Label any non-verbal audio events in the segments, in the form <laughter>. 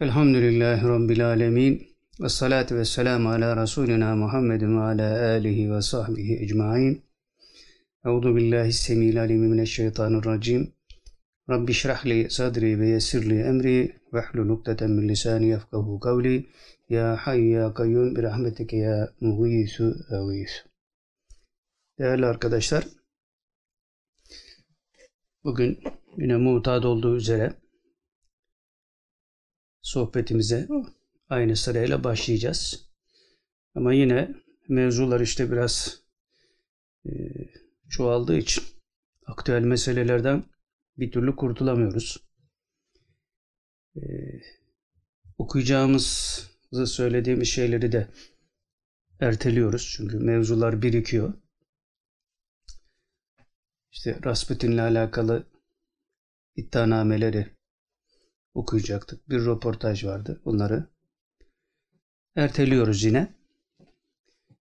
Elhamdülillahi Rabbil Alemin. Ve salatu ve selamu ala Resulina Muhammedin ve ala alihi ve sahbihi ecma'in. Euzu billahi semil alimi mineşşeytanirracim. Rabbi şrah li sadri ve yessir li emri ve hlul ukdeten min lisani yefkahu kavli. Ya hayy ya kayyum bi rahmetike ya muğisu evisu. Değerli arkadaşlar, bugün yine mutat olduğu üzere sohbetimize aynı sırayla başlayacağız. Ama yine mevzular işte biraz e, çoğaldığı için aktüel meselelerden bir türlü kurtulamıyoruz. E, okuyacağımızı söylediğimiz şeyleri de erteliyoruz. Çünkü mevzular birikiyor. İşte Rasputin'le alakalı iddianameleri okuyacaktık. Bir röportaj vardı. Bunları erteliyoruz yine.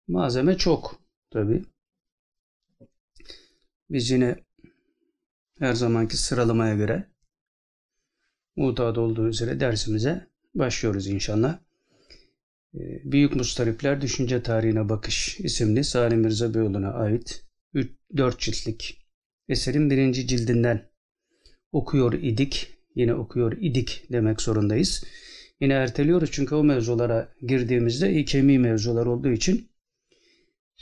Malzeme çok tabi. Biz yine her zamanki sıralamaya göre mutat olduğu üzere dersimize başlıyoruz inşallah. Ee, Büyük Mustaripler Düşünce Tarihine Bakış isimli Salim Mirza Beyoğlu'na ait 4 ciltlik eserin birinci cildinden okuyor idik yine okuyor idik demek zorundayız. Yine erteliyoruz çünkü o mevzulara girdiğimizde ikemi mevzular olduğu için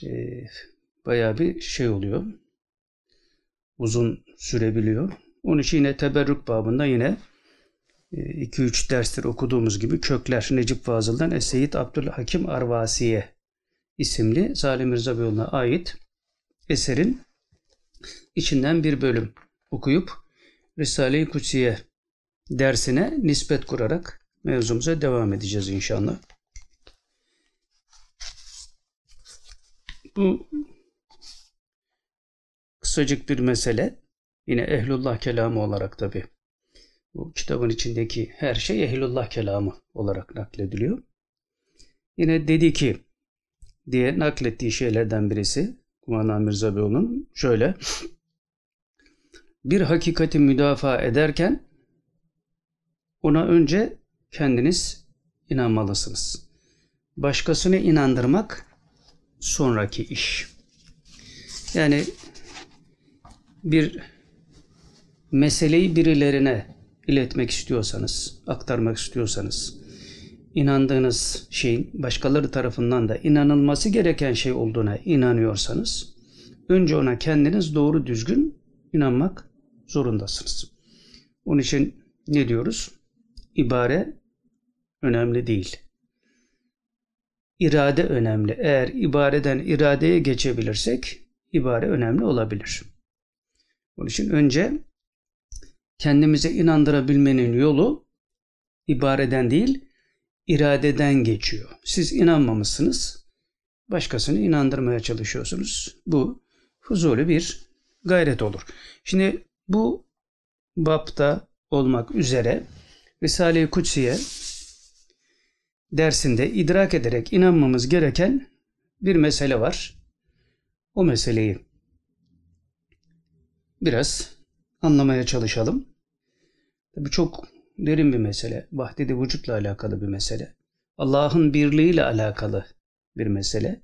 e, bayağı bir şey oluyor. Uzun sürebiliyor. Onun için yine teberrük babında yine 2-3 derstir okuduğumuz gibi kökler Necip Fazıl'dan Eseyit Abdülhakim Arvasiye isimli Salim Mirza Beyoğlu'na ait eserin içinden bir bölüm okuyup Risale-i Kutsiye dersine nispet kurarak mevzumuza devam edeceğiz inşallah. Bu kısacık bir mesele. Yine ehlullah kelamı olarak tabi. Bu kitabın içindeki her şey ehlullah kelamı olarak naklediliyor. Yine dedi ki diye naklettiği şeylerden birisi Kumana Mirza Beyoğlu'nun şöyle bir hakikati müdafaa ederken ona önce kendiniz inanmalısınız. Başkasını inandırmak sonraki iş. Yani bir meseleyi birilerine iletmek istiyorsanız, aktarmak istiyorsanız, inandığınız şeyin başkaları tarafından da inanılması gereken şey olduğuna inanıyorsanız, önce ona kendiniz doğru düzgün inanmak zorundasınız. Onun için ne diyoruz? İbare önemli değil. İrade önemli. Eğer ibareden iradeye geçebilirsek ibare önemli olabilir. Onun için önce kendimize inandırabilmenin yolu ibareden değil, iradeden geçiyor. Siz inanmamışsınız, başkasını inandırmaya çalışıyorsunuz. Bu huzurlu bir gayret olur. Şimdi bu bapta olmak üzere Risale-i Kutsiye dersinde idrak ederek inanmamız gereken bir mesele var. O meseleyi biraz anlamaya çalışalım. Tabi çok derin bir mesele. Vahdedi vücutla alakalı bir mesele. Allah'ın birliğiyle alakalı bir mesele.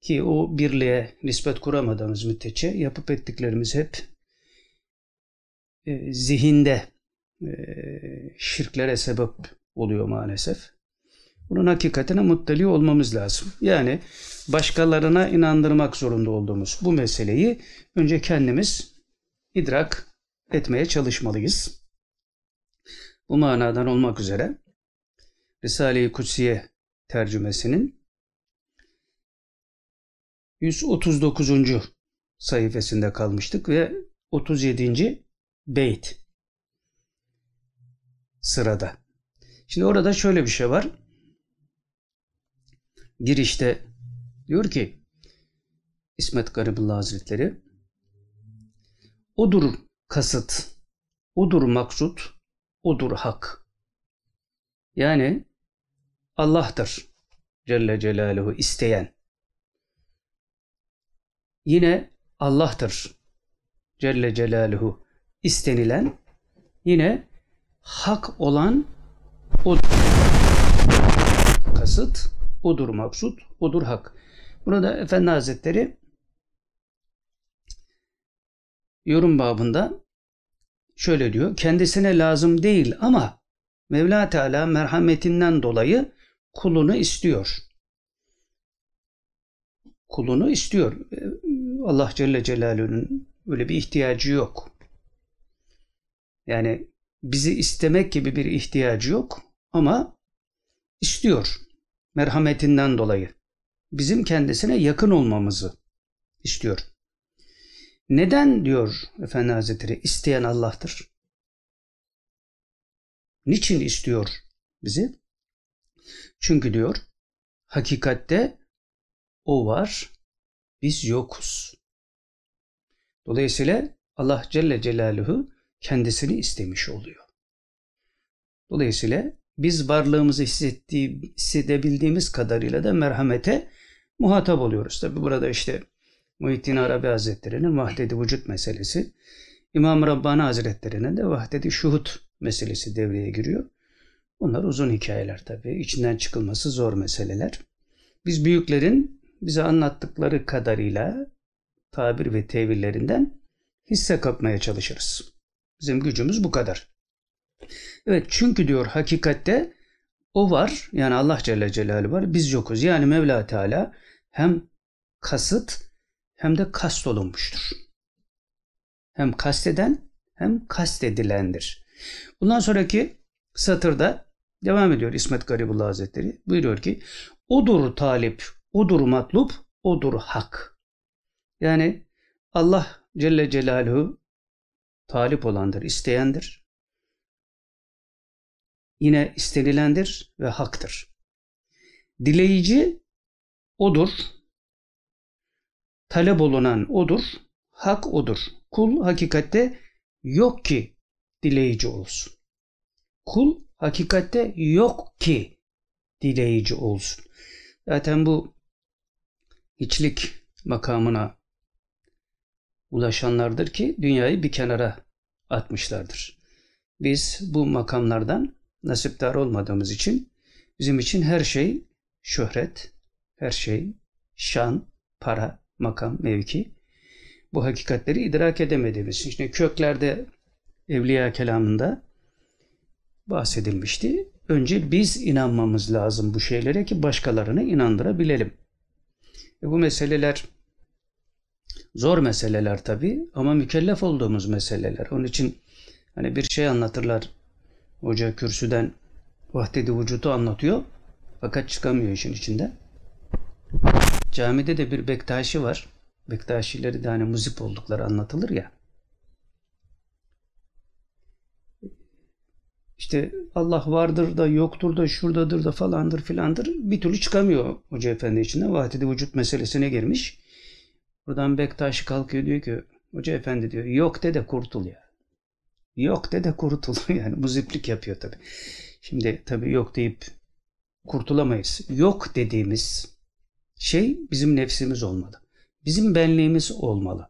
Ki o birliğe nispet kuramadığımız müddetçe yapıp ettiklerimiz hep e, zihinde şirklere sebep oluyor maalesef. Bunun hakikatine muttali olmamız lazım. Yani başkalarına inandırmak zorunda olduğumuz bu meseleyi önce kendimiz idrak etmeye çalışmalıyız. Bu manadan olmak üzere Risale-i Kutsiye tercümesinin 139. sayfasında kalmıştık ve 37. beyt sırada. Şimdi orada şöyle bir şey var. Girişte diyor ki İsmet Garibullah Hazretleri odur kasıt, odur maksut, odur hak. Yani Allah'tır Celle Celaluhu isteyen. Yine Allah'tır Celle Celaluhu istenilen. Yine hak olan odur. Kasıt odur maksut, odur hak. Burada Efendi Hazretleri yorum babında şöyle diyor. Kendisine lazım değil ama Mevla Teala merhametinden dolayı kulunu istiyor. Kulunu istiyor. Allah Celle Celaluhu'nun öyle bir ihtiyacı yok. Yani bizi istemek gibi bir ihtiyacı yok ama istiyor. Merhametinden dolayı. Bizim kendisine yakın olmamızı istiyor. Neden diyor Efendi Hazretleri isteyen Allah'tır. Niçin istiyor bizi? Çünkü diyor hakikatte o var, biz yokuz. Dolayısıyla Allah Celle Celaluhu kendisini istemiş oluyor. Dolayısıyla biz varlığımızı hissettiği, hissedebildiğimiz kadarıyla da merhamete muhatap oluyoruz. Tabi burada işte Muhittin Arabi Hazretleri'nin vahdedi vücut meselesi, İmam Rabbani Hazretleri'nin de vahdedi şuhut meselesi devreye giriyor. Bunlar uzun hikayeler tabi. İçinden çıkılması zor meseleler. Biz büyüklerin bize anlattıkları kadarıyla tabir ve tevillerinden hisse kapmaya çalışırız. Bizim gücümüz bu kadar. Evet çünkü diyor hakikatte o var yani Allah Celle Celaluhu var biz yokuz. Yani Mevla Teala hem kasıt hem de kast olunmuştur. Hem kasteden hem kastedilendir. Bundan sonraki satırda devam ediyor İsmet Garibullah Hazretleri. Buyuruyor ki odur talip, odur matlup, odur hak. Yani Allah Celle Celaluhu talip olandır, isteyendir. Yine istenilendir ve haktır. Dileyici odur. Talep olunan odur. Hak odur. Kul hakikatte yok ki dileyici olsun. Kul hakikatte yok ki dileyici olsun. Zaten bu hiçlik makamına ulaşanlardır ki dünyayı bir kenara atmışlardır. Biz bu makamlardan nasipdar olmadığımız için bizim için her şey şöhret, her şey şan, para, makam, mevki. Bu hakikatleri idrak edemediğimiz için. İşte köklerde Evliya kelamında bahsedilmişti. Önce biz inanmamız lazım bu şeylere ki başkalarını inandırabilelim. E bu meseleler Zor meseleler tabi ama mükellef olduğumuz meseleler. Onun için hani bir şey anlatırlar. Hoca kürsüden vahdedi vücudu anlatıyor. Fakat çıkamıyor işin içinde. Camide de bir Bektaşi var. Bektaşileri de hani muzip oldukları anlatılır ya. İşte Allah vardır da yoktur da şuradadır da falandır filandır. Bir türlü çıkamıyor Hoca Efendi içinde. Vahdedi vücut meselesine girmiş. Buradan Bektaş kalkıyor diyor ki Hoca efendi diyor yok de de kurtul ya. Yok de de kurtul <laughs> yani muziplik yapıyor tabi. Şimdi tabi yok deyip kurtulamayız. Yok dediğimiz şey bizim nefsimiz olmalı. Bizim benliğimiz olmalı.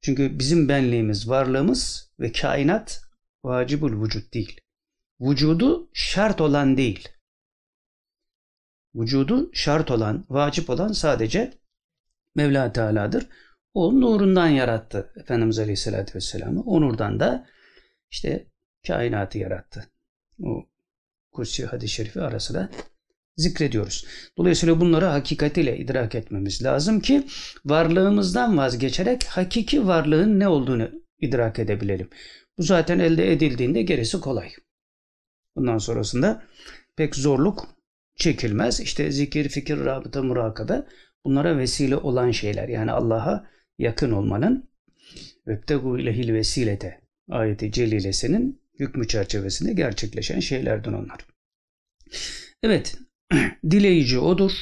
Çünkü bizim benliğimiz, varlığımız ve kainat vacibul vücut değil. Vücudu şart olan değil. Vücudu şart olan, vacip olan sadece Mevla Teala'dır. O nurundan yarattı Efendimiz Aleyhisselatü Vesselam'ı. O nurdan da işte kainatı yarattı. O Kutsi hadis-i şerifi arasında zikrediyoruz. Dolayısıyla bunları hakikatiyle idrak etmemiz lazım ki varlığımızdan vazgeçerek hakiki varlığın ne olduğunu idrak edebilelim. Bu zaten elde edildiğinde gerisi kolay. Bundan sonrasında pek zorluk çekilmez. İşte zikir, fikir, rabıta, murakabe bunlara vesile olan şeyler. Yani Allah'a yakın olmanın Vebtegu ilehil vesilete ayeti celilesinin hükmü çerçevesinde gerçekleşen şeylerden onlar. Evet, <clears throat> dileyici odur,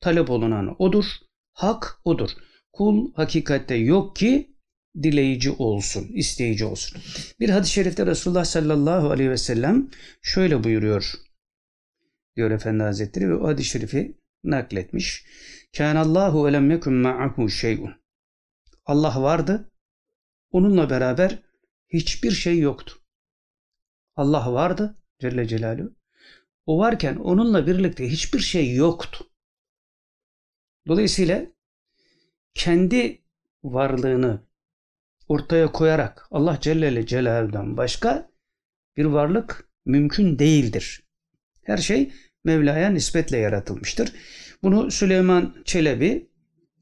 talep olunan odur, hak odur. Kul hakikatte yok ki dileyici olsun, isteyici olsun. Bir hadis-i şerifte Resulullah sallallahu aleyhi ve sellem şöyle buyuruyor diyor Efendi Hazretleri ve o hadis-i şerifi nakletmiş. Kânallahu ve lem yekun ma'ahu şey'un. Allah vardı. Onunla beraber hiçbir şey yoktu. Allah vardı Celle Celaluhu. O varken onunla birlikte hiçbir şey yoktu. Dolayısıyla kendi varlığını ortaya koyarak Allah Celle Celaluhu'dan başka bir varlık mümkün değildir. Her şey Mevla'ya nispetle yaratılmıştır. Bunu Süleyman Çelebi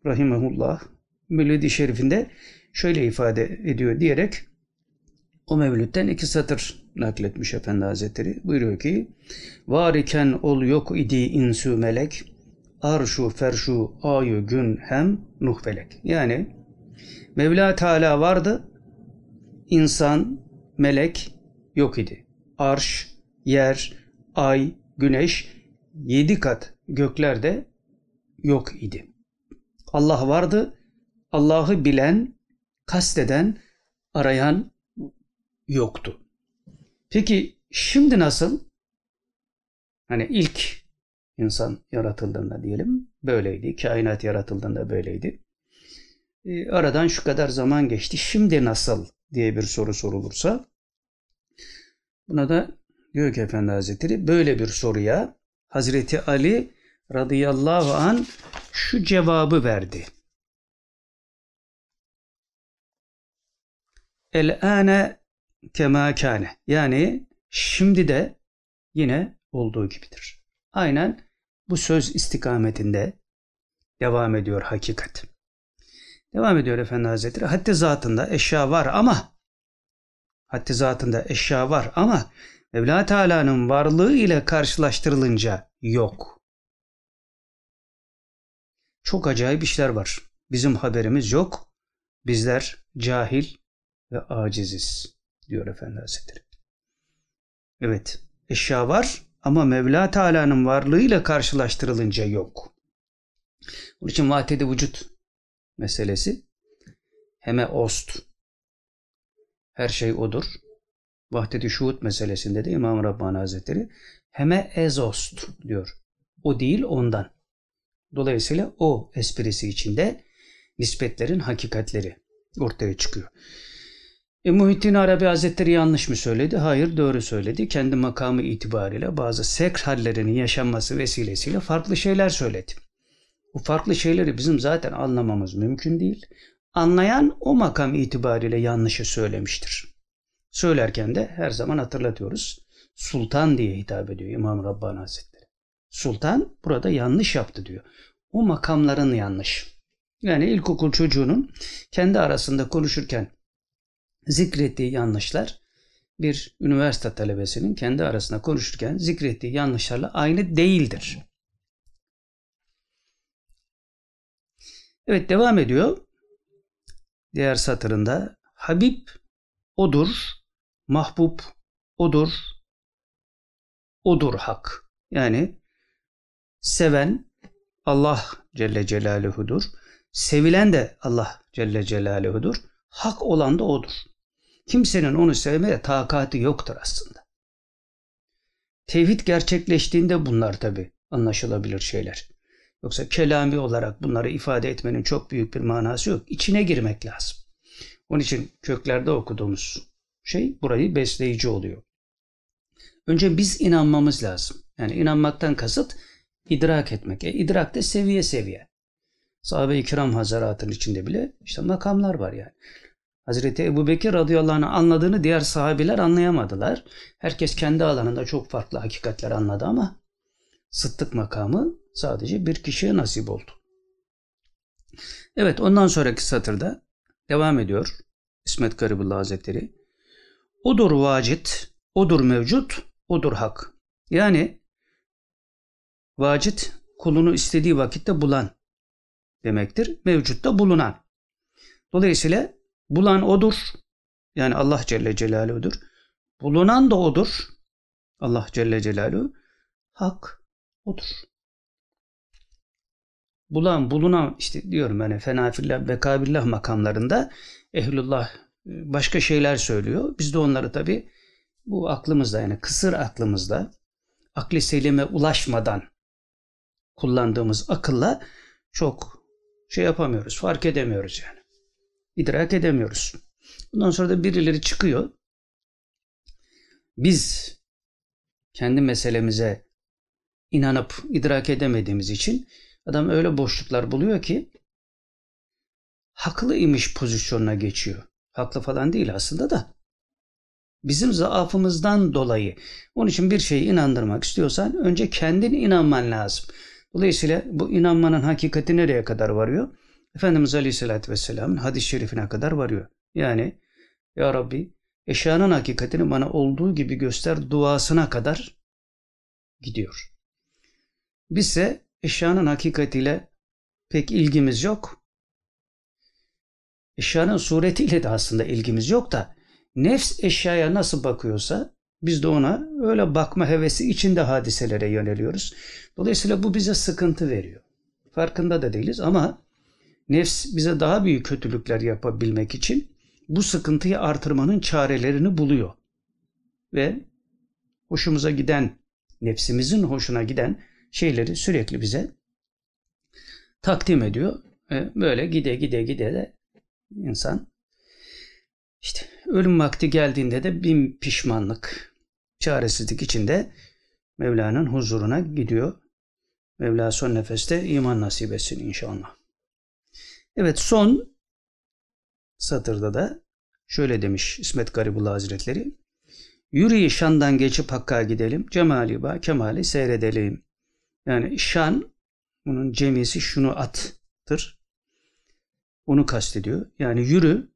rahimehullah Mevlidi Şerif'inde şöyle ifade ediyor diyerek o mevlütten iki satır nakletmiş Efendi Hazretleri. Buyuruyor ki Var iken ol yok idi insü melek arşu ferşu ayı gün hem nuh. Yani Mevla Teala vardı insan melek yok idi. Arş, yer, ay, güneş yedi kat göklerde yok idi. Allah vardı. Allah'ı bilen, kasteden, arayan yoktu. Peki şimdi nasıl? Hani ilk insan yaratıldığında diyelim böyleydi. Kainat yaratıldığında böyleydi. E, aradan şu kadar zaman geçti. Şimdi nasıl diye bir soru sorulursa buna da diyor ki Efendi Hazretleri böyle bir soruya Hazreti Ali radıyallahu an şu cevabı verdi. El ane kema kane. Yani şimdi de yine olduğu gibidir. Aynen bu söz istikametinde devam ediyor hakikat. Devam ediyor Efendi Hazretleri. Haddi zatında eşya var ama haddi zatında eşya var ama Mevla Teala'nın varlığı ile karşılaştırılınca yok. Çok acayip işler var. Bizim haberimiz yok. Bizler cahil ve aciziz diyor Efendi Hazretleri. Evet eşya var ama Mevla Teala'nın varlığıyla karşılaştırılınca yok. Bunun için vahdedi vücut meselesi heme ost. Her şey odur. Vahdedi şuhut meselesinde de İmam Rabbani Hazretleri heme ezost diyor. O değil ondan. Dolayısıyla o esprisi içinde nispetlerin hakikatleri ortaya çıkıyor. E, Muhittin Arabi Hazretleri yanlış mı söyledi? Hayır doğru söyledi. Kendi makamı itibariyle bazı seks hallerinin yaşanması vesilesiyle farklı şeyler söyledi. Bu farklı şeyleri bizim zaten anlamamız mümkün değil. Anlayan o makam itibariyle yanlışı söylemiştir. Söylerken de her zaman hatırlatıyoruz. Sultan diye hitap ediyor İmam Rabbani Hazretleri. Sultan burada yanlış yaptı diyor. O makamların yanlış. Yani ilkokul çocuğunun kendi arasında konuşurken zikrettiği yanlışlar bir üniversite talebesinin kendi arasında konuşurken zikrettiği yanlışlarla aynı değildir. Evet devam ediyor. Diğer satırında Habib odur, mahbub odur, odur hak. Yani seven Allah Celle Celaluhu'dur. Sevilen de Allah Celle Celaluhu'dur. Hak olan da odur. Kimsenin onu sevmeye takati yoktur aslında. Tevhid gerçekleştiğinde bunlar tabi anlaşılabilir şeyler. Yoksa kelami olarak bunları ifade etmenin çok büyük bir manası yok. İçine girmek lazım. Onun için köklerde okuduğumuz şey burayı besleyici oluyor. Önce biz inanmamız lazım. Yani inanmaktan kasıt idrak etmek. E, idrak da seviye seviye. Sahabe-i kiram hazaratının içinde bile işte makamlar var yani. Hazreti Ebu Bekir radıyallahu anh anladığını diğer sahabiler anlayamadılar. Herkes kendi alanında çok farklı hakikatler anladı ama sıddık makamı sadece bir kişiye nasip oldu. Evet ondan sonraki satırda devam ediyor İsmet Garibullah Hazretleri. Odur vacit, odur mevcut, odur hak. Yani vacit kulunu istediği vakitte bulan demektir. Mevcutta bulunan. Dolayısıyla bulan odur. Yani Allah Celle Celaluhu'dur. Bulunan da odur. Allah Celle Celaluhu. Hak odur. Bulan, bulunan işte diyorum yani fenafillah, bekabillah makamlarında ehlullah e, başka şeyler söylüyor. Biz de onları tabi bu aklımızda yani kısır aklımızda akli selime ulaşmadan kullandığımız akılla çok şey yapamıyoruz, fark edemiyoruz yani. İdrak edemiyoruz. Bundan sonra da birileri çıkıyor. Biz kendi meselemize inanıp idrak edemediğimiz için adam öyle boşluklar buluyor ki haklı imiş pozisyonuna geçiyor. Haklı falan değil aslında da. Bizim zaafımızdan dolayı. Onun için bir şeyi inandırmak istiyorsan önce kendin inanman lazım. Dolayısıyla bu inanmanın hakikati nereye kadar varıyor? Efendimiz Aleyhisselatü Vesselam'ın hadis-i şerifine kadar varıyor. Yani Ya Rabbi eşyanın hakikatini bana olduğu gibi göster duasına kadar gidiyor. Bizse eşyanın hakikatiyle pek ilgimiz yok. Eşyanın suretiyle de aslında ilgimiz yok da nefs eşyaya nasıl bakıyorsa biz de ona öyle bakma hevesi içinde hadiselere yöneliyoruz. Dolayısıyla bu bize sıkıntı veriyor. Farkında da değiliz ama nefs bize daha büyük kötülükler yapabilmek için bu sıkıntıyı artırmanın çarelerini buluyor. Ve hoşumuza giden, nefsimizin hoşuna giden şeyleri sürekli bize takdim ediyor. Böyle gide gide gide de insan işte ölüm vakti geldiğinde de bin pişmanlık, çaresizlik içinde Mevla'nın huzuruna gidiyor. Mevla son nefeste iman nasip etsin inşallah. Evet son satırda da şöyle demiş İsmet Garibullah Hazretleri. Yürüyü şandan geçip hakka gidelim, cemali ba kemali seyredelim. Yani şan, bunun cemisi şunu attır. Onu kastediyor. Yani yürü,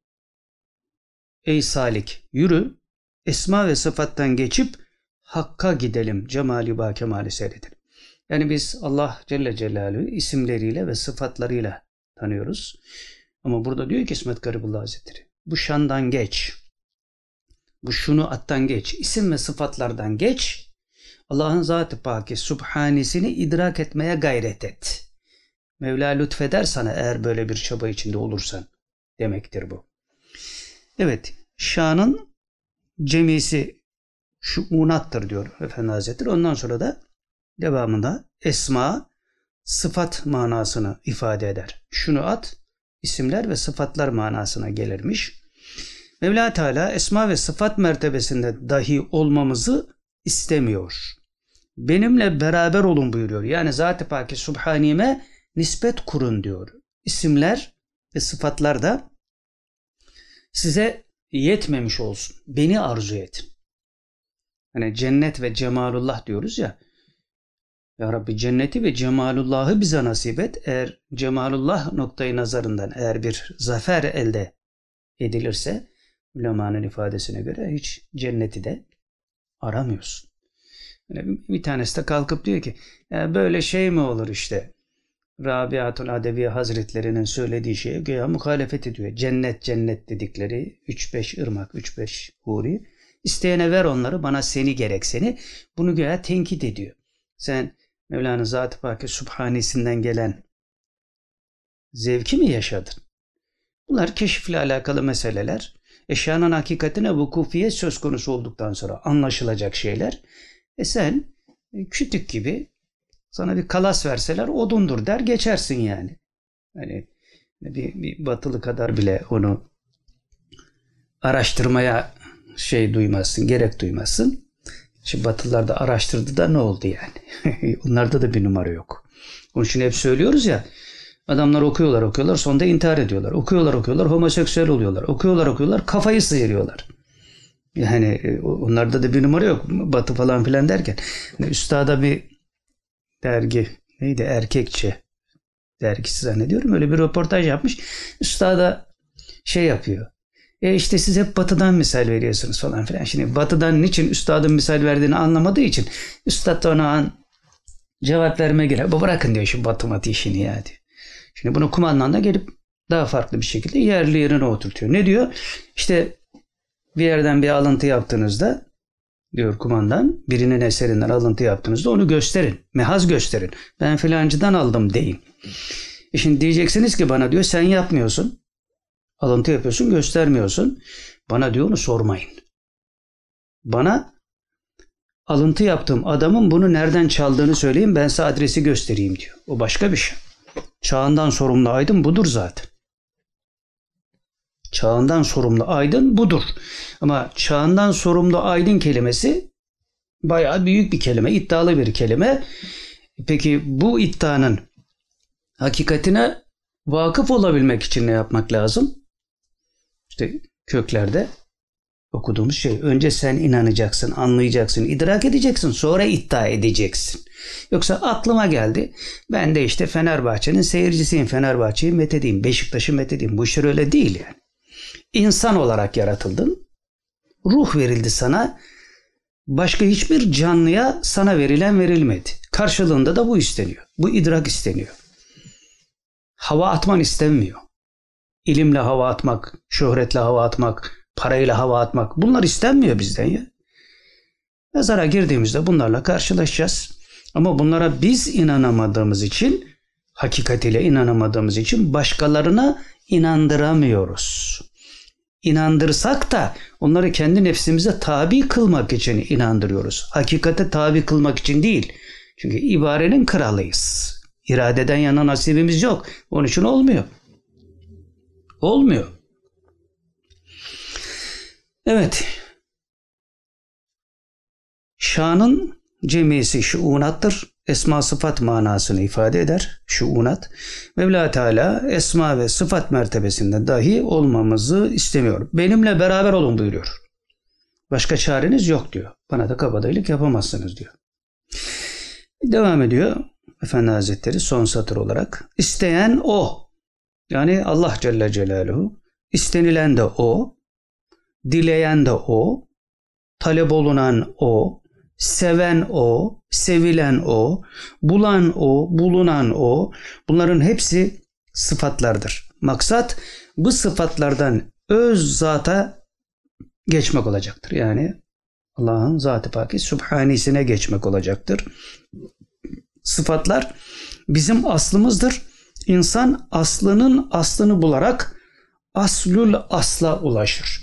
ey salik, yürü, esma ve sıfattan geçip hakka gidelim, cemali ba kemali seyredelim. Yani biz Allah Celle Celaluhu isimleriyle ve sıfatlarıyla tanıyoruz. Ama burada diyor ki İsmet Garibullah Hazretleri, bu şandan geç, bu şunu attan geç, isim ve sıfatlardan geç, Allah'ın zatı paki subhanisini idrak etmeye gayret et. Mevla lütfeder sana eğer böyle bir çaba içinde olursan demektir bu. Evet, şanın cemisi şu unattır diyor Efendi Hazretleri. Ondan sonra da devamında esma sıfat manasını ifade eder. Şunu at, isimler ve sıfatlar manasına gelirmiş. Mevla Teala esma ve sıfat mertebesinde dahi olmamızı istemiyor. Benimle beraber olun buyuruyor. Yani Zat-ı Paki Subhanime nispet kurun diyor. İsimler ve sıfatlar da size yetmemiş olsun. Beni arzu edin. Hani cennet ve cemalullah diyoruz ya. Ya Rabbi cenneti ve cemalullahı bize nasip et. Eğer cemalullah noktayı nazarından eğer bir zafer elde edilirse ulemanın ifadesine göre hiç cenneti de aramıyorsun. Yani bir tanesi de kalkıp diyor ki böyle şey mi olur işte Rabiatul Adeviye Hazretlerinin söylediği şeye göya muhalefet ediyor. Cennet cennet dedikleri 3-5 ırmak, 3-5 huri. İsteyene ver onları bana seni gerek seni. Bunu göya tenkit ediyor. Sen Mevla'nın Zat-ı Paki Subhanesinden gelen zevki mi yaşadın? Bunlar keşifle alakalı meseleler. Eşyanın hakikatine vukufiyet söz konusu olduktan sonra anlaşılacak şeyler. E sen e, kütük gibi sana bir kalas verseler odundur der geçersin yani. Hani bir, bir batılı kadar bile onu araştırmaya şey duymazsın, gerek duymazsın. Şimdi Batılılar da araştırdı da ne oldu yani? <laughs> Onlarda da bir numara yok. Onun için hep söylüyoruz ya adamlar okuyorlar okuyorlar sonunda intihar ediyorlar. Okuyorlar okuyorlar homoseksüel oluyorlar. Okuyorlar okuyorlar kafayı sıyırıyorlar. Yani e, onlarda da bir numara yok. Batı falan filan derken. Yani üstada bir dergi neydi erkekçe dergisi zannediyorum. Öyle bir röportaj yapmış. Üstada şey yapıyor. E işte siz hep batıdan misal veriyorsunuz falan filan. Şimdi batıdan niçin üstadın misal verdiğini anlamadığı için üstad da ona an cevap vermeye gelir. Bu bırakın diyor şu batı matı işini ya diyor. Şimdi bunu kumandan da gelip daha farklı bir şekilde yerli yerine oturtuyor. Ne diyor? İşte bir yerden bir alıntı yaptığınızda diyor kumandan birinin eserinden alıntı yaptığınızda onu gösterin. Mehaz gösterin. Ben filancıdan aldım deyin. E şimdi diyeceksiniz ki bana diyor sen yapmıyorsun. Alıntı yapıyorsun göstermiyorsun. Bana diyor onu sormayın. Bana alıntı yaptığım adamın bunu nereden çaldığını söyleyeyim ben size adresi göstereyim diyor. O başka bir şey. Çağından sorumlu aydın budur zaten. Çağından sorumlu aydın budur. Ama çağından sorumlu aydın kelimesi bayağı büyük bir kelime, iddialı bir kelime. Peki bu iddianın hakikatine vakıf olabilmek için ne yapmak lazım? İşte köklerde okuduğumuz şey. Önce sen inanacaksın, anlayacaksın, idrak edeceksin, sonra iddia edeceksin. Yoksa aklıma geldi. Ben de işte Fenerbahçe'nin seyircisiyim. Fenerbahçe'yi methedeyim, Beşiktaş'ı methedeyim. Bu işler öyle değil yani. İnsan olarak yaratıldın. Ruh verildi sana. Başka hiçbir canlıya sana verilen verilmedi. Karşılığında da bu isteniyor. Bu idrak isteniyor. Hava atman istenmiyor. İlimle hava atmak, şöhretle hava atmak, parayla hava atmak bunlar istenmiyor bizden ya. Mezara girdiğimizde bunlarla karşılaşacağız. Ama bunlara biz inanamadığımız için, hakikatiyle inanamadığımız için başkalarına inandıramıyoruz. İnandırsak da onları kendi nefsimize tabi kılmak için inandırıyoruz. Hakikate tabi kılmak için değil. Çünkü ibarenin kralıyız. İradeden yana nasibimiz yok. Onun için olmuyor. Olmuyor. Evet. Şanın cemisi şuunattır. Esma sıfat manasını ifade eder. Şuunat. Mevla Teala esma ve sıfat mertebesinde dahi olmamızı istemiyor. Benimle beraber olun buyuruyor. Başka çareniz yok diyor. Bana da kabadayılık yapamazsınız diyor. Devam ediyor Efendi Hazretleri son satır olarak. İsteyen o. Yani Allah Celle Celaluhu. İstenilen de o. Dileyen de o. Talep olunan o. Seven o. Sevilen o. Bulan o. Bulunan o. Bunların hepsi sıfatlardır. Maksat bu sıfatlardan öz zata geçmek olacaktır. Yani Allah'ın zatı paki subhanisine geçmek olacaktır. Sıfatlar bizim aslımızdır. İnsan aslının aslını bularak aslül asla ulaşır.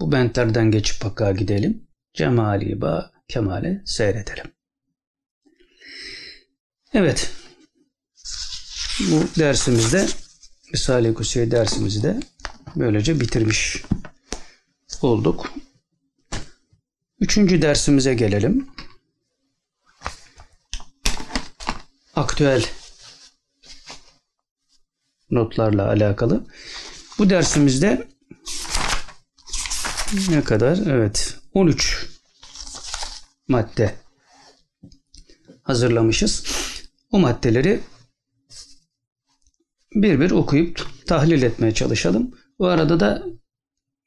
Bu bentlerden geçip Hakk'a gidelim. Cemali ba kemale seyredelim. Evet. Bu dersimizde Risale-i Kusiye dersimizi de böylece bitirmiş olduk. Üçüncü dersimize gelelim. Aktüel notlarla alakalı. Bu dersimizde ne kadar? Evet. 13 madde hazırlamışız. O maddeleri bir bir okuyup tahlil etmeye çalışalım. Bu arada da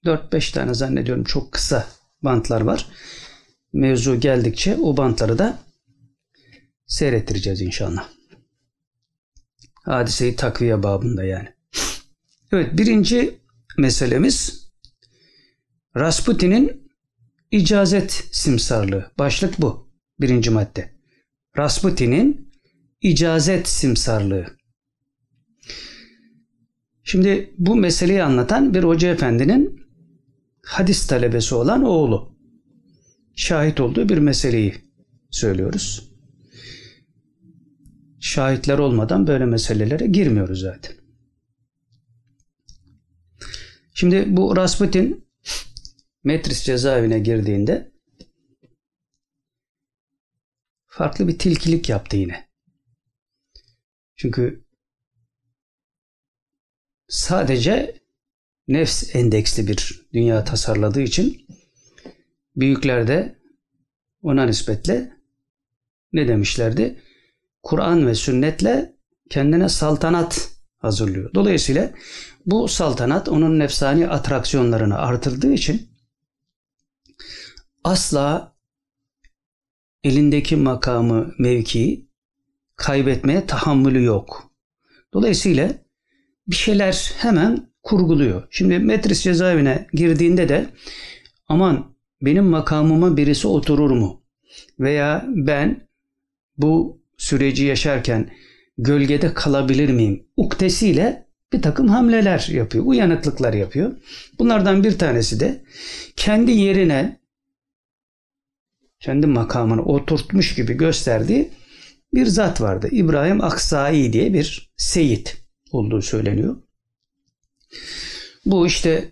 4-5 tane zannediyorum çok kısa bantlar var. Mevzu geldikçe o bantları da seyrettireceğiz inşallah. Hadiseyi takviye babında yani. Evet birinci meselemiz Rasputin'in icazet simsarlığı. Başlık bu. Birinci madde. Rasputin'in icazet simsarlığı. Şimdi bu meseleyi anlatan bir hoca efendinin hadis talebesi olan oğlu. Şahit olduğu bir meseleyi söylüyoruz. Şahitler olmadan böyle meselelere girmiyoruz zaten. Şimdi bu Rasputin Metris cezaevine girdiğinde farklı bir tilkilik yaptı yine. Çünkü sadece nefs endeksli bir dünya tasarladığı için büyükler de ona nispetle ne demişlerdi? Kur'an ve sünnetle kendine saltanat hazırlıyor. Dolayısıyla bu saltanat onun nefsani atraksiyonlarını artırdığı için asla elindeki makamı, mevkiyi kaybetmeye tahammülü yok. Dolayısıyla bir şeyler hemen kurguluyor. Şimdi Metris cezaevine girdiğinde de aman benim makamıma birisi oturur mu? Veya ben bu süreci yaşarken gölgede kalabilir miyim? Uktesiyle bir takım hamleler yapıyor, uyanıklıklar yapıyor. Bunlardan bir tanesi de kendi yerine kendi makamını oturtmuş gibi gösterdiği bir zat vardı. İbrahim Aksai diye bir seyit olduğu söyleniyor. Bu işte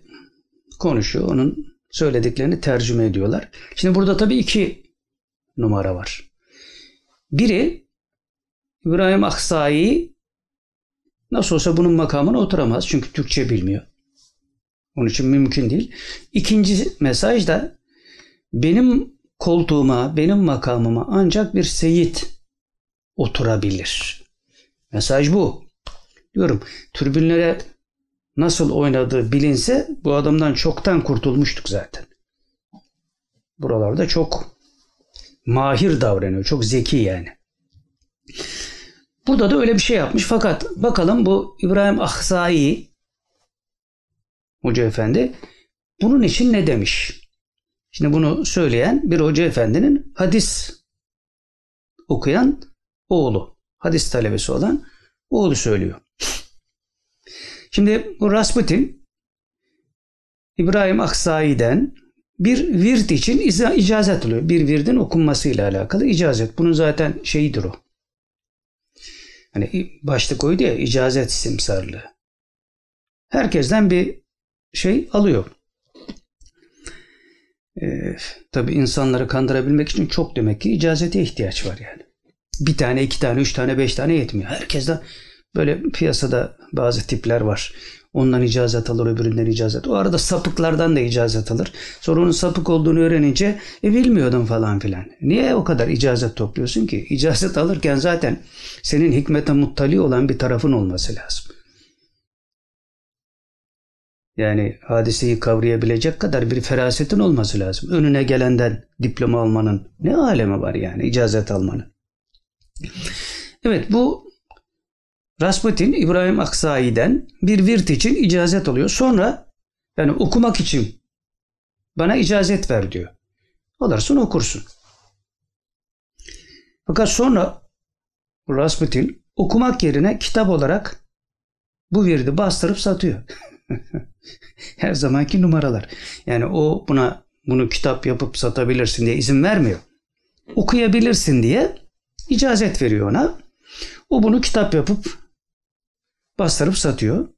konuşuyor. Onun söylediklerini tercüme ediyorlar. Şimdi burada tabii iki numara var. Biri İbrahim Aksai nasıl olsa bunun makamına oturamaz çünkü Türkçe bilmiyor. Onun için mümkün değil. İkinci mesaj da benim koltuğuma, benim makamıma ancak bir seyit oturabilir. Mesaj bu. Diyorum türbünlere nasıl oynadığı bilinse bu adamdan çoktan kurtulmuştuk zaten. Buralarda çok mahir davranıyor. Çok zeki yani. Burada da öyle bir şey yapmış. Fakat bakalım bu İbrahim Ahzai Hoca Efendi bunun için ne demiş? Şimdi bunu söyleyen bir Hoca Efendi'nin hadis okuyan oğlu. Hadis talebesi olan oğlu söylüyor. Şimdi bu Rasputin İbrahim Aksai'den bir virt için icazet alıyor. Bir virdin okunmasıyla alakalı icazet. Bunun zaten şeyidir o. Hani başlık oydu ya icazet simsarlığı. Herkesten bir şey alıyor. Ee, tabii insanları kandırabilmek için çok demek ki icazete ihtiyaç var yani. Bir tane, iki tane, üç tane, beş tane yetmiyor. Herkesten böyle piyasada bazı tipler var. Ondan icazet alır, öbüründen icazet. O arada sapıklardan da icazet alır. Sonra onun sapık olduğunu öğrenince e, bilmiyordum falan filan. Niye o kadar icazet topluyorsun ki? İcazet alırken zaten senin hikmete muttali olan bir tarafın olması lazım. Yani hadiseyi kavrayabilecek kadar bir ferasetin olması lazım. Önüne gelenden diploma almanın ne alemi var yani icazet almanın. Evet bu Rasputin İbrahim Aksai'den bir virt için icazet alıyor. Sonra yani okumak için bana icazet ver diyor. Alırsın okursun. Fakat sonra Rasputin okumak yerine kitap olarak bu virdi bastırıp satıyor. <laughs> <laughs> Her zamanki numaralar. Yani o buna bunu kitap yapıp satabilirsin diye izin vermiyor. Okuyabilirsin diye icazet veriyor ona. O bunu kitap yapıp bastırıp satıyor.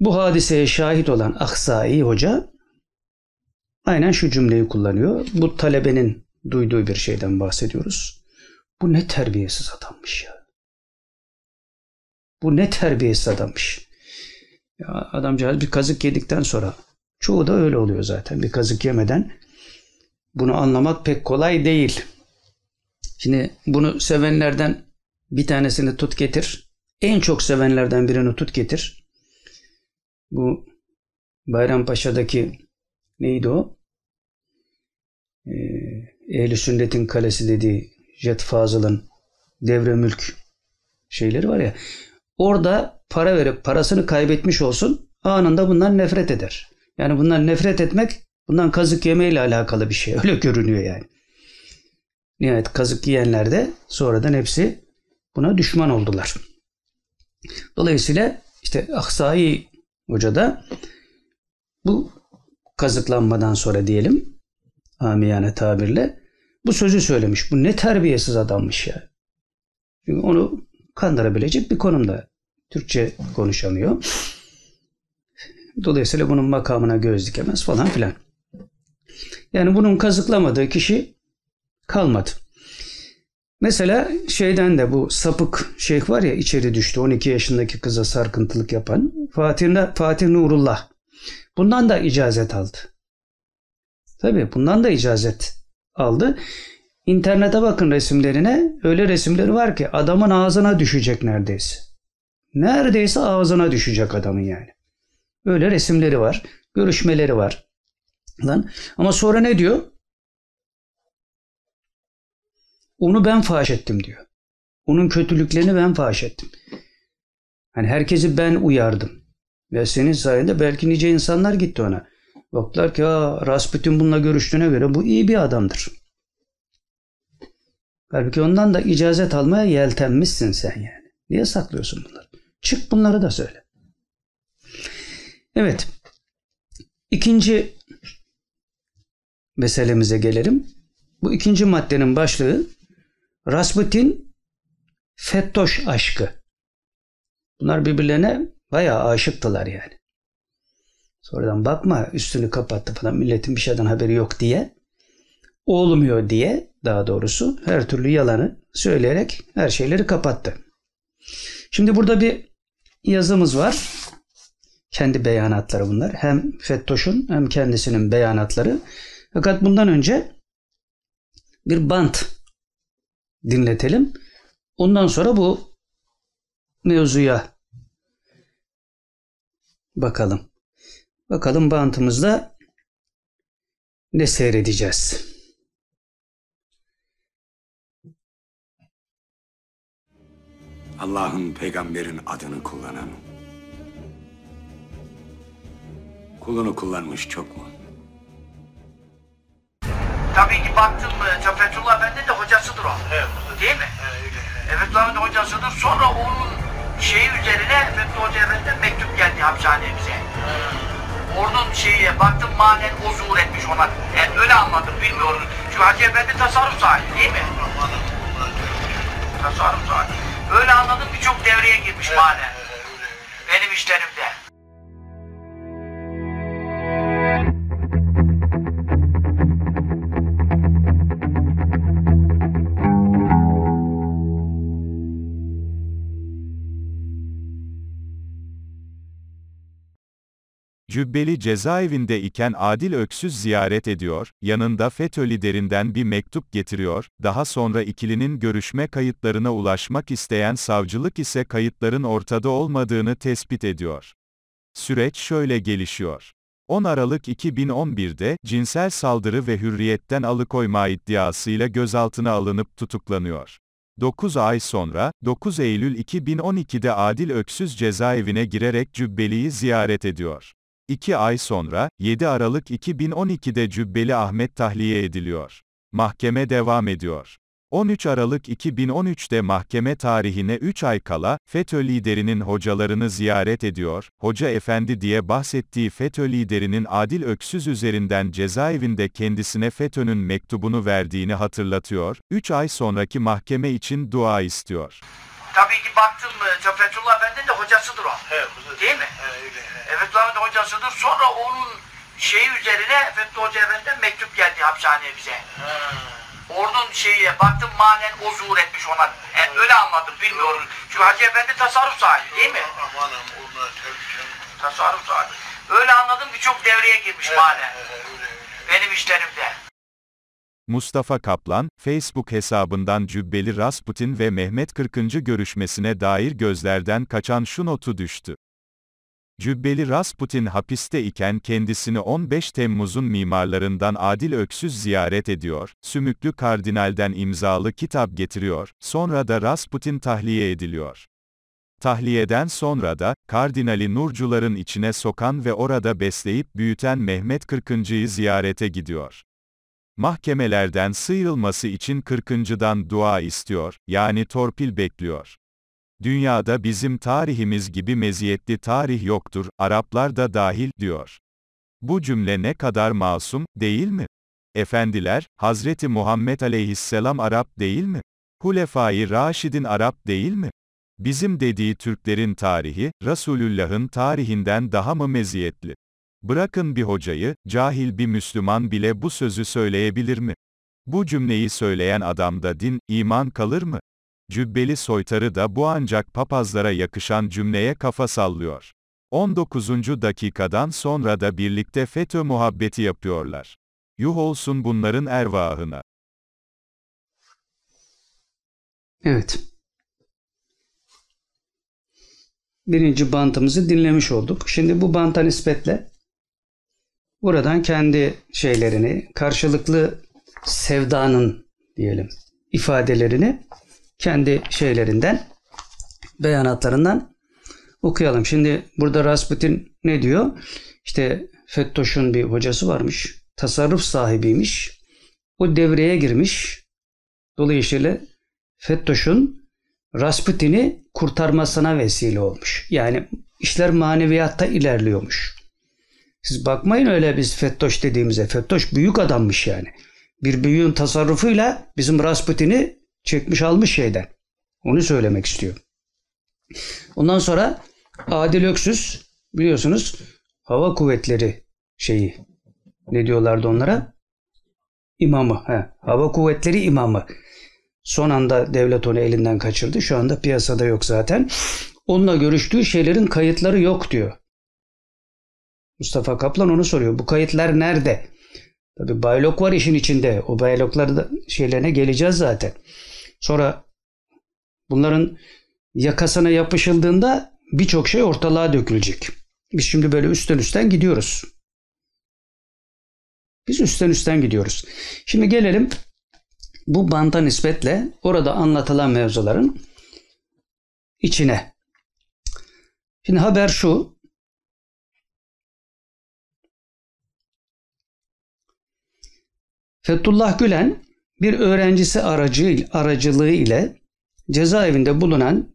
Bu hadiseye şahit olan Aksai Hoca aynen şu cümleyi kullanıyor. Bu talebenin duyduğu bir şeyden bahsediyoruz. Bu ne terbiyesiz adammış ya. Bu ne terbiyesiz adammış. Adamcağız bir kazık yedikten sonra çoğu da öyle oluyor zaten. Bir kazık yemeden bunu anlamak pek kolay değil. Şimdi bunu sevenlerden bir tanesini tut getir. En çok sevenlerden birini tut getir. Bu Bayrampaşa'daki neydi o? Ee, Sünnet'in kalesi dediği Jet Fazıl'ın devre mülk şeyleri var ya. Orada para verip parasını kaybetmiş olsun anında bundan nefret eder. Yani bundan nefret etmek bundan kazık yemeyle alakalı bir şey. <laughs> Öyle görünüyor yani. Nihayet kazık yiyenler de sonradan hepsi buna düşman oldular. Dolayısıyla işte Aksai Hoca da bu kazıklanmadan sonra diyelim amiyane tabirle bu sözü söylemiş. Bu ne terbiyesiz adammış ya. Çünkü onu kandırabilecek bir konumda. Türkçe konuşamıyor. Dolayısıyla bunun makamına göz dikemez falan filan. Yani bunun kazıklamadığı kişi kalmadı. Mesela şeyden de bu sapık şeyh var ya içeri düştü 12 yaşındaki kıza sarkıntılık yapan Fatih, Fatih Nurullah. Bundan da icazet aldı. Tabii bundan da icazet aldı. İnternete bakın resimlerine. Öyle resimleri var ki adamın ağzına düşecek neredeyse. Neredeyse ağzına düşecek adamın yani. Öyle resimleri var. Görüşmeleri var. Lan. Ama sonra ne diyor? Onu ben faş ettim diyor. Onun kötülüklerini ben faş ettim. Hani herkesi ben uyardım. Ve senin sayende belki nice insanlar gitti ona. Baktılar ki Rasputin bununla görüştüğüne göre bu iyi bir adamdır. Halbuki ondan da icazet almaya yeltenmişsin sen yani. Niye saklıyorsun bunları? Çık bunları da söyle. Evet. İkinci meselemize gelelim. Bu ikinci maddenin başlığı Rasputin Fettoş aşkı. Bunlar birbirlerine bayağı aşıktılar yani. Sonradan bakma üstünü kapattı falan milletin bir şeyden haberi yok diye. Olmuyor diye daha doğrusu her türlü yalanı söyleyerek her şeyleri kapattı. Şimdi burada bir yazımız var. Kendi beyanatları bunlar. Hem Fettoş'un hem kendisinin beyanatları. Fakat bundan önce bir bant dinletelim. Ondan sonra bu mevzuya bakalım. Bakalım bantımızda ne seyredeceğiz. Allah'ın peygamberin adını kullanan. Kulunu kullanmış çok mu? Tabii ki baktım mı Fethullah Efendi de hocasıdır o. Değil mi? Evet. Fethullah Efendi hocasıdır. Sonra onun şeyi üzerine Fethullah Hoca Efendi'den mektup geldi hapishanemize. Onun şeyi baktım manen o zuhur etmiş ona. Yani öyle anladım bilmiyorum. Çünkü Hacı Efendi tasarruf sahibi değil mi? Tasarruf sahibi. Öyle anladım birçok devreye girmiş manen. Benim işlerimde. Cübbeli cezaevinde iken Adil Öksüz ziyaret ediyor, yanında FETÖ liderinden bir mektup getiriyor, daha sonra ikilinin görüşme kayıtlarına ulaşmak isteyen savcılık ise kayıtların ortada olmadığını tespit ediyor. Süreç şöyle gelişiyor. 10 Aralık 2011'de cinsel saldırı ve hürriyetten alıkoyma iddiasıyla gözaltına alınıp tutuklanıyor. 9 ay sonra, 9 Eylül 2012'de Adil Öksüz cezaevine girerek Cübbeli'yi ziyaret ediyor. 2 ay sonra, 7 Aralık 2012'de Cübbeli Ahmet tahliye ediliyor. Mahkeme devam ediyor. 13 Aralık 2013'te mahkeme tarihine 3 ay kala, FETÖ liderinin hocalarını ziyaret ediyor, Hoca Efendi diye bahsettiği FETÖ liderinin Adil Öksüz üzerinden cezaevinde kendisine FETÖ'nün mektubunu verdiğini hatırlatıyor, 3 ay sonraki mahkeme için dua istiyor. Tabii ki baktım mı Fethullah Efendi de hocasıdır o. Değil mi? Evet Fethullah Efendi hocasıdır. Sonra onun şeyi üzerine Fethullah Hoca Efendi'den mektup geldi hapishaneye bize. Onun şeyi baktım manen o zuhur etmiş ona. Yani öyle anladım bilmiyorum. Çünkü Hacı Efendi tasarruf sahibi değil mi? Amanım onlar tabii. Tasarruf sahibi. Öyle anladım birçok devreye girmiş manen. Benim işlerimde. Mustafa Kaplan, Facebook hesabından Cübbeli Rasputin ve Mehmet 40. görüşmesine dair gözlerden kaçan şu notu düştü. Cübbeli Rasputin hapiste iken kendisini 15 Temmuz'un mimarlarından Adil Öksüz ziyaret ediyor, Sümüklü Kardinal'den imzalı kitap getiriyor, sonra da Rasputin tahliye ediliyor. Tahliyeden sonra da, Kardinali Nurcuların içine sokan ve orada besleyip büyüten Mehmet 40.'yı ziyarete gidiyor. Mahkemelerden sıyrılması için 40.'dan dua istiyor, yani torpil bekliyor. Dünyada bizim tarihimiz gibi meziyetli tarih yoktur, Araplar da dahil, diyor. Bu cümle ne kadar masum, değil mi? Efendiler, Hazreti Muhammed aleyhisselam Arap değil mi? Hulefai Raşid'in Arap değil mi? Bizim dediği Türklerin tarihi, Resulullah'ın tarihinden daha mı meziyetli? Bırakın bir hocayı, cahil bir Müslüman bile bu sözü söyleyebilir mi? Bu cümleyi söyleyen adamda din, iman kalır mı? Cübbeli soytarı da bu ancak papazlara yakışan cümleye kafa sallıyor. 19. dakikadan sonra da birlikte FETÖ muhabbeti yapıyorlar. Yuh olsun bunların ervahına. Evet. Birinci bantımızı dinlemiş olduk. Şimdi bu banta nispetle buradan kendi şeylerini, karşılıklı sevdanın diyelim ifadelerini kendi şeylerinden, beyanatlarından okuyalım. Şimdi burada Rasputin ne diyor? İşte Fettoş'un bir hocası varmış. Tasarruf sahibiymiş. O devreye girmiş. Dolayısıyla Fettoş'un Rasputin'i kurtarmasına vesile olmuş. Yani işler maneviyatta ilerliyormuş. Siz bakmayın öyle biz Fettoş dediğimize. Fettoş büyük adammış yani. Bir büyüğün tasarrufuyla bizim Rasputin'i çekmiş almış şeyden. Onu söylemek istiyor. Ondan sonra Adil Öksüz biliyorsunuz hava kuvvetleri şeyi ne diyorlardı onlara? imamı. He, hava kuvvetleri imamı. Son anda devlet onu elinden kaçırdı. Şu anda piyasada yok zaten. Onunla görüştüğü şeylerin kayıtları yok diyor. Mustafa Kaplan onu soruyor. Bu kayıtlar nerede? Tabi baylok var işin içinde. O baylokları da şeylerine geleceğiz zaten. Sonra bunların yakasına yapışıldığında birçok şey ortalığa dökülecek. Biz şimdi böyle üstten üstten gidiyoruz. Biz üstten üstten gidiyoruz. Şimdi gelelim bu banta nispetle orada anlatılan mevzuların içine. Şimdi haber şu. Fethullah Gülen bir öğrencisi aracı, aracılığı ile cezaevinde bulunan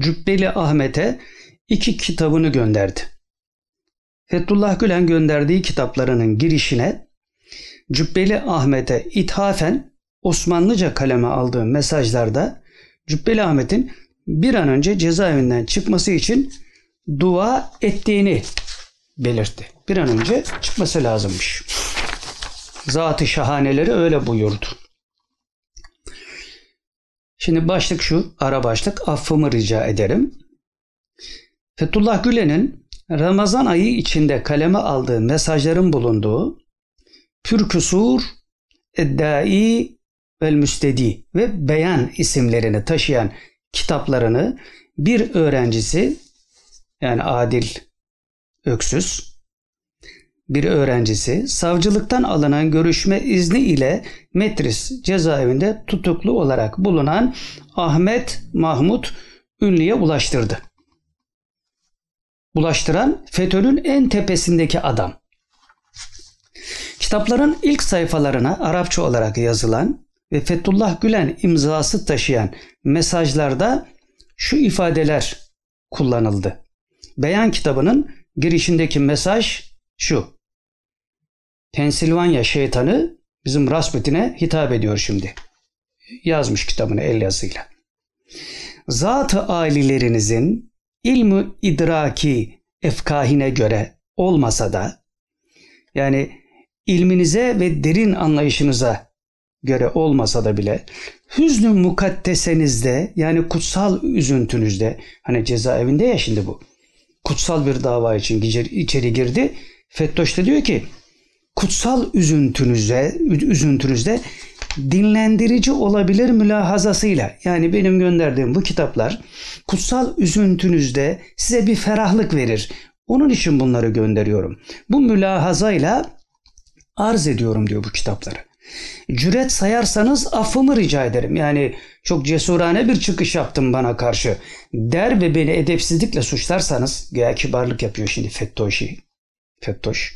Cübbeli Ahmet'e iki kitabını gönderdi. Fethullah Gülen gönderdiği kitaplarının girişine Cübbeli Ahmet'e ithafen Osmanlıca kaleme aldığı mesajlarda Cübbeli Ahmet'in bir an önce cezaevinden çıkması için dua ettiğini belirtti. Bir an önce çıkması lazımmış. Zat-ı şahaneleri öyle buyurdu. Şimdi başlık şu, ara başlık affımı rica ederim. Fethullah Gülen'in Ramazan ayı içinde kaleme aldığı mesajların bulunduğu Pürküsur, Eddai vel Müstedi ve Beyan isimlerini taşıyan kitaplarını bir öğrencisi yani Adil Öksüz bir öğrencisi savcılıktan alınan görüşme izni ile Metris cezaevinde tutuklu olarak bulunan Ahmet Mahmut Ünlü'ye ulaştırdı. Bulaştıran FETÖ'nün en tepesindeki adam. Kitapların ilk sayfalarına Arapça olarak yazılan ve Fethullah Gülen imzası taşıyan mesajlarda şu ifadeler kullanıldı. Beyan kitabının girişindeki mesaj şu. Pensilvanya şeytanı bizim Rasputin'e hitap ediyor şimdi. Yazmış kitabını el yazıyla. Zat-ı ailelerinizin ilmi idraki efkahine göre olmasa da yani ilminize ve derin anlayışınıza göre olmasa da bile hüznü mukaddesenizde yani kutsal üzüntünüzde hani cezaevinde ya şimdi bu kutsal bir dava için içeri girdi. Fettoş da diyor ki kutsal üzüntünüzde üzüntünüzde dinlendirici olabilir mülahazasıyla yani benim gönderdiğim bu kitaplar kutsal üzüntünüzde size bir ferahlık verir. Onun için bunları gönderiyorum. Bu mülahazayla arz ediyorum diyor bu kitapları. Cüret sayarsanız affımı rica ederim. Yani çok cesurane bir çıkış yaptım bana karşı. Der ve beni edepsizlikle suçlarsanız, güya kibarlık yapıyor şimdi Fettoşi. Fettoş.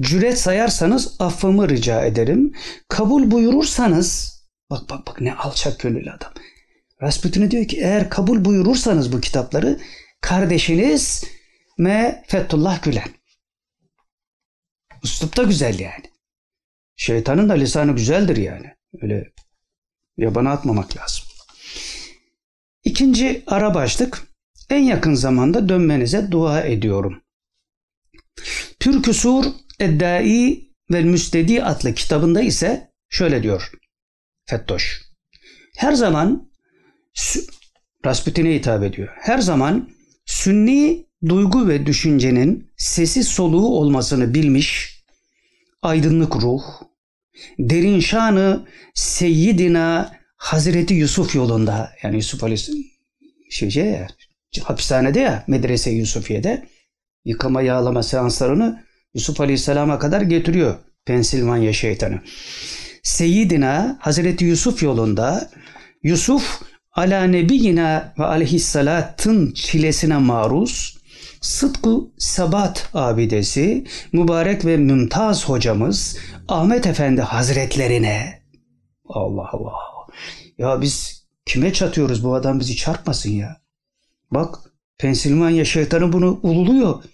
Cüret sayarsanız affımı rica ederim. Kabul buyurursanız, bak bak bak ne alçak gönüllü adam. Rasputin'e diyor ki eğer kabul buyurursanız bu kitapları kardeşiniz me Fethullah Gülen. Üslup da güzel yani. Şeytanın da lisanı güzeldir yani. Öyle yabana atmamak lazım. İkinci ara başlık en yakın zamanda dönmenize dua ediyorum. Türküsur Eddai ve Müstedi adlı kitabında ise şöyle diyor Fettoş. Her zaman Rasputin'e hitap ediyor. Her zaman sünni duygu ve düşüncenin sesi soluğu olmasını bilmiş, aydınlık ruh, derin şanı Seyyidina Hazreti Yusuf yolunda yani Yusuf Aleyhisselam şey, şey ya, hapishanede ya medrese Yusufiye'de yıkama yağlama seanslarını Yusuf Aleyhisselam'a kadar getiriyor Pensilvanya şeytanı. Seyyidina Hazreti Yusuf yolunda Yusuf ala nebiyina ve aleyhissalatın çilesine maruz Sıtkı Sabat abidesi mübarek ve mümtaz hocamız Ahmet Efendi Hazretlerine Allah Allah ya biz kime çatıyoruz bu adam bizi çarpmasın ya. Bak Pensilvanya şeytanı bunu ululuyor.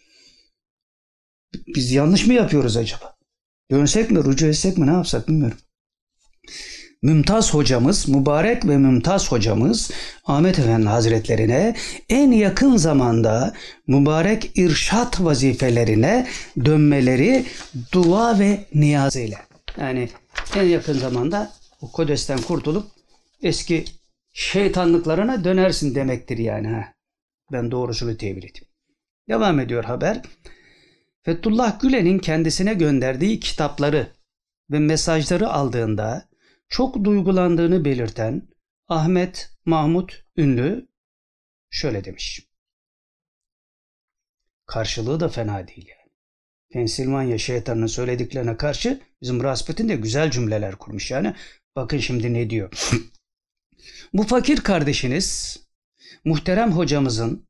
Biz yanlış mı yapıyoruz acaba? Dönsek mi, rücu etsek mi, ne yapsak bilmiyorum. Mümtaz hocamız, mübarek ve mümtaz hocamız Ahmet Efendi Hazretlerine en yakın zamanda mübarek irşat vazifelerine dönmeleri dua ve niyaz. Yani en yakın zamanda o kodesten kurtulup eski şeytanlıklarına dönersin demektir yani. Ben doğrusunu tevil edeyim. Devam ediyor haber. Fethullah Gülen'in kendisine gönderdiği kitapları ve mesajları aldığında çok duygulandığını belirten Ahmet Mahmut Ünlü şöyle demiş. Karşılığı da fena değil yani. Pensilvanya şeytanının söylediklerine karşı bizim Rasputin de güzel cümleler kurmuş yani. Bakın şimdi ne diyor. <laughs> Bu fakir kardeşiniz muhterem hocamızın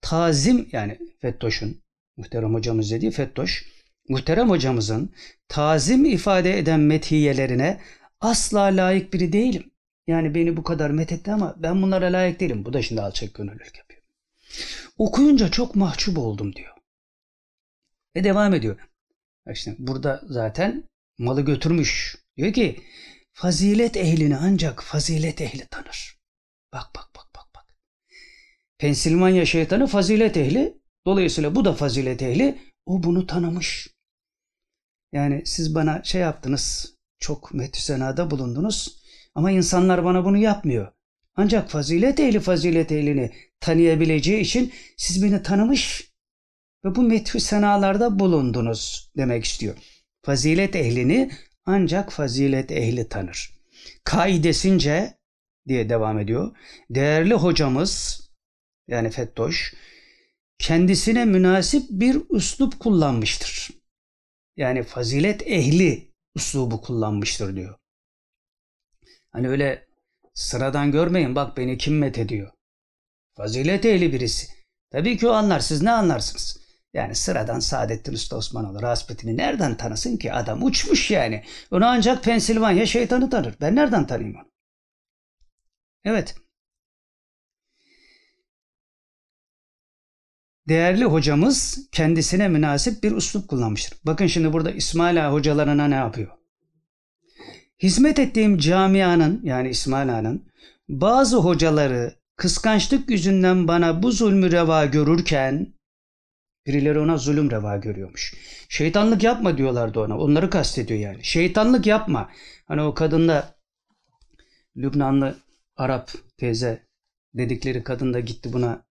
tazim yani Fettoş'un muhterem hocamız dediği Fettoş muhterem hocamızın tazim ifade eden metiyelerine asla layık biri değilim. Yani beni bu kadar methetti ama ben bunlara layık değilim. Bu da şimdi alçak gönüllülük yapıyor. Okuyunca çok mahcup oldum diyor. Ve devam ediyor. Bak işte burada zaten malı götürmüş. Diyor ki fazilet ehlini ancak fazilet ehli tanır. Bak bak bak bak bak. Pensilvanya şeytanı fazilet ehli. Dolayısıyla bu da fazilet ehli. O bunu tanımış. Yani siz bana şey yaptınız. Çok metüsenada bulundunuz. Ama insanlar bana bunu yapmıyor. Ancak fazilet ehli fazilet ehlini tanıyabileceği için siz beni tanımış ve bu methü senalarda bulundunuz demek istiyor. Fazilet ehlini ancak fazilet ehli tanır. Kaidesince diye devam ediyor. Değerli hocamız yani Fettoş kendisine münasip bir üslup kullanmıştır. Yani fazilet ehli üslubu kullanmıştır diyor. Hani öyle sıradan görmeyin bak beni kim met ediyor. Fazilet ehli birisi. Tabii ki o anlar siz ne anlarsınız? Yani sıradan Saadettin Usta Osmanoğlu Rasputin'i nereden tanısın ki? Adam uçmuş yani. Onu ancak Pensilvanya şeytanı tanır. Ben nereden tanıyayım onu? Evet. Değerli hocamız kendisine münasip bir üslup kullanmıştır. Bakın şimdi burada İsmail Ağa hocalarına ne yapıyor? Hizmet ettiğim camianın yani İsmail Ağa'nın bazı hocaları kıskançlık yüzünden bana bu zulmü reva görürken birileri ona zulüm reva görüyormuş. Şeytanlık yapma diyorlardı ona. Onları kastediyor yani. Şeytanlık yapma. Hani o kadınla Lübnanlı Arap teyze dedikleri kadın da gitti buna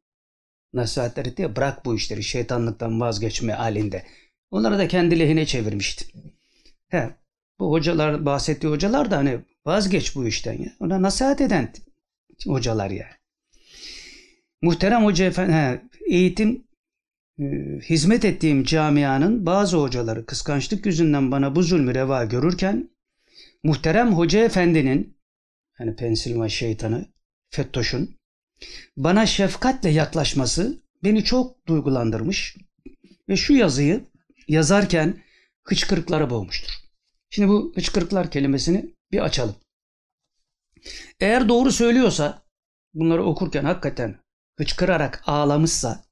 nasihatler etti ya bırak bu işleri şeytanlıktan vazgeçme halinde. Onları da kendi lehine çevirmişti. He, bu hocalar bahsettiği hocalar da hani vazgeç bu işten ya. Ona nasihat eden hocalar ya. Muhterem hoca efendi, he, eğitim e, hizmet ettiğim camianın bazı hocaları kıskançlık yüzünden bana bu zulmü reva görürken muhterem hoca efendinin yani Pensilvanya şeytanı Fettoş'un bana şefkatle yaklaşması beni çok duygulandırmış ve şu yazıyı yazarken hıçkırıklara boğmuştur. Şimdi bu hıçkırıklar kelimesini bir açalım. Eğer doğru söylüyorsa bunları okurken hakikaten hıçkırarak ağlamışsa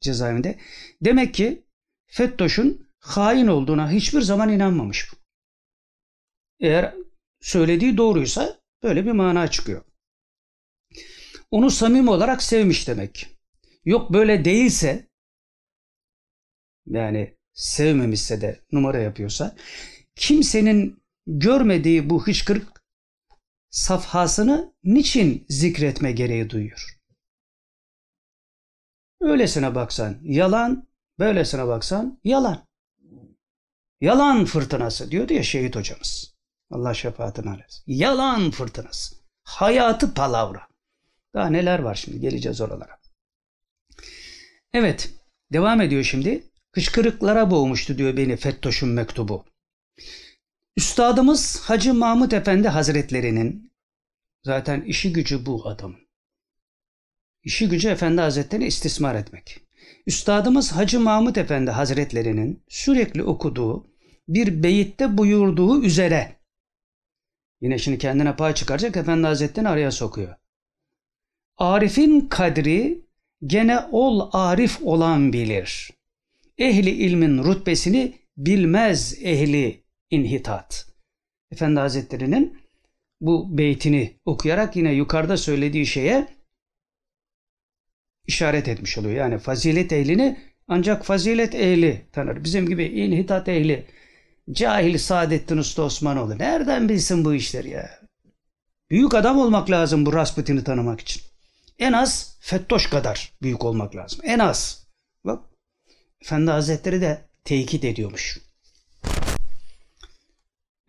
cezaevinde demek ki Fettoş'un hain olduğuna hiçbir zaman inanmamış. Eğer söylediği doğruysa böyle bir mana çıkıyor. Onu samimi olarak sevmiş demek. Yok böyle değilse yani sevmemişse de numara yapıyorsa kimsenin görmediği bu hıçkırık safhasını niçin zikretme gereği duyuyor? Öylesine baksan yalan, böylesine baksan yalan. Yalan fırtınası diyordu ya şehit hocamız. Allah şefaatini alessin. Yalan fırtınası. Hayatı palavra. Daha neler var şimdi geleceğiz oralara. Evet devam ediyor şimdi. Kışkırıklara boğmuştu diyor beni Fettoş'un mektubu. Üstadımız Hacı Mahmut Efendi Hazretlerinin zaten işi gücü bu adamın. İşi gücü Efendi Hazretlerini istismar etmek. Üstadımız Hacı Mahmut Efendi Hazretlerinin sürekli okuduğu bir beyitte buyurduğu üzere yine şimdi kendine pay çıkaracak Efendi Hazretlerini araya sokuyor. Arif'in kadri gene ol arif olan bilir. Ehli ilmin rütbesini bilmez ehli inhitat. Efendi Hazretleri'nin bu beytini okuyarak yine yukarıda söylediği şeye işaret etmiş oluyor. Yani fazilet ehlini ancak fazilet ehli tanır. Bizim gibi inhitat ehli Cahil Saadettin Usta Osmanoğlu. Nereden bilsin bu işleri ya? Büyük adam olmak lazım bu Rasputin'i tanımak için. En az Fettoş kadar büyük olmak lazım. En az. Bak Efendi Hazretleri de tekit ediyormuş.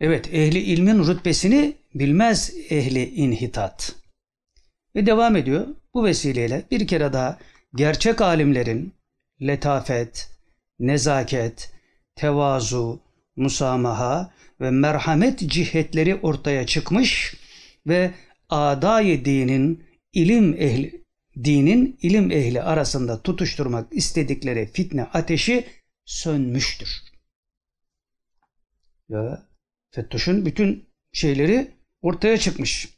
Evet, ehli ilmin rütbesini bilmez ehli inhitat. Ve devam ediyor. Bu vesileyle bir kere daha gerçek alimlerin letafet, nezaket, tevazu, musamaha ve merhamet cihetleri ortaya çıkmış ve adayı dinin ilim ehli dinin ilim ehli arasında tutuşturmak istedikleri fitne ateşi sönmüştür. Ya Fettoş'un bütün şeyleri ortaya çıkmış.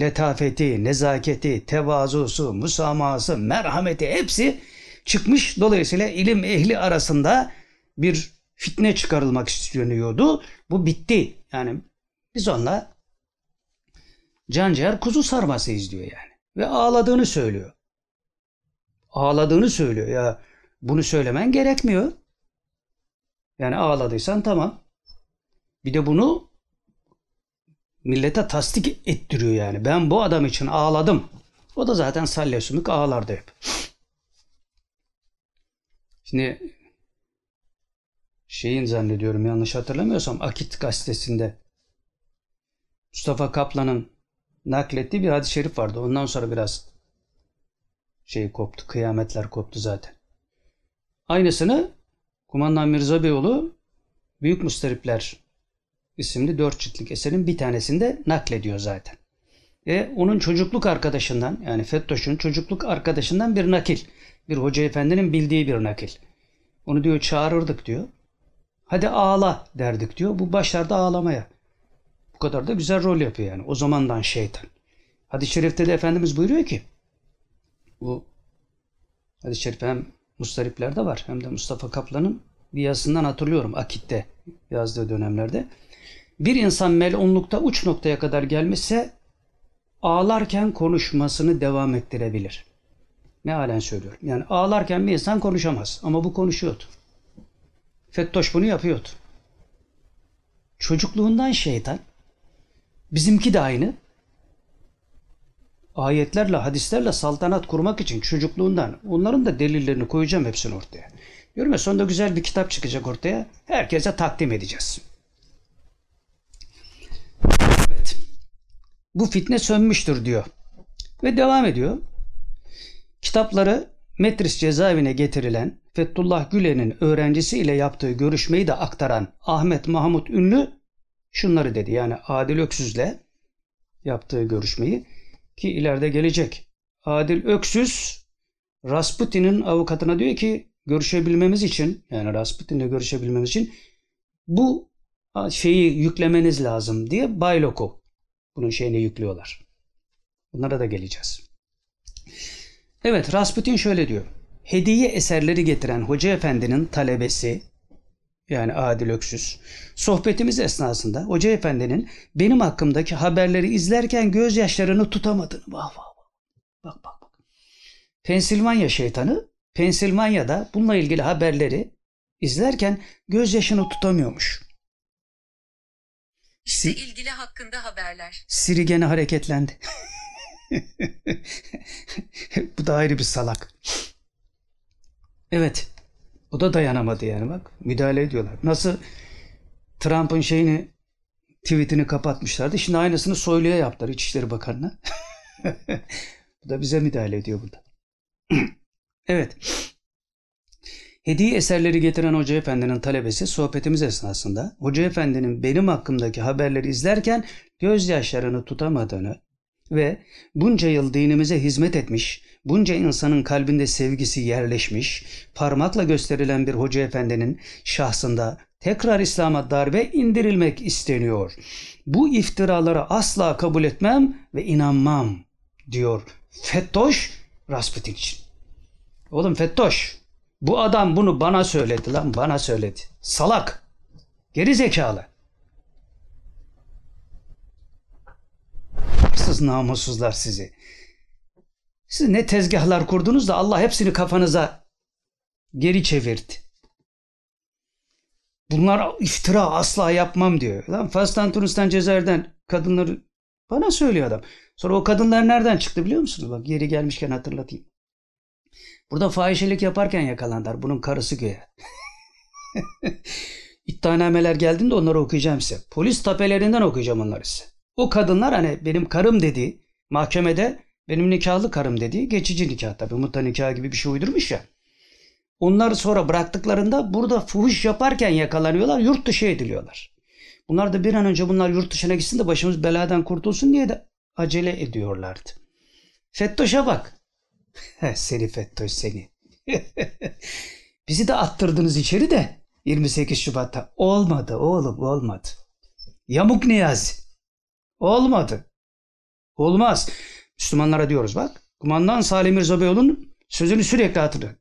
Letafeti, nezaketi, tevazusu, musamahası, merhameti hepsi çıkmış. Dolayısıyla ilim ehli arasında bir fitne çıkarılmak isteniyordu. Bu bitti. Yani biz onunla canciğer kuzu sarması izliyor yani. Ve ağladığını söylüyor. Ağladığını söylüyor. Ya bunu söylemen gerekmiyor. Yani ağladıysan tamam. Bir de bunu millete tasdik ettiriyor yani. Ben bu adam için ağladım. O da zaten salya sümük ağlardı hep. Şimdi şeyin zannediyorum yanlış hatırlamıyorsam Akit gazetesinde Mustafa Kaplan'ın naklettiği bir hadis-i şerif vardı. Ondan sonra biraz şey koptu. Kıyametler koptu zaten. Aynısını Kumandan Mirza Beyoğlu Büyük Mustaripler isimli dört ciltlik eserin bir tanesinde naklediyor zaten. Ve onun çocukluk arkadaşından yani Fettoş'un çocukluk arkadaşından bir nakil. Bir hoca efendinin bildiği bir nakil. Onu diyor çağırırdık diyor. Hadi ağla derdik diyor. Bu başlarda ağlamaya. Kadar da güzel rol yapıyor yani. O zamandan şeytan. Hadis-i şerifte de Efendimiz buyuruyor ki bu hadis-i şerif hem Mustariplerde var hem de Mustafa Kaplan'ın bir yazısından hatırlıyorum Akit'te yazdığı dönemlerde. Bir insan melunlukta uç noktaya kadar gelmişse ağlarken konuşmasını devam ettirebilir. Ne halen söylüyorum. Yani ağlarken bir insan konuşamaz ama bu konuşuyordu. Fettoş bunu yapıyordu. Çocukluğundan şeytan bizimki de aynı ayetlerle, hadislerle saltanat kurmak için çocukluğundan onların da delillerini koyacağım hepsini ortaya. Diyorum ya sonunda güzel bir kitap çıkacak ortaya. Herkese takdim edeceğiz. Evet. Bu fitne sönmüştür diyor. Ve devam ediyor. Kitapları Metris cezaevine getirilen Fethullah Gülen'in öğrencisi ile yaptığı görüşmeyi de aktaran Ahmet Mahmut Ünlü şunları dedi. Yani Adil Öksüz'le yaptığı görüşmeyi ki ileride gelecek. Adil Öksüz Rasputin'in avukatına diyor ki görüşebilmemiz için yani Rasputin'le görüşebilmemiz için bu şeyi yüklemeniz lazım diye Baylok'u bunun şeyini yüklüyorlar. Bunlara da geleceğiz. Evet Rasputin şöyle diyor. Hediye eserleri getiren Hoca Efendi'nin talebesi yani Adil Öksüz sohbetimiz esnasında Hoca Efendi'nin benim hakkımdaki haberleri izlerken gözyaşlarını tutamadığını vah vah. Bak bak bak. Pensilvanya şeytanı Pensilvanya'da bununla ilgili haberleri izlerken gözyaşını tutamıyormuş. İşte ilgili hakkında haberler. Siri gene hareketlendi. <laughs> Bu da ayrı bir salak. Evet. O da dayanamadı yani bak. Müdahale ediyorlar. Nasıl Trump'ın şeyini tweetini kapatmışlardı. Şimdi aynısını Soylu'ya yaptılar İçişleri Bakanı'na. <laughs> Bu da bize müdahale ediyor burada. <clears throat> evet. Hediye eserleri getiren Hoca Efendi'nin talebesi sohbetimiz esnasında Hoca Efendi'nin benim hakkımdaki haberleri izlerken gözyaşlarını tutamadığını ve bunca yıl dinimize hizmet etmiş, bunca insanın kalbinde sevgisi yerleşmiş, parmakla gösterilen bir Hoca Efendi'nin şahsında tekrar İslam'a darbe indirilmek isteniyor. Bu iftiraları asla kabul etmem ve inanmam diyor Fettoş Rasputin için. Oğlum Fettoş bu adam bunu bana söyledi lan bana söyledi. Salak. Geri zekalı. Hırsız namussuzlar sizi. Siz ne tezgahlar kurdunuz da Allah hepsini kafanıza geri çevirdi. Bunlar iftira asla yapmam diyor. Lan Fas'tan, Tunus'tan, Cezayir'den kadınları bana söylüyor adam. Sonra o kadınlar nereden çıktı biliyor musunuz? Bak yeri gelmişken hatırlatayım. Burada fahişelik yaparken yakalandılar. Bunun karısı göğe. <laughs> İddianameler geldiğinde onları okuyacağım size. Polis tapelerinden okuyacağım onları size. O kadınlar hani benim karım dediği mahkemede benim nikahlı karım dediği geçici nikah tabii. Mutta nikah gibi bir şey uydurmuş ya. Onları sonra bıraktıklarında burada fuhuş yaparken yakalanıyorlar, yurt dışı ediliyorlar. Bunlar da bir an önce bunlar yurt dışına gitsin de başımız beladan kurtulsun diye de acele ediyorlardı. Fettoş'a bak. <laughs> seni Fettoş seni. <laughs> Bizi de attırdınız içeri de 28 Şubat'ta. Olmadı oğlum olmadı. Yamuk Niyazi. Olmadı. Olmaz. Müslümanlara diyoruz bak. Kumandan Salim Mirza Beyoğlu'nun sözünü sürekli hatırlayın.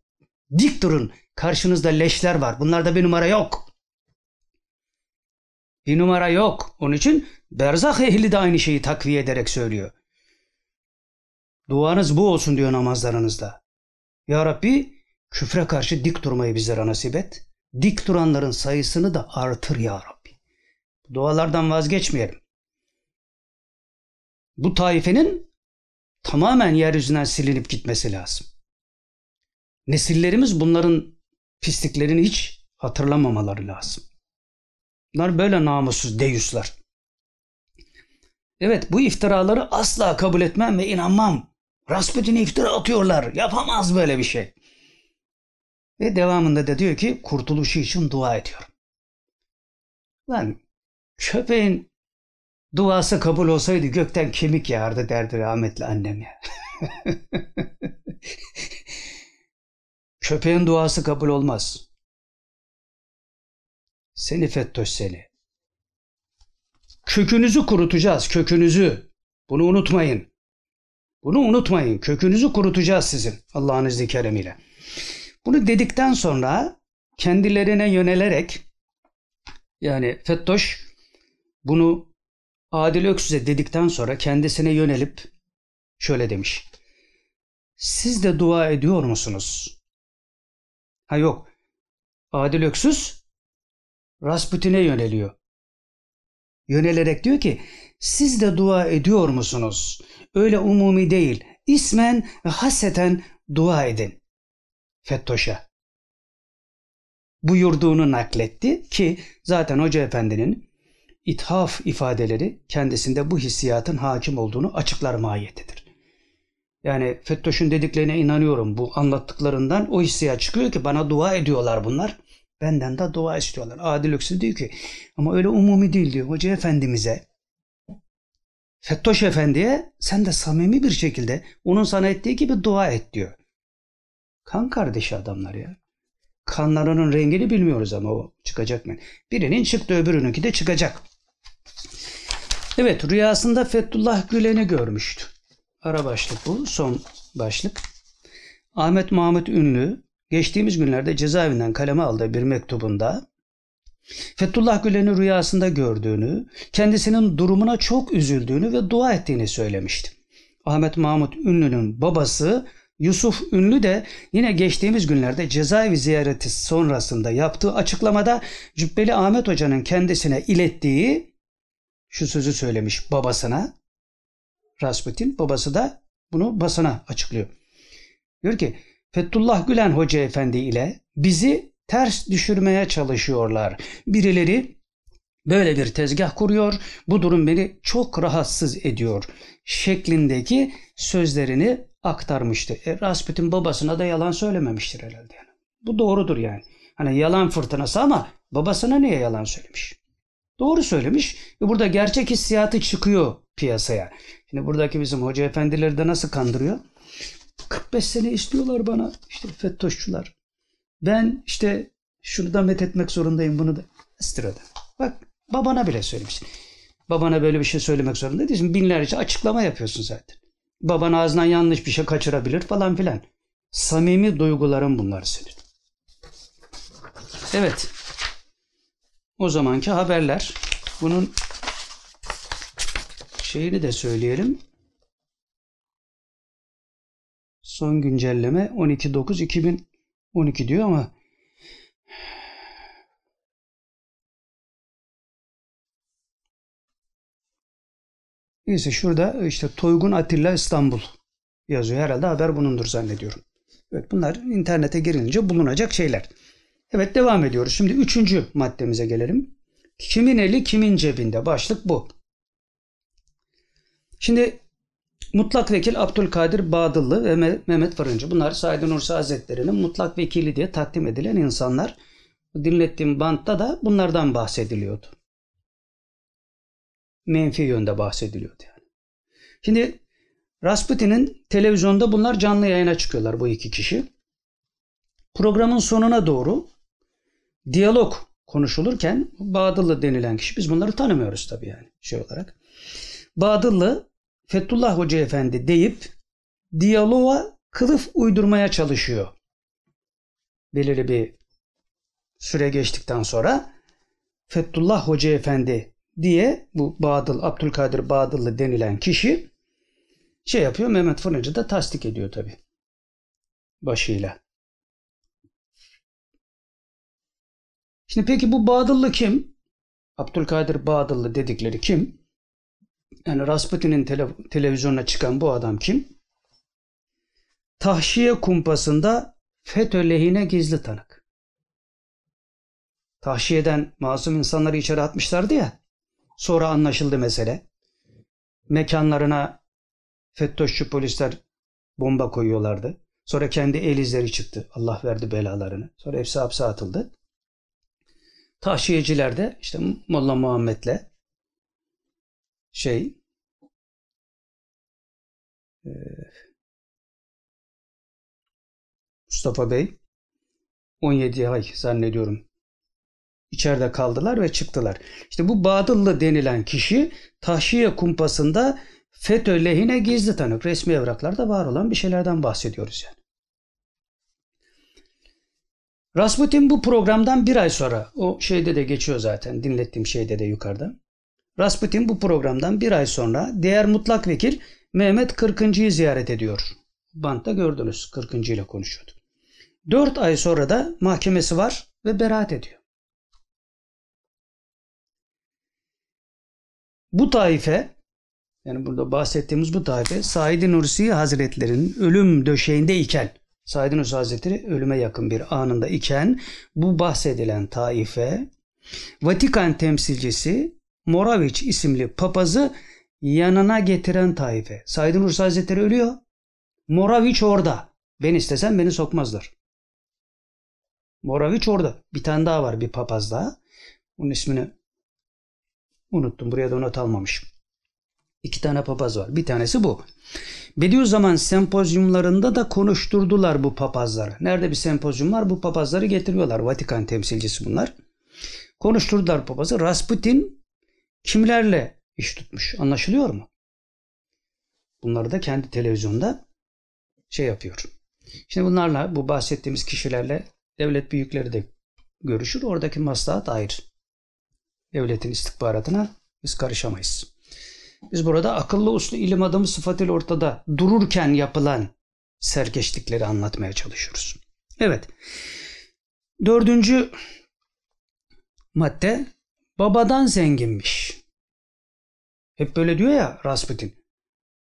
Dik durun. Karşınızda leşler var. Bunlarda bir numara yok. Bir numara yok. Onun için berzah ehli de aynı şeyi takviye ederek söylüyor. Duanız bu olsun diyor namazlarınızda. Ya Rabbi küfre karşı dik durmayı bizlere nasip et. Dik duranların sayısını da artır ya Rabbi. Dualardan vazgeçmeyelim. Bu taifenin tamamen yeryüzünden silinip gitmesi lazım. Nesillerimiz bunların pisliklerini hiç hatırlamamaları lazım. Bunlar böyle namussuz deyuslar. Evet bu iftiraları asla kabul etmem ve inanmam. Rasputin'e iftira atıyorlar. Yapamaz böyle bir şey. Ve devamında da diyor ki kurtuluşu için dua ediyorum. Lan köpeğin duası kabul olsaydı gökten kemik yağardı derdi rahmetli annem ya. <laughs> Köpeğin duası kabul olmaz. Seni Fettoş seni. Kökünüzü kurutacağız, kökünüzü. Bunu unutmayın. Bunu unutmayın. Kökünüzü kurutacağız sizin Allah'ın izni keremiyle. Bunu dedikten sonra kendilerine yönelerek yani Fettoş bunu Adil Öksüz'e dedikten sonra kendisine yönelip şöyle demiş. Siz de dua ediyor musunuz? Ha yok. Adil Öksüz Rasputin'e yöneliyor. Yönelerek diyor ki siz de dua ediyor musunuz? Öyle umumi değil. İsmen ve haseten dua edin. Fettoş'a. Buyurduğunu nakletti ki zaten Hoca Efendi'nin ithaf ifadeleri kendisinde bu hissiyatın hakim olduğunu açıklar mahiyetidir. Yani Fettoş'un dediklerine inanıyorum. Bu anlattıklarından o hissiyat çıkıyor ki bana dua ediyorlar bunlar. Benden de dua istiyorlar. Adil Öksüz diyor ki ama öyle umumi değil diyor. Hoca Efendimiz'e Fettoş Efendi'ye sen de samimi bir şekilde onun sana ettiği gibi dua et diyor. Kan kardeşi adamlar ya. Kanlarının rengini bilmiyoruz ama o çıkacak mı? Birinin çıktı öbürününki de çıkacak. Evet rüyasında Fethullah Gülen'i görmüştü. Ara başlık bu. Son başlık. Ahmet Mahmut Ünlü geçtiğimiz günlerde cezaevinden kaleme aldığı bir mektubunda Fethullah Gülen'i rüyasında gördüğünü, kendisinin durumuna çok üzüldüğünü ve dua ettiğini söylemişti. Ahmet Mahmut Ünlü'nün babası Yusuf Ünlü de yine geçtiğimiz günlerde cezaevi ziyareti sonrasında yaptığı açıklamada Cübbeli Ahmet Hoca'nın kendisine ilettiği şu sözü söylemiş babasına. Rasputin babası da bunu basına açıklıyor. Diyor ki Fethullah Gülen Hoca Efendi ile bizi ters düşürmeye çalışıyorlar. Birileri böyle bir tezgah kuruyor. Bu durum beni çok rahatsız ediyor. Şeklindeki sözlerini aktarmıştı. E, Rasputin babasına da yalan söylememiştir herhalde. Yani. Bu doğrudur yani. Hani yalan fırtınası ama babasına niye yalan söylemiş? Doğru söylemiş ve burada gerçek hissiyatı çıkıyor piyasaya. Şimdi buradaki bizim hoca efendileri de nasıl kandırıyor? 45 sene istiyorlar bana işte FETÖ'şçüler. Ben işte şunu da met etmek zorundayım bunu da. Sırada. Bak babana bile söylemiş. Babana böyle bir şey söylemek zorunda değilsin. Binlerce açıklama yapıyorsun zaten. Baban ağzından yanlış bir şey kaçırabilir falan filan. Samimi duygularım bunlar senin. Evet o zamanki haberler. Bunun şeyini de söyleyelim. Son güncelleme 12.9.2012 diyor ama Neyse şurada işte Toygun Atilla İstanbul yazıyor. Herhalde haber bunundur zannediyorum. Evet bunlar internete girince bulunacak şeyler. Evet devam ediyoruz. Şimdi üçüncü maddemize gelelim. Kimin eli kimin cebinde? Başlık bu. Şimdi mutlak vekil Abdülkadir Bağdıllı ve Me- Mehmet Fırıncı. Bunlar Said Nursi Hazretleri'nin mutlak vekili diye takdim edilen insanlar. Dinlettiğim bantta da bunlardan bahsediliyordu. Menfi yönde bahsediliyordu yani. Şimdi Rasputin'in televizyonda bunlar canlı yayına çıkıyorlar bu iki kişi. Programın sonuna doğru diyalog konuşulurken Bağdıllı denilen kişi biz bunları tanımıyoruz tabii yani şey olarak. Bağdıllı Fethullah Hoca Efendi deyip diyaloğa kılıf uydurmaya çalışıyor. Belirli bir süre geçtikten sonra Fethullah Hoca Efendi diye bu Bağdıl Abdülkadir Bağdıllı denilen kişi şey yapıyor Mehmet Fırıncı da tasdik ediyor tabi başıyla. Şimdi peki bu Bağdıllı kim? Abdülkadir Bağdıllı dedikleri kim? Yani Rasputin'in tele- televizyonuna çıkan bu adam kim? Tahşiye kumpasında FETÖ lehine gizli tanık. Tahşiyeden masum insanları içeri atmışlardı ya. Sonra anlaşıldı mesele. Mekanlarına FETÖ'şçü polisler bomba koyuyorlardı. Sonra kendi el izleri çıktı. Allah verdi belalarını. Sonra hepsi hapse atıldı. Tahşiyeciler de işte Molla Muhammed'le şey e, Mustafa Bey 17 ay zannediyorum içeride kaldılar ve çıktılar. İşte bu Badıllı denilen kişi tahşiye kumpasında FETÖ lehine gizli tanık. Resmi evraklarda var olan bir şeylerden bahsediyoruz yani. Rasputin bu programdan bir ay sonra o şeyde de geçiyor zaten dinlettiğim şeyde de yukarıda. Rasputin bu programdan bir ay sonra diğer mutlak vekil Mehmet Kırkıncı'yı ziyaret ediyor. Bantta gördünüz Kırkıncı ile konuşuyordu. Dört ay sonra da mahkemesi var ve beraat ediyor. Bu taife yani burada bahsettiğimiz bu taife Said Nursi Hazretleri'nin ölüm döşeğinde iken Said Nursi Hazretleri ölüme yakın bir anında iken bu bahsedilen taife Vatikan temsilcisi Moraviç isimli papazı yanına getiren taife. Said Nursi Hazretleri ölüyor. Moraviç orada. Ben istesem beni sokmazlar. Moraviç orada. Bir tane daha var bir papaz daha. Onun ismini unuttum. Buraya da not almamışım. İki tane papaz var. Bir tanesi bu. Bediüzzaman sempozyumlarında da konuşturdular bu papazları. Nerede bir sempozyum var bu papazları getiriyorlar. Vatikan temsilcisi bunlar. Konuşturdular papazı. Rasputin kimlerle iş tutmuş anlaşılıyor mu? Bunları da kendi televizyonda şey yapıyor. Şimdi bunlarla bu bahsettiğimiz kişilerle devlet büyükleri de görüşür. Oradaki maslahat ayrı. Devletin istihbaratına biz karışamayız. Biz burada akıllı uslu ilim adamı sıfatıyla ortada dururken yapılan serkeşlikleri anlatmaya çalışıyoruz. Evet. Dördüncü madde babadan zenginmiş. Hep böyle diyor ya Rasputin.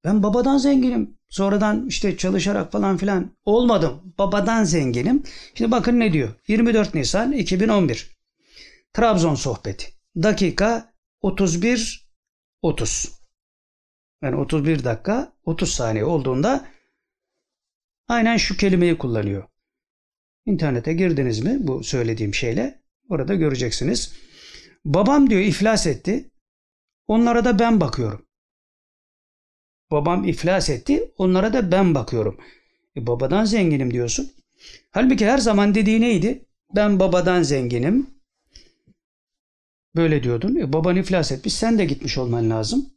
Ben babadan zenginim. Sonradan işte çalışarak falan filan olmadım. Babadan zenginim. Şimdi bakın ne diyor. 24 Nisan 2011. Trabzon sohbeti. Dakika 31 30. Yani 31 dakika 30 saniye olduğunda aynen şu kelimeyi kullanıyor. İnternete girdiniz mi bu söylediğim şeyle orada göreceksiniz. Babam diyor iflas etti. Onlara da ben bakıyorum. Babam iflas etti. Onlara da ben bakıyorum. E babadan zenginim diyorsun. Halbuki her zaman dediği neydi? Ben babadan zenginim. Böyle diyordun. E baban iflas etmiş. Sen de gitmiş olman lazım.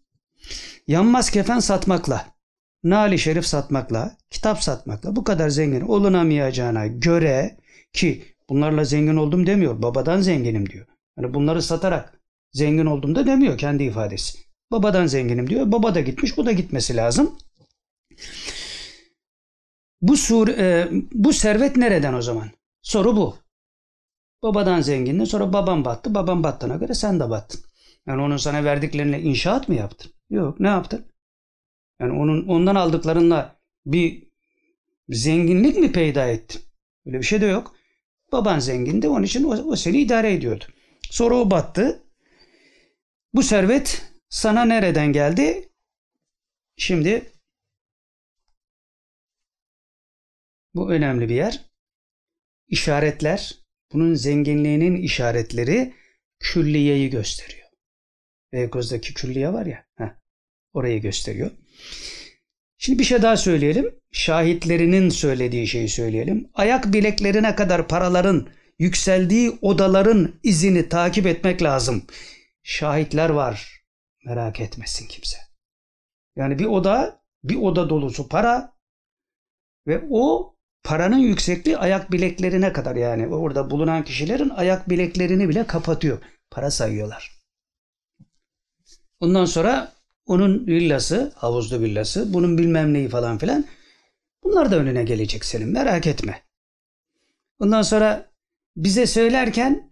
Yanmaz kefen satmakla, nali şerif satmakla, kitap satmakla bu kadar zengin olunamayacağına göre ki bunlarla zengin oldum demiyor. Babadan zenginim diyor. Yani bunları satarak zengin oldum da demiyor kendi ifadesi. Babadan zenginim diyor. Baba da gitmiş, bu da gitmesi lazım. Bu sur e, bu servet nereden o zaman? Soru bu. Babadan zengindin sonra babam battı. Babam battığına göre sen de battın. Yani onun sana verdiklerine inşaat mı yaptın? Yok. Ne yaptın? Yani onun ondan aldıklarınla bir zenginlik mi peyda ettin? Öyle bir şey de yok. Baban zengindi. Onun için o, o seni idare ediyordu. Sonra o battı. Bu servet sana nereden geldi? Şimdi bu önemli bir yer. İşaretler, bunun zenginliğinin işaretleri külliyeyi gösteriyor. Beykoz'daki külliye var ya, heh, orayı gösteriyor. Şimdi bir şey daha söyleyelim. Şahitlerinin söylediği şeyi söyleyelim. Ayak bileklerine kadar paraların yükseldiği odaların izini takip etmek lazım. Şahitler var. Merak etmesin kimse. Yani bir oda, bir oda dolusu para ve o paranın yüksekliği ayak bileklerine kadar yani orada bulunan kişilerin ayak bileklerini bile kapatıyor. Para sayıyorlar. Ondan sonra onun villası, havuzlu villası, bunun bilmem neyi falan filan. Bunlar da önüne gelecek senin merak etme. Ondan sonra bize söylerken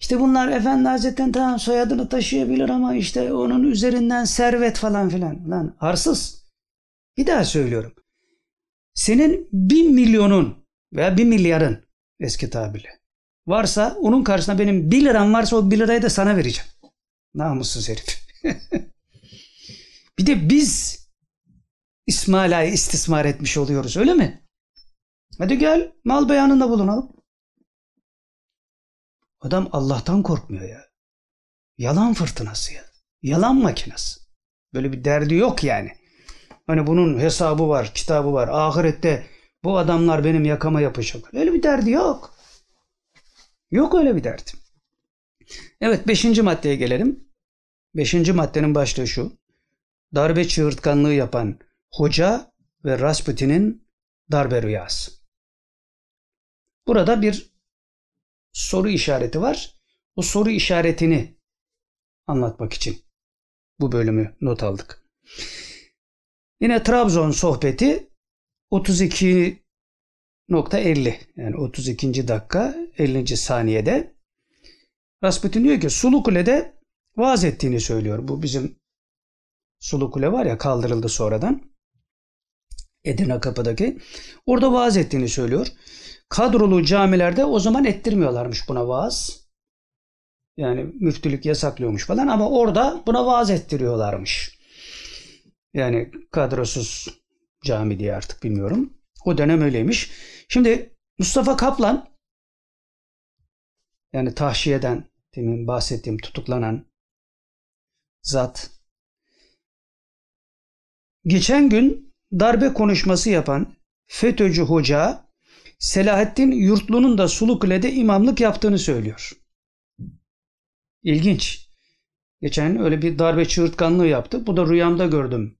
işte bunlar Efendi Hazretleri'nin tamam soyadını taşıyabilir ama işte onun üzerinden servet falan filan. Lan arsız. Bir daha söylüyorum. Senin bir milyonun veya bir milyarın eski tabirle varsa onun karşısında benim bir liram varsa o bir lirayı da sana vereceğim. Namussuz herif. <laughs> bir de biz İsmaila'yı istismar etmiş oluyoruz öyle mi? Hadi gel mal beyanında bulunalım. Adam Allah'tan korkmuyor ya. Yalan fırtınası ya. Yalan makinesi. Böyle bir derdi yok yani. Hani bunun hesabı var, kitabı var. Ahirette bu adamlar benim yakama yapacak. Öyle bir derdi yok. Yok öyle bir derdi. Evet beşinci maddeye gelelim. Beşinci maddenin başlığı şu. Darbe çığırtkanlığı yapan hoca ve Rasputin'in darbe rüyası. Burada bir soru işareti var. O soru işaretini anlatmak için bu bölümü not aldık. Yine Trabzon sohbeti 32.50 yani 32. dakika 50. saniyede Rasputin diyor ki Sulu Kule'de vaaz ettiğini söylüyor. Bu bizim Sulu Kule var ya kaldırıldı sonradan. Edirne kapıdaki. Orada vaaz ettiğini söylüyor. Kadrolu camilerde o zaman ettirmiyorlarmış buna vaaz. Yani müftülük yasaklıyormuş falan ama orada buna vaaz ettiriyorlarmış. Yani kadrosuz cami diye artık bilmiyorum. O dönem öyleymiş. Şimdi Mustafa Kaplan yani tahşiyeden demin bahsettiğim tutuklanan zat geçen gün darbe konuşması yapan FETÖ'cü hoca Selahattin Yurtlu'nun da Sulukule'de imamlık yaptığını söylüyor. İlginç. Geçen öyle bir darbe çığırtkanlığı yaptı. Bu da rüyamda gördüm.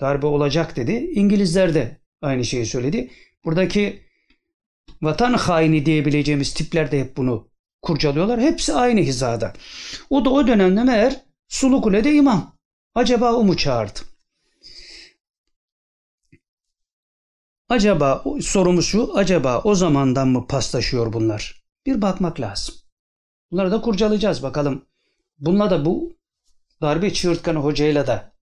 Darbe olacak dedi. İngilizler de aynı şeyi söyledi. Buradaki vatan haini diyebileceğimiz tipler de hep bunu kurcalıyorlar. Hepsi aynı hizada. O da o dönemde meğer Sulukule'de imam. Acaba o mu çağırdı? Acaba sorumuz şu, acaba o zamandan mı paslaşıyor bunlar? Bir bakmak lazım. Bunları da kurcalayacağız bakalım. Bununla da bu darbe çığırtkanı hocayla da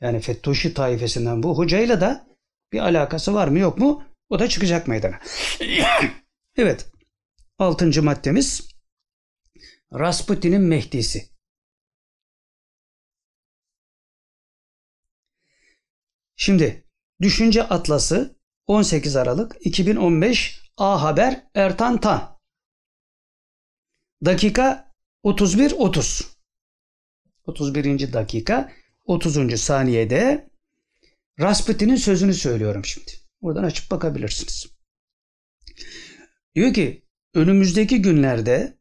yani Fettoşi taifesinden bu hocayla da bir alakası var mı yok mu? O da çıkacak meydana. <coughs> evet. Altıncı maddemiz Rasputin'in Mehdisi. Şimdi Düşünce Atlası 18 Aralık 2015 A Haber Ertan Tan. Dakika 31 30. 31. dakika 30. saniyede Rasputin'in sözünü söylüyorum şimdi. Oradan açıp bakabilirsiniz. Diyor ki önümüzdeki günlerde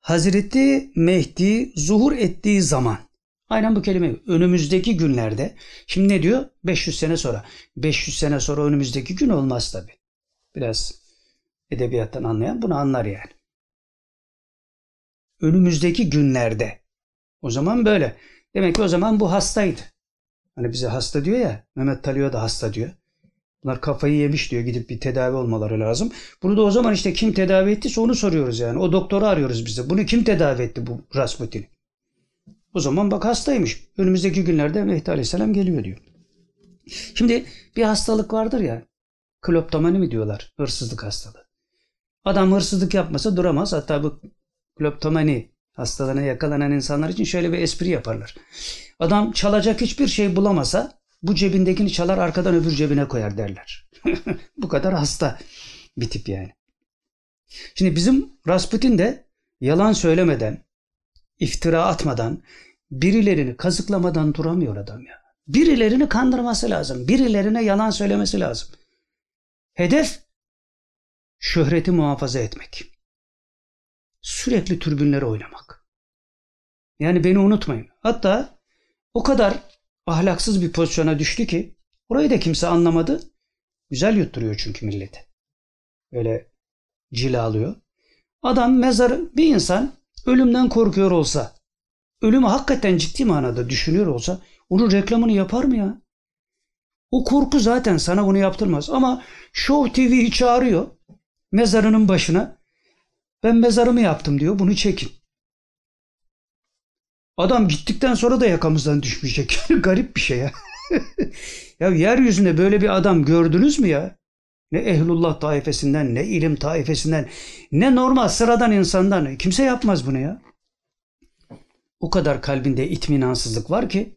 Hazreti Mehdi zuhur ettiği zaman aynen bu kelime önümüzdeki günlerde şimdi ne diyor? 500 sene sonra. 500 sene sonra önümüzdeki gün olmaz tabi. Biraz edebiyattan anlayan bunu anlar yani. Önümüzdeki günlerde. O zaman böyle. Demek ki o zaman bu hastaydı. Hani bize hasta diyor ya. Mehmet Talio da hasta diyor. Bunlar kafayı yemiş diyor. Gidip bir tedavi olmaları lazım. Bunu da o zaman işte kim tedavi ettiyse onu soruyoruz yani. O doktoru arıyoruz bize. Bunu kim tedavi etti bu Rasputin? O zaman bak hastaymış. Önümüzdeki günlerde Mehdi Aleyhisselam geliyor diyor. Şimdi bir hastalık vardır ya. Kleptomani mi diyorlar? Hırsızlık hastalığı. Adam hırsızlık yapmasa duramaz. Hatta bu kleptomani hastalığına yakalanan insanlar için şöyle bir espri yaparlar. Adam çalacak hiçbir şey bulamasa bu cebindekini çalar arkadan öbür cebine koyar derler. <laughs> bu kadar hasta bir tip yani. Şimdi bizim Rasputin de yalan söylemeden, iftira atmadan, birilerini kazıklamadan duramıyor adam ya. Birilerini kandırması lazım. Birilerine yalan söylemesi lazım. Hedef şöhreti muhafaza etmek. Sürekli türbünlere oynamak. Yani beni unutmayın. Hatta o kadar ahlaksız bir pozisyona düştü ki orayı da kimse anlamadı. Güzel yutturuyor çünkü milleti. Öyle cilalıyor. Adam mezarı bir insan ölümden korkuyor olsa, ölümü hakikaten ciddi manada düşünüyor olsa onun reklamını yapar mı ya? O korku zaten sana bunu yaptırmaz. Ama Show TV'yi çağırıyor mezarının başına. Ben mezarımı yaptım diyor. Bunu çekin. Adam gittikten sonra da yakamızdan düşmeyecek. <laughs> Garip bir şey ya. <laughs> ya yeryüzünde böyle bir adam gördünüz mü ya? Ne ehlullah taifesinden, ne ilim taifesinden, ne normal sıradan insandan. Kimse yapmaz bunu ya. O kadar kalbinde itminansızlık var ki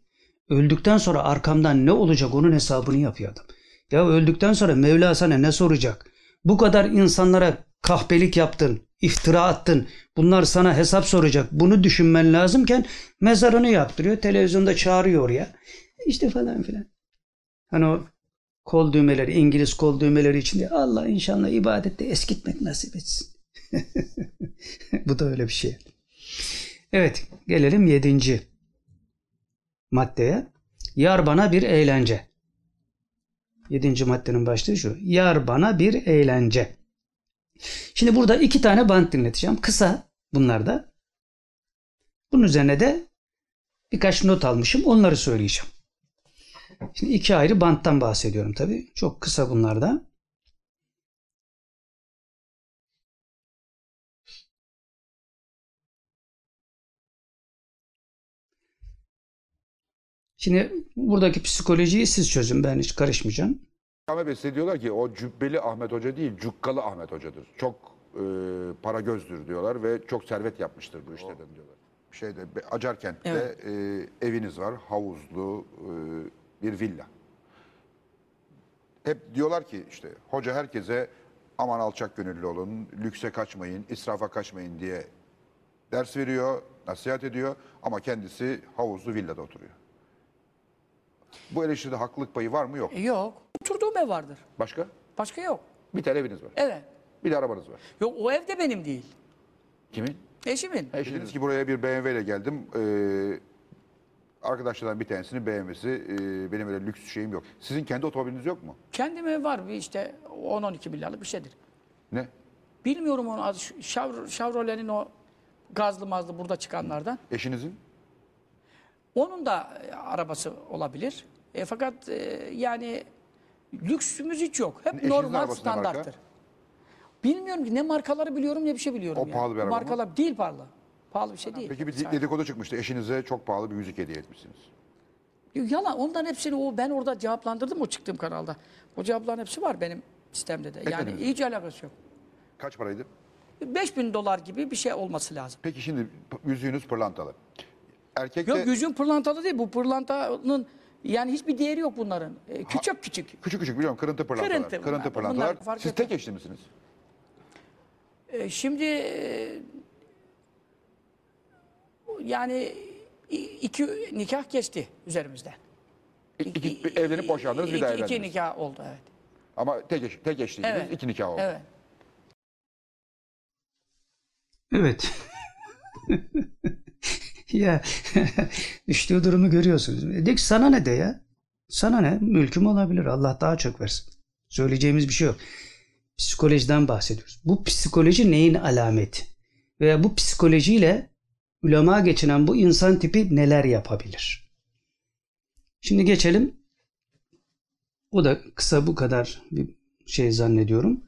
öldükten sonra arkamdan ne olacak onun hesabını yapıyor adam. Ya öldükten sonra Mevla sana ne soracak? Bu kadar insanlara kahpelik yaptın, iftira attın. Bunlar sana hesap soracak. Bunu düşünmen lazımken mezarını yaptırıyor. Televizyonda çağırıyor oraya. İşte falan filan. Hani o kol düğmeleri, İngiliz kol düğmeleri içinde Allah inşallah ibadette eskitmek nasip etsin. <laughs> Bu da öyle bir şey. Evet, gelelim yedinci maddeye. Yar bana bir eğlence. Yedinci maddenin başlığı şu. Yar bana bir eğlence. Şimdi burada iki tane band dinleteceğim. Kısa bunlar da. Bunun üzerine de birkaç not almışım. Onları söyleyeceğim. Şimdi iki ayrı banttan bahsediyorum tabii. Çok kısa bunlar da. Şimdi buradaki psikolojiyi siz çözün. Ben hiç karışmayacağım. Ahmet Bey size diyorlar ki o cübbeli Ahmet Hoca değil, cukkalı Ahmet Hocadır. Çok e, para gözdür diyorlar ve çok servet yapmıştır bu işlerden diyorlar. Şeyde Acarkent'te e, eviniz var, havuzlu e, bir villa. Hep diyorlar ki işte hoca herkese aman alçak gönüllü olun, lükse kaçmayın, israfa kaçmayın diye ders veriyor, nasihat ediyor ama kendisi havuzlu villada oturuyor. Bu eleştiride haklılık payı var mı yok. Yok. Oturduğum ev vardır. Başka? Başka yok. Bir tane eviniz var. Evet. Bir de arabanız var. Yok o ev de benim değil. Kimin? Eşimin. Dediniz ki buraya bir BMW ile geldim. Ee, arkadaşlardan bir tanesinin BMW'si. Ee, benim öyle lüks şeyim yok. Sizin kendi otomobiliniz yok mu? Kendim ev var bir işte 10-12 milyarlık bir şeydir. Ne? Bilmiyorum onu. Chevro- Chevrolet'in o gazlı mazlı burada çıkanlardan. Eşinizin? Onun da e, arabası olabilir. E, fakat e, yani lüksümüz hiç yok. Hep Eşinizin normal arabası ne marka? standarttır. Bilmiyorum ki ne markaları biliyorum ne bir şey biliyorum. O yani. pahalı bir araba mı? Markalar değil pahalı. Pahalı bir şey değil. Peki bir dedikodu çıkmıştı. Eşinize çok pahalı bir yüzük hediye etmişsiniz. Yalan. Ondan hepsini o ben orada cevaplandırdım o çıktığım kanalda. O cevapların hepsi var benim sistemde de. Yani Etmediniz mi? hiç alakası yok. Kaç paraydı? 5000 dolar gibi bir şey olması lazım. Peki şimdi p- yüzüğünüz pırlantalı. Erkekte Yok yüzün pırlantalı değil. Bu pırlantanın yani hiçbir değeri yok bunların. Ee, küçük küçük. küçük küçük biliyorum kırıntı pırlantalar. Kırıntı bunlar. Bunlar pırlantalar. Siz tek eşli misiniz? Ee, şimdi e, yani iki nikah geçti üzerimizden. İki, iki- evlenip boşandınız bir daha İki- İki evlendiniz. nikah oldu evet. Ama tek, eş, tek eşliydiniz. Evet. iki nikah oldu. Evet. Evet. <laughs> ya <laughs> düştüğü durumu görüyorsunuz. De ki sana ne de ya? Sana ne? Mülküm olabilir. Allah daha çok versin. Söyleyeceğimiz bir şey yok. Psikolojiden bahsediyoruz. Bu psikoloji neyin alameti? Veya bu psikolojiyle ulema geçinen bu insan tipi neler yapabilir? Şimdi geçelim. O da kısa bu kadar bir şey zannediyorum.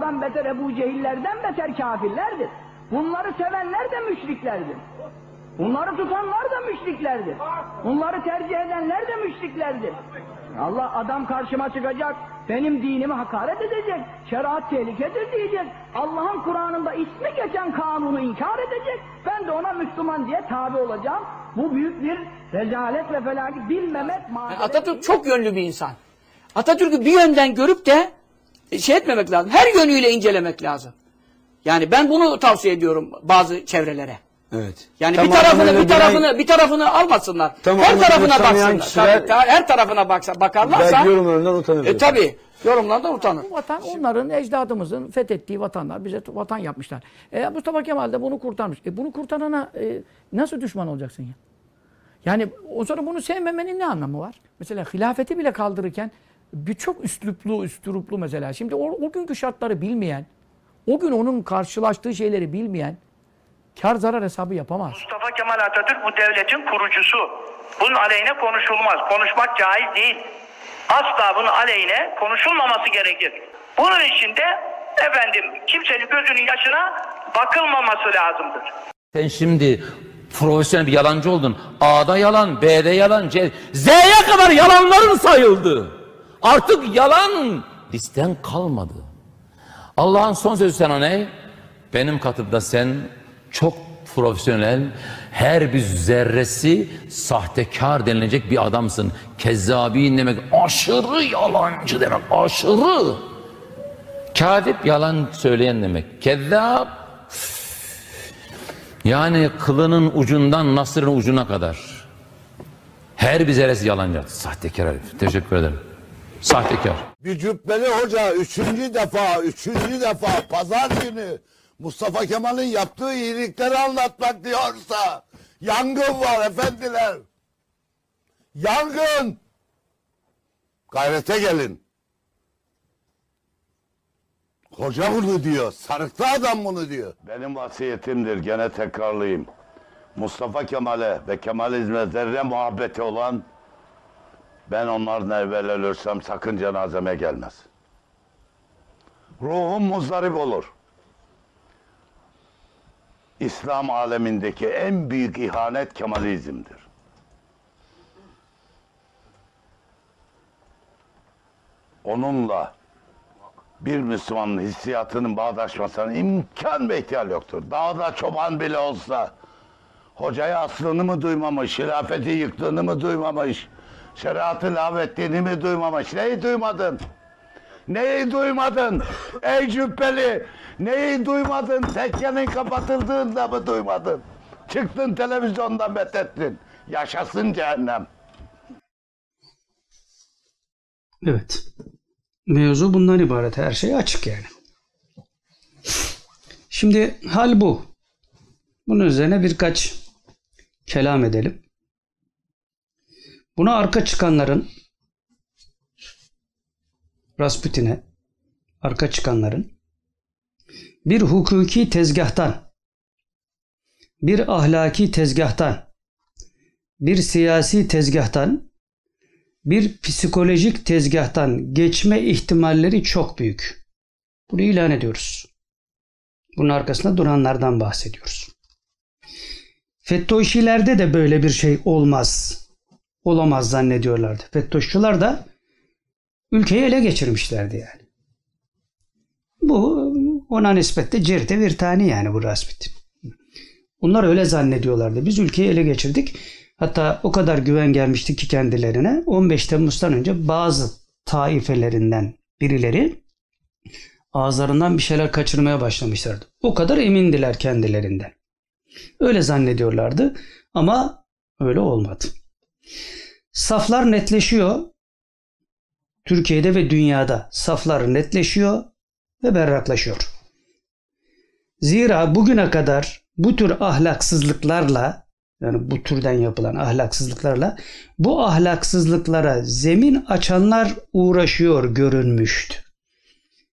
Gavurlardan beter, Ebu Cehillerden beter kafirlerdir. Bunları sevenler de müşriklerdir. Bunları tutanlar da müşriklerdir. Bunları tercih edenler de müşriklerdir. Allah adam karşıma çıkacak, benim dinimi hakaret edecek, şeriat tehlikedir diyecek, Allah'ın Kur'an'ında ismi geçen kanunu inkar edecek, ben de ona Müslüman diye tabi olacağım. Bu büyük bir rezalet ve felaket bilmemek mağduriyet. Atatürk çok yönlü bir insan. Atatürk'ü bir yönden görüp de şey etmemek lazım. Her yönüyle incelemek lazım. Yani ben bunu tavsiye ediyorum bazı çevrelere. Evet. Yani Tam bir tarafını bir tarafını bir tarafını almasınlar. Tam her tarafına baksınlar. kişiler- Tabii, ta- her tarafına baksa bakarlarsa Belki yorumlarından utanır. e tabi yorumlardan utanır. Vatan onların ecdadımızın fethettiği vatanlar bize vatan yapmışlar. E, Mustafa Kemal de bunu kurtarmış. E, bunu kurtarana e, nasıl düşman olacaksın ya? Yani o sonra bunu sevmemenin ne anlamı var? Mesela hilafeti bile kaldırırken birçok üsluplu, üstüruplu mesela. Şimdi o, o günkü şartları bilmeyen, o gün onun karşılaştığı şeyleri bilmeyen kar zarar hesabı yapamaz. Mustafa Kemal Atatürk bu devletin kurucusu. Bunun aleyhine konuşulmaz. Konuşmak caiz değil. Asla bunun aleyhine konuşulmaması gerekir. Bunun için de efendim kimsenin gözünün yaşına bakılmaması lazımdır. Sen şimdi profesyonel bir yalancı oldun. A'da yalan, B'de yalan, C... Z'ye kadar yalanların sayıldı. Artık yalan listen kalmadı. Allah'ın son sözü sana ne? Benim katımda sen çok profesyonel, her bir zerresi sahtekar denilecek bir adamsın. Kezzabin demek aşırı yalancı demek, aşırı. Kadip yalan söyleyen demek. Kezzab yani kılının ucundan nasırın ucuna kadar. Her bir zerresi yalancı. Sahtekar herif. Teşekkür ederim. Sahtekar. Bir cübbeli hoca üçüncü defa, üçüncü defa pazar günü Mustafa Kemal'in yaptığı iyilikleri anlatmak diyorsa yangın var efendiler. Yangın. Gayrete gelin. Hoca bunu diyor. Sarıklı adam bunu diyor. Benim vasiyetimdir gene tekrarlayayım. Mustafa Kemal'e ve Kemalizme zerre muhabbeti olan ben onlardan evvel ölürsem sakın cenazeme gelmez. Ruhum muzdarip olur. İslam alemindeki en büyük ihanet Kemalizm'dir. Onunla bir Müslümanın hissiyatının bağdaşmasına imkan ve ihtimal yoktur. Dağda çoban bile olsa hocaya aslını mı duymamış, hilafeti yıktığını mı duymamış, şeriatı lağvettiğini mi duymamış, neyi duymadın? Neyi duymadın? Ey cübbeli, neyi duymadın? Tekkenin kapatıldığında mı duymadın? Çıktın televizyondan methettin. Yaşasın cehennem. Evet. Mevzu bundan ibaret. Her şey açık yani. Şimdi hal bu. Bunun üzerine birkaç kelam edelim. Buna arka çıkanların Rasputin'e arka çıkanların bir hukuki tezgahtan bir ahlaki tezgahtan bir siyasi tezgahtan bir psikolojik tezgahtan geçme ihtimalleri çok büyük. Bunu ilan ediyoruz. Bunun arkasında duranlardan bahsediyoruz. Fettoşilerde de böyle bir şey olmaz. Olamaz zannediyorlardı. Fettoşçular da ülkeyi ele geçirmişlerdi yani. Bu ona nispetle cirte bir tane yani bu Rasputin. Bunlar öyle zannediyorlardı. Biz ülkeyi ele geçirdik. Hatta o kadar güven gelmişti ki kendilerine 15 Temmuz'dan önce bazı taifelerinden birileri ağızlarından bir şeyler kaçırmaya başlamışlardı. O kadar emindiler kendilerinden. Öyle zannediyorlardı ama öyle olmadı. Saflar netleşiyor. Türkiye'de ve dünyada saflar netleşiyor ve berraklaşıyor. Zira bugüne kadar bu tür ahlaksızlıklarla yani bu türden yapılan ahlaksızlıklarla bu ahlaksızlıklara zemin açanlar uğraşıyor görünmüştü.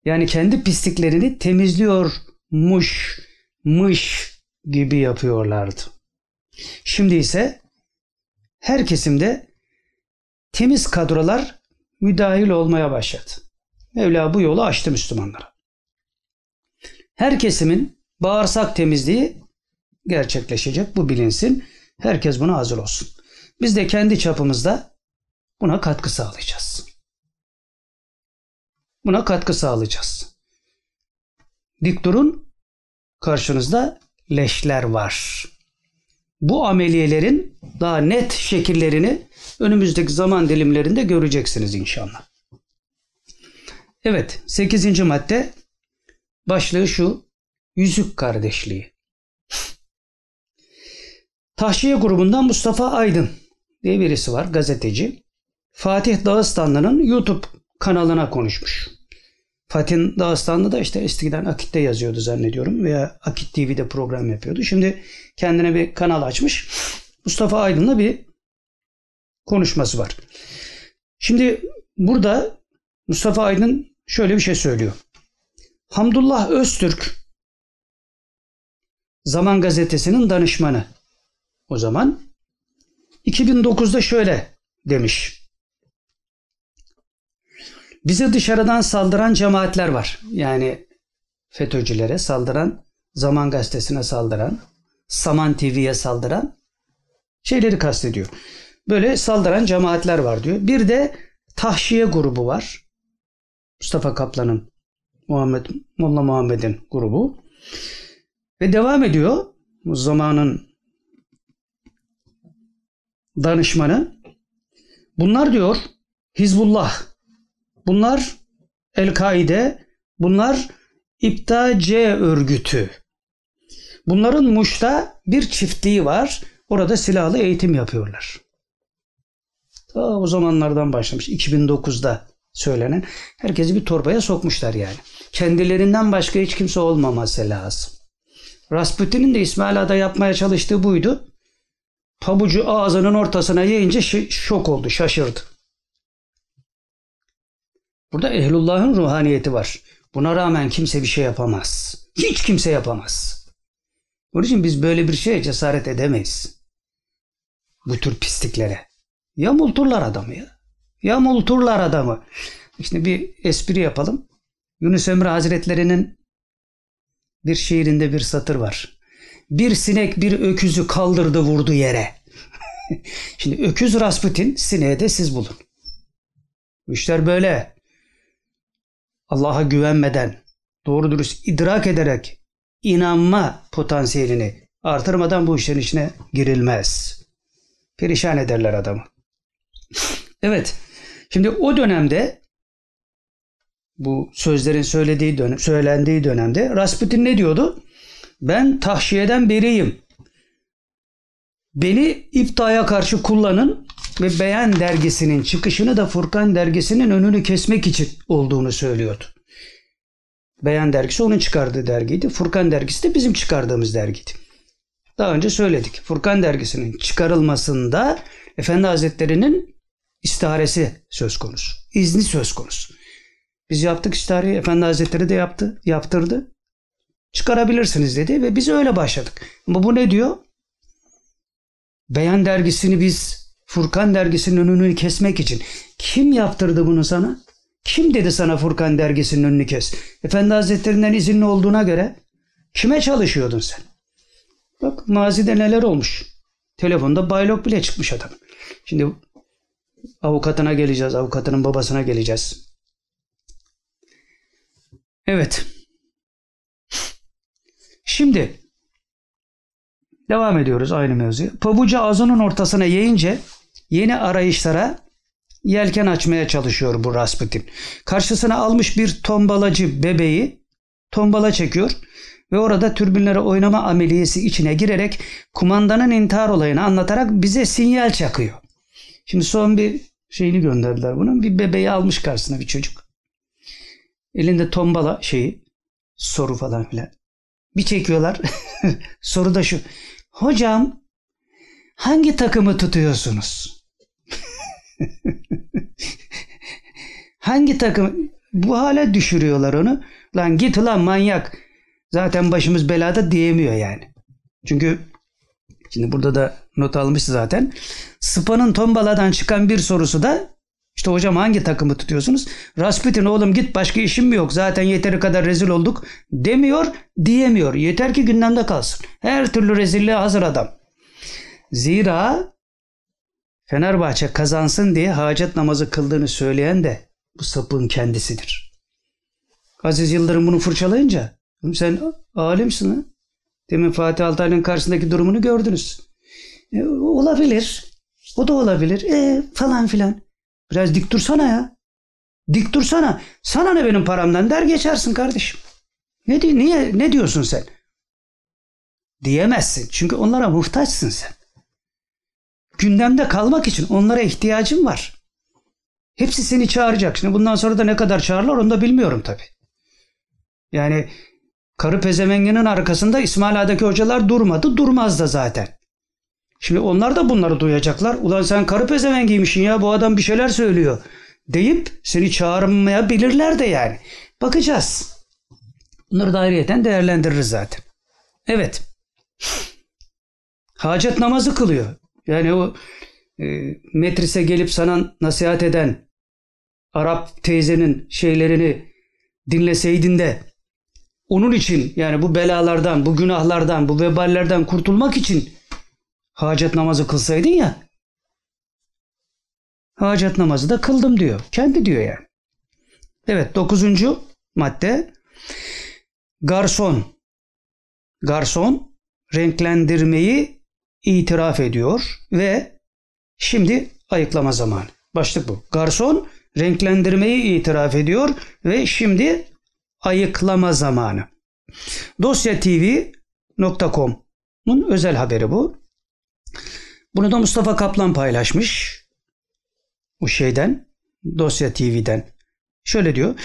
Yani kendi pisliklerini temizliyormuş mış gibi yapıyorlardı. Şimdi ise her kesimde temiz kadrolar müdahil olmaya başladı. Mevla bu yolu açtı Müslümanlara. her kesimin bağırsak temizliği gerçekleşecek. Bu bilinsin. Herkes buna hazır olsun. Biz de kendi çapımızda buna katkı sağlayacağız. Buna katkı sağlayacağız. Dik durun. Karşınızda leşler var. Bu ameliyelerin daha net şekillerini önümüzdeki zaman dilimlerinde göreceksiniz inşallah. Evet, 8. madde başlığı şu. Yüzük kardeşliği. Tahşiye grubundan Mustafa Aydın diye birisi var, gazeteci. Fatih Dağıstanlı'nın YouTube kanalına konuşmuş. Fatih Dağıstanlı da işte eskiden Akit'te yazıyordu zannediyorum veya Akit TV'de program yapıyordu. Şimdi kendine bir kanal açmış. Mustafa Aydın'la bir konuşması var. Şimdi burada Mustafa Aydın şöyle bir şey söylüyor. Hamdullah Öztürk Zaman Gazetesi'nin danışmanı o zaman 2009'da şöyle demiş. Bize dışarıdan saldıran cemaatler var. Yani FETÖ'cülere saldıran, Zaman Gazetesi'ne saldıran, Saman TV'ye saldıran şeyleri kastediyor. Böyle saldıran cemaatler var diyor. Bir de tahşiye grubu var. Mustafa Kaplan'ın, Muhammed Molla Muhammed'in grubu. Ve devam ediyor. Bu zamanın danışmanı. Bunlar diyor Hizbullah. Bunlar El-Kaide. Bunlar İpta-C örgütü. Bunların Muş'ta bir çiftliği var. Orada silahlı eğitim yapıyorlar. Ta o zamanlardan başlamış. 2009'da söylenen. Herkesi bir torbaya sokmuşlar yani. Kendilerinden başka hiç kimse olmaması lazım. Rasputin'in de İsmail Ada yapmaya çalıştığı buydu. Pabucu ağzının ortasına yiyince şok oldu, şaşırdı. Burada ehlullahın ruhaniyeti var. Buna rağmen kimse bir şey yapamaz. Hiç kimse yapamaz. Onun için biz böyle bir şeye cesaret edemeyiz. Bu tür pisliklere. Yamulturlar adamı ya. Yamulturlar adamı. İşte bir espri yapalım. Yunus Emre Hazretleri'nin bir şiirinde bir satır var. Bir sinek bir öküzü kaldırdı vurdu yere. <laughs> Şimdi öküz Rasputin, sineğe de siz bulun. Bu işler böyle. Allah'a güvenmeden, doğru dürüst idrak ederek inanma potansiyelini artırmadan bu işlerin içine girilmez. Perişan ederler adamı. Evet. Şimdi o dönemde bu sözlerin söylediği dönem, söylendiği dönemde Rasputin ne diyordu? Ben tahşiyeden beriyim. Beni iftaya karşı kullanın ve Beyan dergisinin çıkışını da Furkan dergisinin önünü kesmek için olduğunu söylüyordu. Beyan dergisi onun çıkardığı dergiydi. Furkan dergisi de bizim çıkardığımız dergiydi. Daha önce söyledik. Furkan dergisinin çıkarılmasında Efendi Hazretleri'nin istiharesi söz konusu. İzni söz konusu. Biz yaptık istihareyi. Efendi Hazretleri de yaptı. Yaptırdı. Çıkarabilirsiniz dedi ve biz öyle başladık. Ama bu ne diyor? Beyan dergisini biz Furkan dergisinin önünü kesmek için. Kim yaptırdı bunu sana? Kim dedi sana Furkan dergisinin önünü kes? Efendi Hazretlerinden izinli olduğuna göre kime çalışıyordun sen? Bak mazide neler olmuş. Telefonda baylok bile çıkmış adam. Şimdi avukatına geleceğiz. Avukatının babasına geleceğiz. Evet. Şimdi devam ediyoruz aynı mevzuya. Pabucu ağzının ortasına yayınca yeni arayışlara yelken açmaya çalışıyor bu Rasputin. Karşısına almış bir tombalacı bebeği tombala çekiyor ve orada türbinlere oynama ameliyesi içine girerek kumandanın intihar olayını anlatarak bize sinyal çakıyor. Şimdi son bir şeyini gönderdiler bunun. Bir bebeği almış karşısına bir çocuk. Elinde tombala şeyi soru falan filan. Bir çekiyorlar. <laughs> soru da şu. Hocam hangi takımı tutuyorsunuz? Hangi takım? Bu hale düşürüyorlar onu. Lan git lan manyak. Zaten başımız belada diyemiyor yani. Çünkü şimdi burada da not almış zaten. Spa'nın tombaladan çıkan bir sorusu da İşte hocam hangi takımı tutuyorsunuz? Rasputin oğlum git başka işim mi yok zaten yeteri kadar rezil olduk demiyor diyemiyor. Yeter ki gündemde kalsın. Her türlü rezilliğe hazır adam. Zira Fenerbahçe kazansın diye hacet namazı kıldığını söyleyen de bu sapığın kendisidir. Aziz Yıldırım bunu fırçalayınca "Oğlum sen alimsin ha. Demin Fatih Altaylı'nın karşısındaki durumunu gördünüz. E, olabilir. O da olabilir. E, falan filan. Biraz dik dursana ya. Dik dursana. Sana ne benim paramdan der geçersin kardeşim. Ne, di- niye, ne diyorsun sen? Diyemezsin. Çünkü onlara muhtaçsın sen. Gündemde kalmak için onlara ihtiyacın var. Hepsi seni çağıracak. Şimdi bundan sonra da ne kadar çağırırlar onu da bilmiyorum tabii. Yani karı pezemenginin arkasında İsmail Ağa'daki hocalar durmadı. Durmaz da zaten. Şimdi onlar da bunları duyacaklar. Ulan sen karı pezevengiymişsin ya bu adam bir şeyler söylüyor. Deyip seni çağırmayabilirler de yani. Bakacağız. Bunları da ayrıyeten değerlendiririz zaten. Evet. Hacet namazı kılıyor. Yani o e, metrise gelip sana nasihat eden Arap teyzenin şeylerini dinleseydin de onun için yani bu belalardan, bu günahlardan, bu veballerden kurtulmak için hacet namazı kılsaydın ya. Hacet namazı da kıldım diyor. Kendi diyor yani. Evet dokuzuncu madde. Garson. Garson renklendirmeyi itiraf ediyor ve şimdi ayıklama zamanı. Başlık bu. Garson renklendirmeyi itiraf ediyor ve şimdi ayıklama zamanı. Dosyatv.com'un özel haberi bu. Bunu da Mustafa Kaplan paylaşmış. Bu şeyden, Dosya TV'den. Şöyle diyor.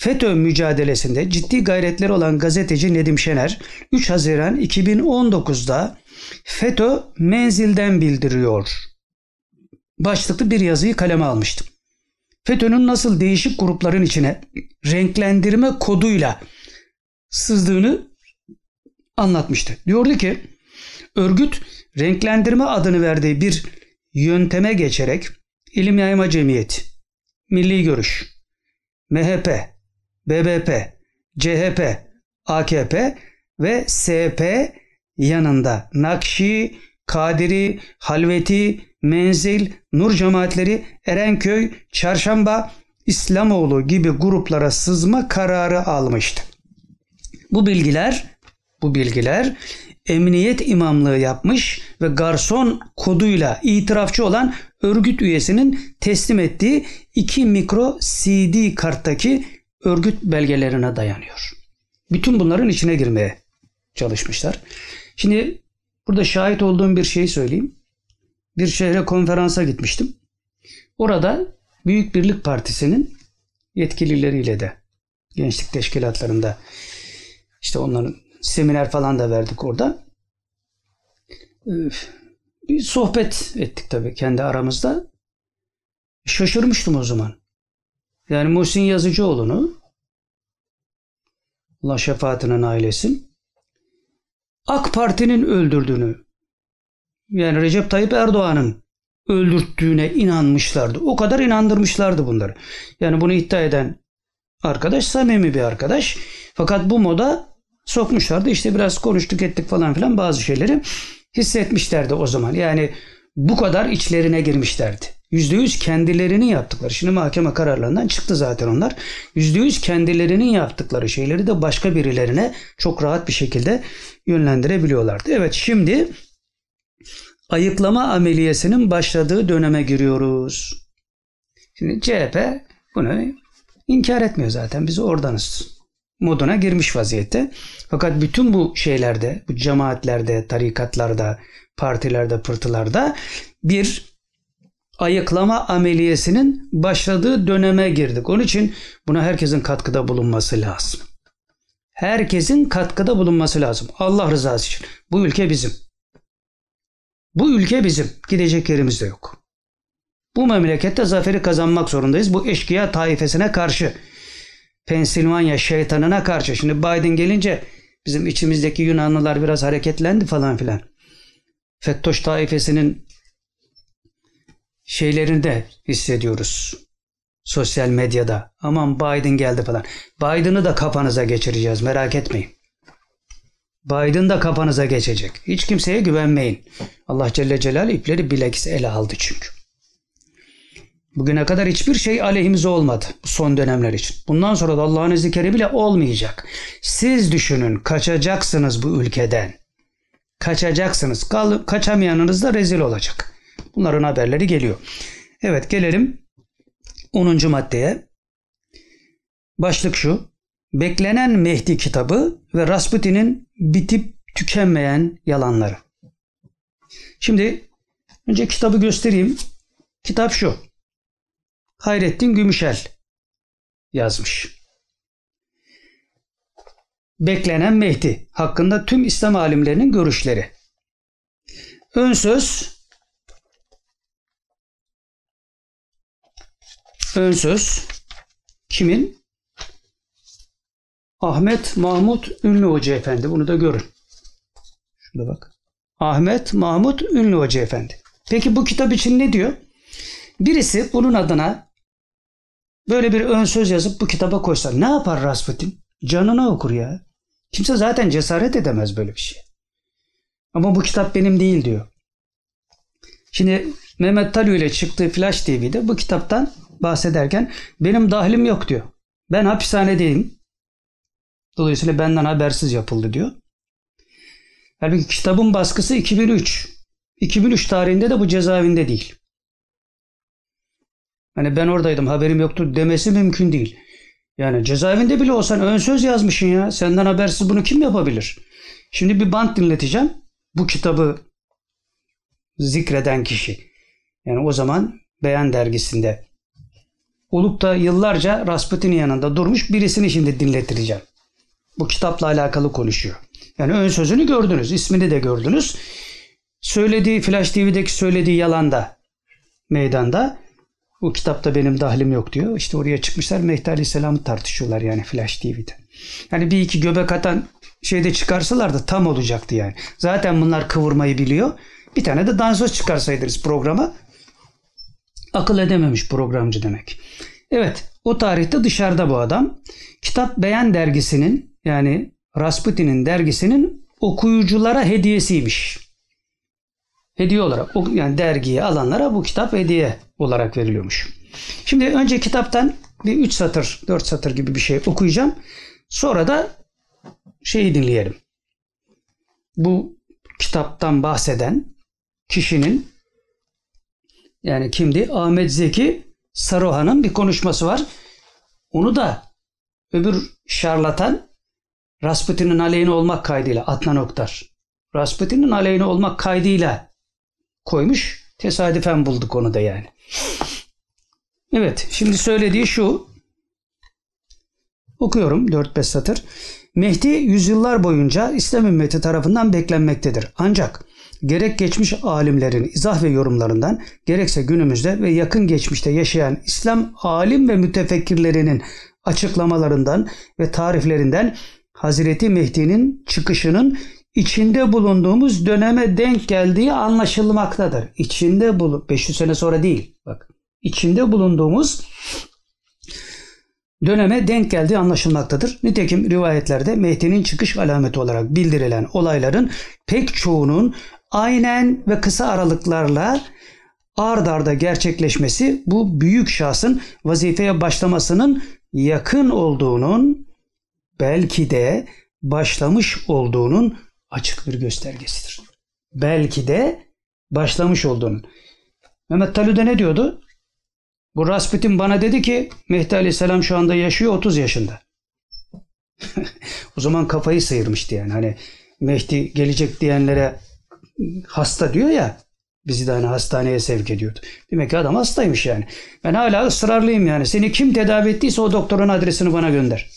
FETÖ mücadelesinde ciddi gayretleri olan gazeteci Nedim Şener 3 Haziran 2019'da FETÖ menzilden bildiriyor. Başlıklı bir yazıyı kaleme almıştım. FETÖ'nün nasıl değişik grupların içine renklendirme koduyla sızdığını anlatmıştı. Diyordu ki örgüt renklendirme adını verdiği bir yönteme geçerek İlim Yayma Cemiyeti, Milli Görüş, MHP, BBP, CHP, AKP ve SP yanında Nakşi, Kadiri, Halveti, Menzil, Nur cemaatleri, Erenköy, Çarşamba, İslamoğlu gibi gruplara sızma kararı almıştı. Bu bilgiler bu bilgiler emniyet imamlığı yapmış ve garson koduyla itirafçı olan örgüt üyesinin teslim ettiği 2 mikro CD karttaki örgüt belgelerine dayanıyor. Bütün bunların içine girmeye çalışmışlar. Şimdi burada şahit olduğum bir şeyi söyleyeyim. Bir şehre konferansa gitmiştim. Orada Büyük Birlik Partisi'nin yetkilileriyle de gençlik teşkilatlarında işte onların seminer falan da verdik orada. Bir sohbet ettik tabii kendi aramızda. Şaşırmıştım o zaman. Yani Muhsin Yazıcıoğlu'nu Allah şefaatine nail etsin. AK Parti'nin öldürdüğünü yani Recep Tayyip Erdoğan'ın öldürttüğüne inanmışlardı. O kadar inandırmışlardı bunları. Yani bunu iddia eden arkadaş samimi bir arkadaş. Fakat bu moda sokmuşlardı. İşte biraz konuştuk ettik falan filan bazı şeyleri hissetmişlerdi o zaman. Yani bu kadar içlerine girmişlerdi. %100 kendilerinin yaptıkları. Şimdi mahkeme kararlarından çıktı zaten onlar. %100 kendilerinin yaptıkları şeyleri de başka birilerine çok rahat bir şekilde yönlendirebiliyorlardı. Evet şimdi ayıklama ameliyesinin başladığı döneme giriyoruz. Şimdi CHP bunu inkar etmiyor zaten. Biz oradanız moduna girmiş vaziyette. Fakat bütün bu şeylerde, bu cemaatlerde, tarikatlarda, partilerde, pırtılarda bir ayıklama ameliyesinin başladığı döneme girdik. Onun için buna herkesin katkıda bulunması lazım. Herkesin katkıda bulunması lazım. Allah rızası için. Bu ülke bizim. Bu ülke bizim. Gidecek yerimiz de yok. Bu memlekette zaferi kazanmak zorundayız. Bu eşkıya taifesine karşı. Pensilvanya şeytanına karşı. Şimdi Biden gelince bizim içimizdeki Yunanlılar biraz hareketlendi falan filan. Fettoş taifesinin şeylerini de hissediyoruz. sosyal medyada. Aman Biden geldi falan. Biden'ı da kafanıza geçireceğiz merak etmeyin. Biden da kafanıza geçecek. Hiç kimseye güvenmeyin. Allah Celle Celal ipleri bilakis ele aldı çünkü. Bugüne kadar hiçbir şey aleyhimize olmadı son dönemler için. Bundan sonra da Allah'ın izni kerimi bile olmayacak. Siz düşünün kaçacaksınız bu ülkeden. Kaçacaksınız. Kal kaçamayanınız da rezil olacak. Bunların haberleri geliyor. Evet gelelim 10. maddeye. Başlık şu. Beklenen Mehdi kitabı ve Rasputin'in bitip tükenmeyen yalanları. Şimdi önce kitabı göstereyim. Kitap şu. Hayrettin Gümüşel yazmış. Beklenen Mehdi hakkında tüm İslam alimlerinin görüşleri. Ön söz Ön söz kimin? Ahmet Mahmut Ünlü Hoca Efendi. Bunu da görün. Şurada bak. Ahmet Mahmut Ünlü Hoca Efendi. Peki bu kitap için ne diyor? Birisi bunun adına böyle bir ön söz yazıp bu kitaba koysa ne yapar Rasputin? Canına okur ya. Kimse zaten cesaret edemez böyle bir şey. Ama bu kitap benim değil diyor. Şimdi Mehmet Talü ile çıktığı Flash TV'de bu kitaptan bahsederken benim dahlim yok diyor. Ben hapishanedeyim. Dolayısıyla benden habersiz yapıldı diyor. Halbuki kitabın baskısı 2003. 2003 tarihinde de bu cezaevinde değil. Hani ben oradaydım haberim yoktu demesi mümkün değil. Yani cezaevinde bile olsan ön söz yazmışsın ya. Senden habersiz bunu kim yapabilir? Şimdi bir bant dinleteceğim. Bu kitabı zikreden kişi. Yani o zaman Beyan dergisinde olup da yıllarca Rasputin'in yanında durmuş birisini şimdi dinletireceğim. Bu kitapla alakalı konuşuyor. Yani ön sözünü gördünüz, ismini de gördünüz. Söylediği Flash TV'deki söylediği yalanda meydanda bu kitapta benim dahlim yok diyor. İşte oraya çıkmışlar Mehdi Aleyhisselam'ı tartışıyorlar yani Flash TV'de. Yani bir iki göbek atan şeyde çıkarsalardı tam olacaktı yani. Zaten bunlar kıvırmayı biliyor. Bir tane de dansöz çıkarsaydınız programa akıl edememiş programcı demek. Evet o tarihte dışarıda bu adam. Kitap Beyan dergisinin yani Rasputin'in dergisinin okuyuculara hediyesiymiş. Hediye olarak yani dergiyi alanlara bu kitap hediye olarak veriliyormuş. Şimdi önce kitaptan bir 3 satır 4 satır gibi bir şey okuyacağım. Sonra da şeyi dinleyelim. Bu kitaptan bahseden kişinin yani kimdi? Ahmet Zeki Saruhan'ın bir konuşması var. Onu da öbür şarlatan Rasputin'in aleyhine olmak kaydıyla Adnan Oktar. Rasputin'in aleyhine olmak kaydıyla koymuş. Tesadüfen bulduk onu da yani. Evet şimdi söylediği şu. Okuyorum 4-5 satır. Mehdi yüzyıllar boyunca İslam ümmeti tarafından beklenmektedir. Ancak gerek geçmiş alimlerin izah ve yorumlarından gerekse günümüzde ve yakın geçmişte yaşayan İslam alim ve mütefekkirlerinin açıklamalarından ve tariflerinden Hazreti Mehdi'nin çıkışının içinde bulunduğumuz döneme denk geldiği anlaşılmaktadır. İçinde bulu 500 sene sonra değil. Bak. içinde bulunduğumuz döneme denk geldiği anlaşılmaktadır. Nitekim rivayetlerde Mehdi'nin çıkış alameti olarak bildirilen olayların pek çoğunun aynen ve kısa aralıklarla ard arda gerçekleşmesi bu büyük şahsın vazifeye başlamasının yakın olduğunun belki de başlamış olduğunun açık bir göstergesidir. Belki de başlamış olduğunun. Mehmet Talü'de ne diyordu? Bu Rasputin bana dedi ki Mehdi Aleyhisselam şu anda yaşıyor 30 yaşında. <laughs> o zaman kafayı sıyırmıştı yani. Hani Mehdi gelecek diyenlere hasta diyor ya bizi de hani hastaneye sevk ediyordu. Demek ki adam hastaymış yani. Ben hala ısrarlıyım yani. Seni kim tedavi ettiyse o doktorun adresini bana gönder.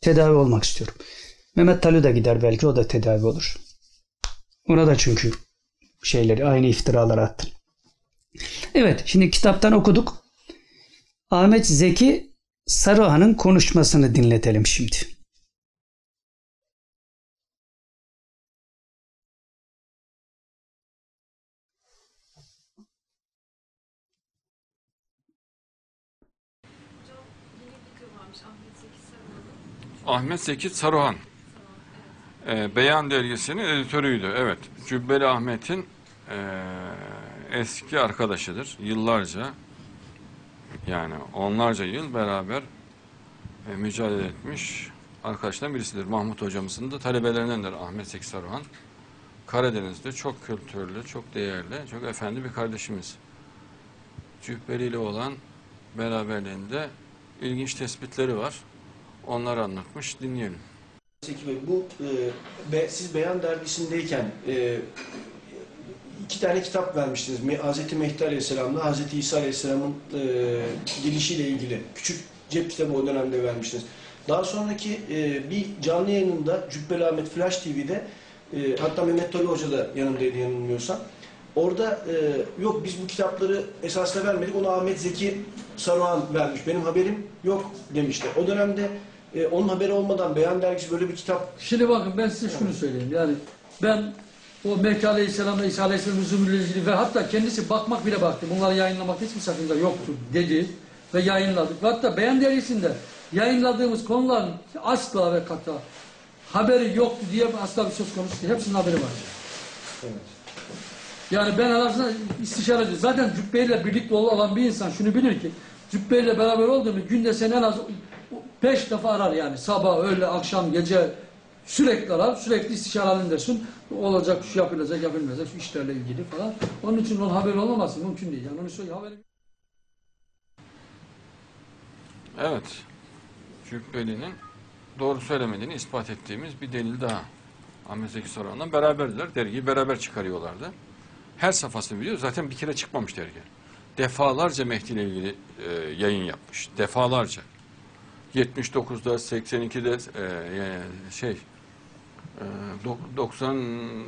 Tedavi olmak istiyorum. Mehmet Talü de gider belki o da tedavi olur. Ona da çünkü şeyleri aynı iftiralar attı. Evet şimdi kitaptan okuduk. Ahmet Zeki Saruhan'ın konuşmasını dinletelim şimdi. Ahmet Zeki Saruhan. Ee, Beyan dergisinin editörüydü. Evet. Cübbeli Ahmet'in ee, eski arkadaşıdır. Yıllarca yani onlarca yıl beraber e, mücadele etmiş arkadaşlardan birisidir. Mahmut hocamızın da talebelerindendir Ahmet Zeki Saruhan. Karadeniz'de çok kültürlü, çok değerli, çok efendi bir kardeşimiz. Cübbeli ile olan beraberliğinde ilginç tespitleri var. Onları anlatmış. Dinleyelim. Zeki Bey, bu e, be, siz Beyan dergisindeyken e, iki tane kitap vermiştiniz. Hz. Mehdi Aleyhisselam'la Hz. İsa Aleyhisselam'ın e, gelişiyle ilgili. Küçük cep kitabı o dönemde vermiştiniz. Daha sonraki e, bir canlı yayınında Cübbeli Ahmet Flash TV'de e, hatta Mehmet Tolu Hoca da yanındaydı yanılmıyorsam. Orada e, yok biz bu kitapları esasla vermedik. Onu Ahmet Zeki Saruhan vermiş. Benim haberim yok demişti. O dönemde e, onun haberi olmadan Beyan Dergisi böyle bir kitap Şimdi bakın ben size şunu söyleyeyim. Yani ben o Mehdi Aleyhisselam'la İsa Aleyhisselam'ın zulmüyle ilgili ve hatta kendisi bakmak bile baktı. Bunları yayınlamakta hiçbir sakınca yoktur dedi ve yayınladık. Ve hatta Beyan Dergisi'nde yayınladığımız konuların asla ve kata haberi yoktu diye asla bir söz konusu değil. Hepsinin haberi var. Yani ben arasında istişareci. Zaten cübbeyle birlikte olan bir insan şunu bilir ki cübbeyle beraber olduğunu günde sen en az beş defa arar yani. Sabah, öğle, akşam, gece sürekli arar. Sürekli istişare halindesin. Olacak, şu yapılacak, yapılmayacak, şu işlerle ilgili falan. Onun için onun haberi olmaması mümkün değil. Yani onu söyle haberi Evet. Cübbeli'nin doğru söylemediğini ispat ettiğimiz bir delil daha. Ahmet Zeki Saruhan'la beraberdiler. Dergiyi beraber çıkarıyorlardı. Her safhasını biliyor. Zaten bir kere çıkmamış dergi. Defalarca Mehdi ile ilgili e, yayın yapmış. Defalarca. 79'da, 82'de e, şey e, dok- 90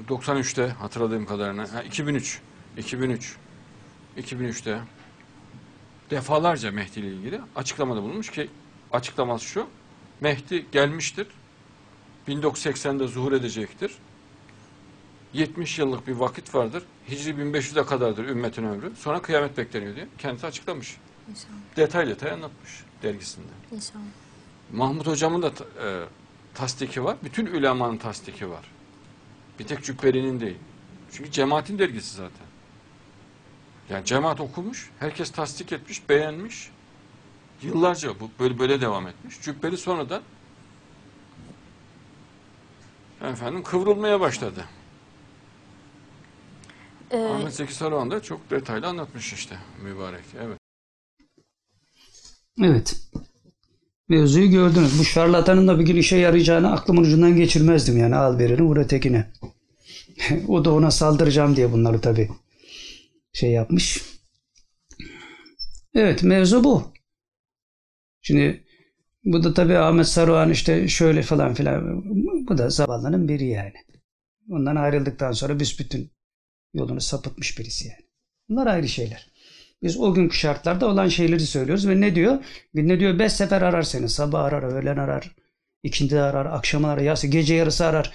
93'te hatırladığım kadarıyla ha, 2003 2003 2003'te defalarca Mehdi ile ilgili açıklamada bulunmuş ki açıklaması şu. Mehdi gelmiştir. 1980'de zuhur edecektir. 70 yıllık bir vakit vardır. Hicri 1500'e kadardır ümmetin ömrü. Sonra kıyamet bekleniyor diye kendisi açıklamış. İnşallah. Detay detay anlatmış dergisinde. İnşallah. Mahmut hocamın da e, tasdiki var. Bütün ulemanın tasdiki var. Bir tek Cübbeli'nin değil. Çünkü cemaatin dergisi zaten. Yani cemaat okumuş, herkes tasdik etmiş, beğenmiş. Yıllarca bu böyle böyle devam etmiş. Cübbeli sonradan efendim kıvrılmaya başladı. Ee, Ahmet Zeki Saruhan da çok detaylı anlatmış işte mübarek. Evet. Evet. Mevzuyu gördünüz. Bu şarlatanın da bir gün işe yarayacağını aklımın ucundan geçirmezdim yani. Al birini vur ötekine. <laughs> o da ona saldıracağım diye bunları tabii şey yapmış. Evet mevzu bu. Şimdi bu da tabii Ahmet Saruhan işte şöyle falan filan. Bu da zavallının biri yani. Ondan ayrıldıktan sonra büsbütün yolunu sapıtmış birisi yani. Bunlar ayrı şeyler. Biz o günkü şartlarda olan şeyleri söylüyoruz ve ne diyor? Ne diyor? Beş sefer arar seni. Sabah arar, öğlen arar, ikindi arar, akşam arar, yası, gece yarısı arar.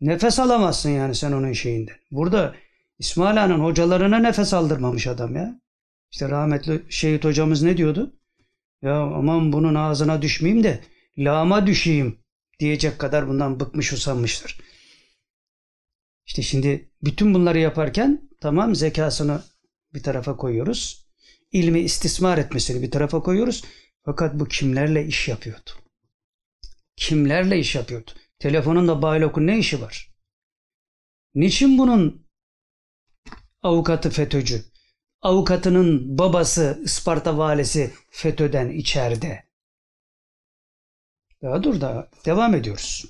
Nefes alamazsın yani sen onun şeyinden. Burada İsmail Han'ın hocalarına nefes aldırmamış adam ya. İşte rahmetli şehit hocamız ne diyordu? Ya aman bunun ağzına düşmeyeyim de lağma düşeyim diyecek kadar bundan bıkmış usanmıştır. İşte şimdi bütün bunları yaparken tamam zekasını bir tarafa koyuyoruz. İlmi istismar etmesini bir tarafa koyuyoruz. Fakat bu kimlerle iş yapıyordu? Kimlerle iş yapıyordu? Telefonunda Baylok'un ne işi var? Niçin bunun avukatı FETÖ'cü? Avukatının babası Isparta valisi FETÖ'den içeride. Daha dur daha devam ediyoruz.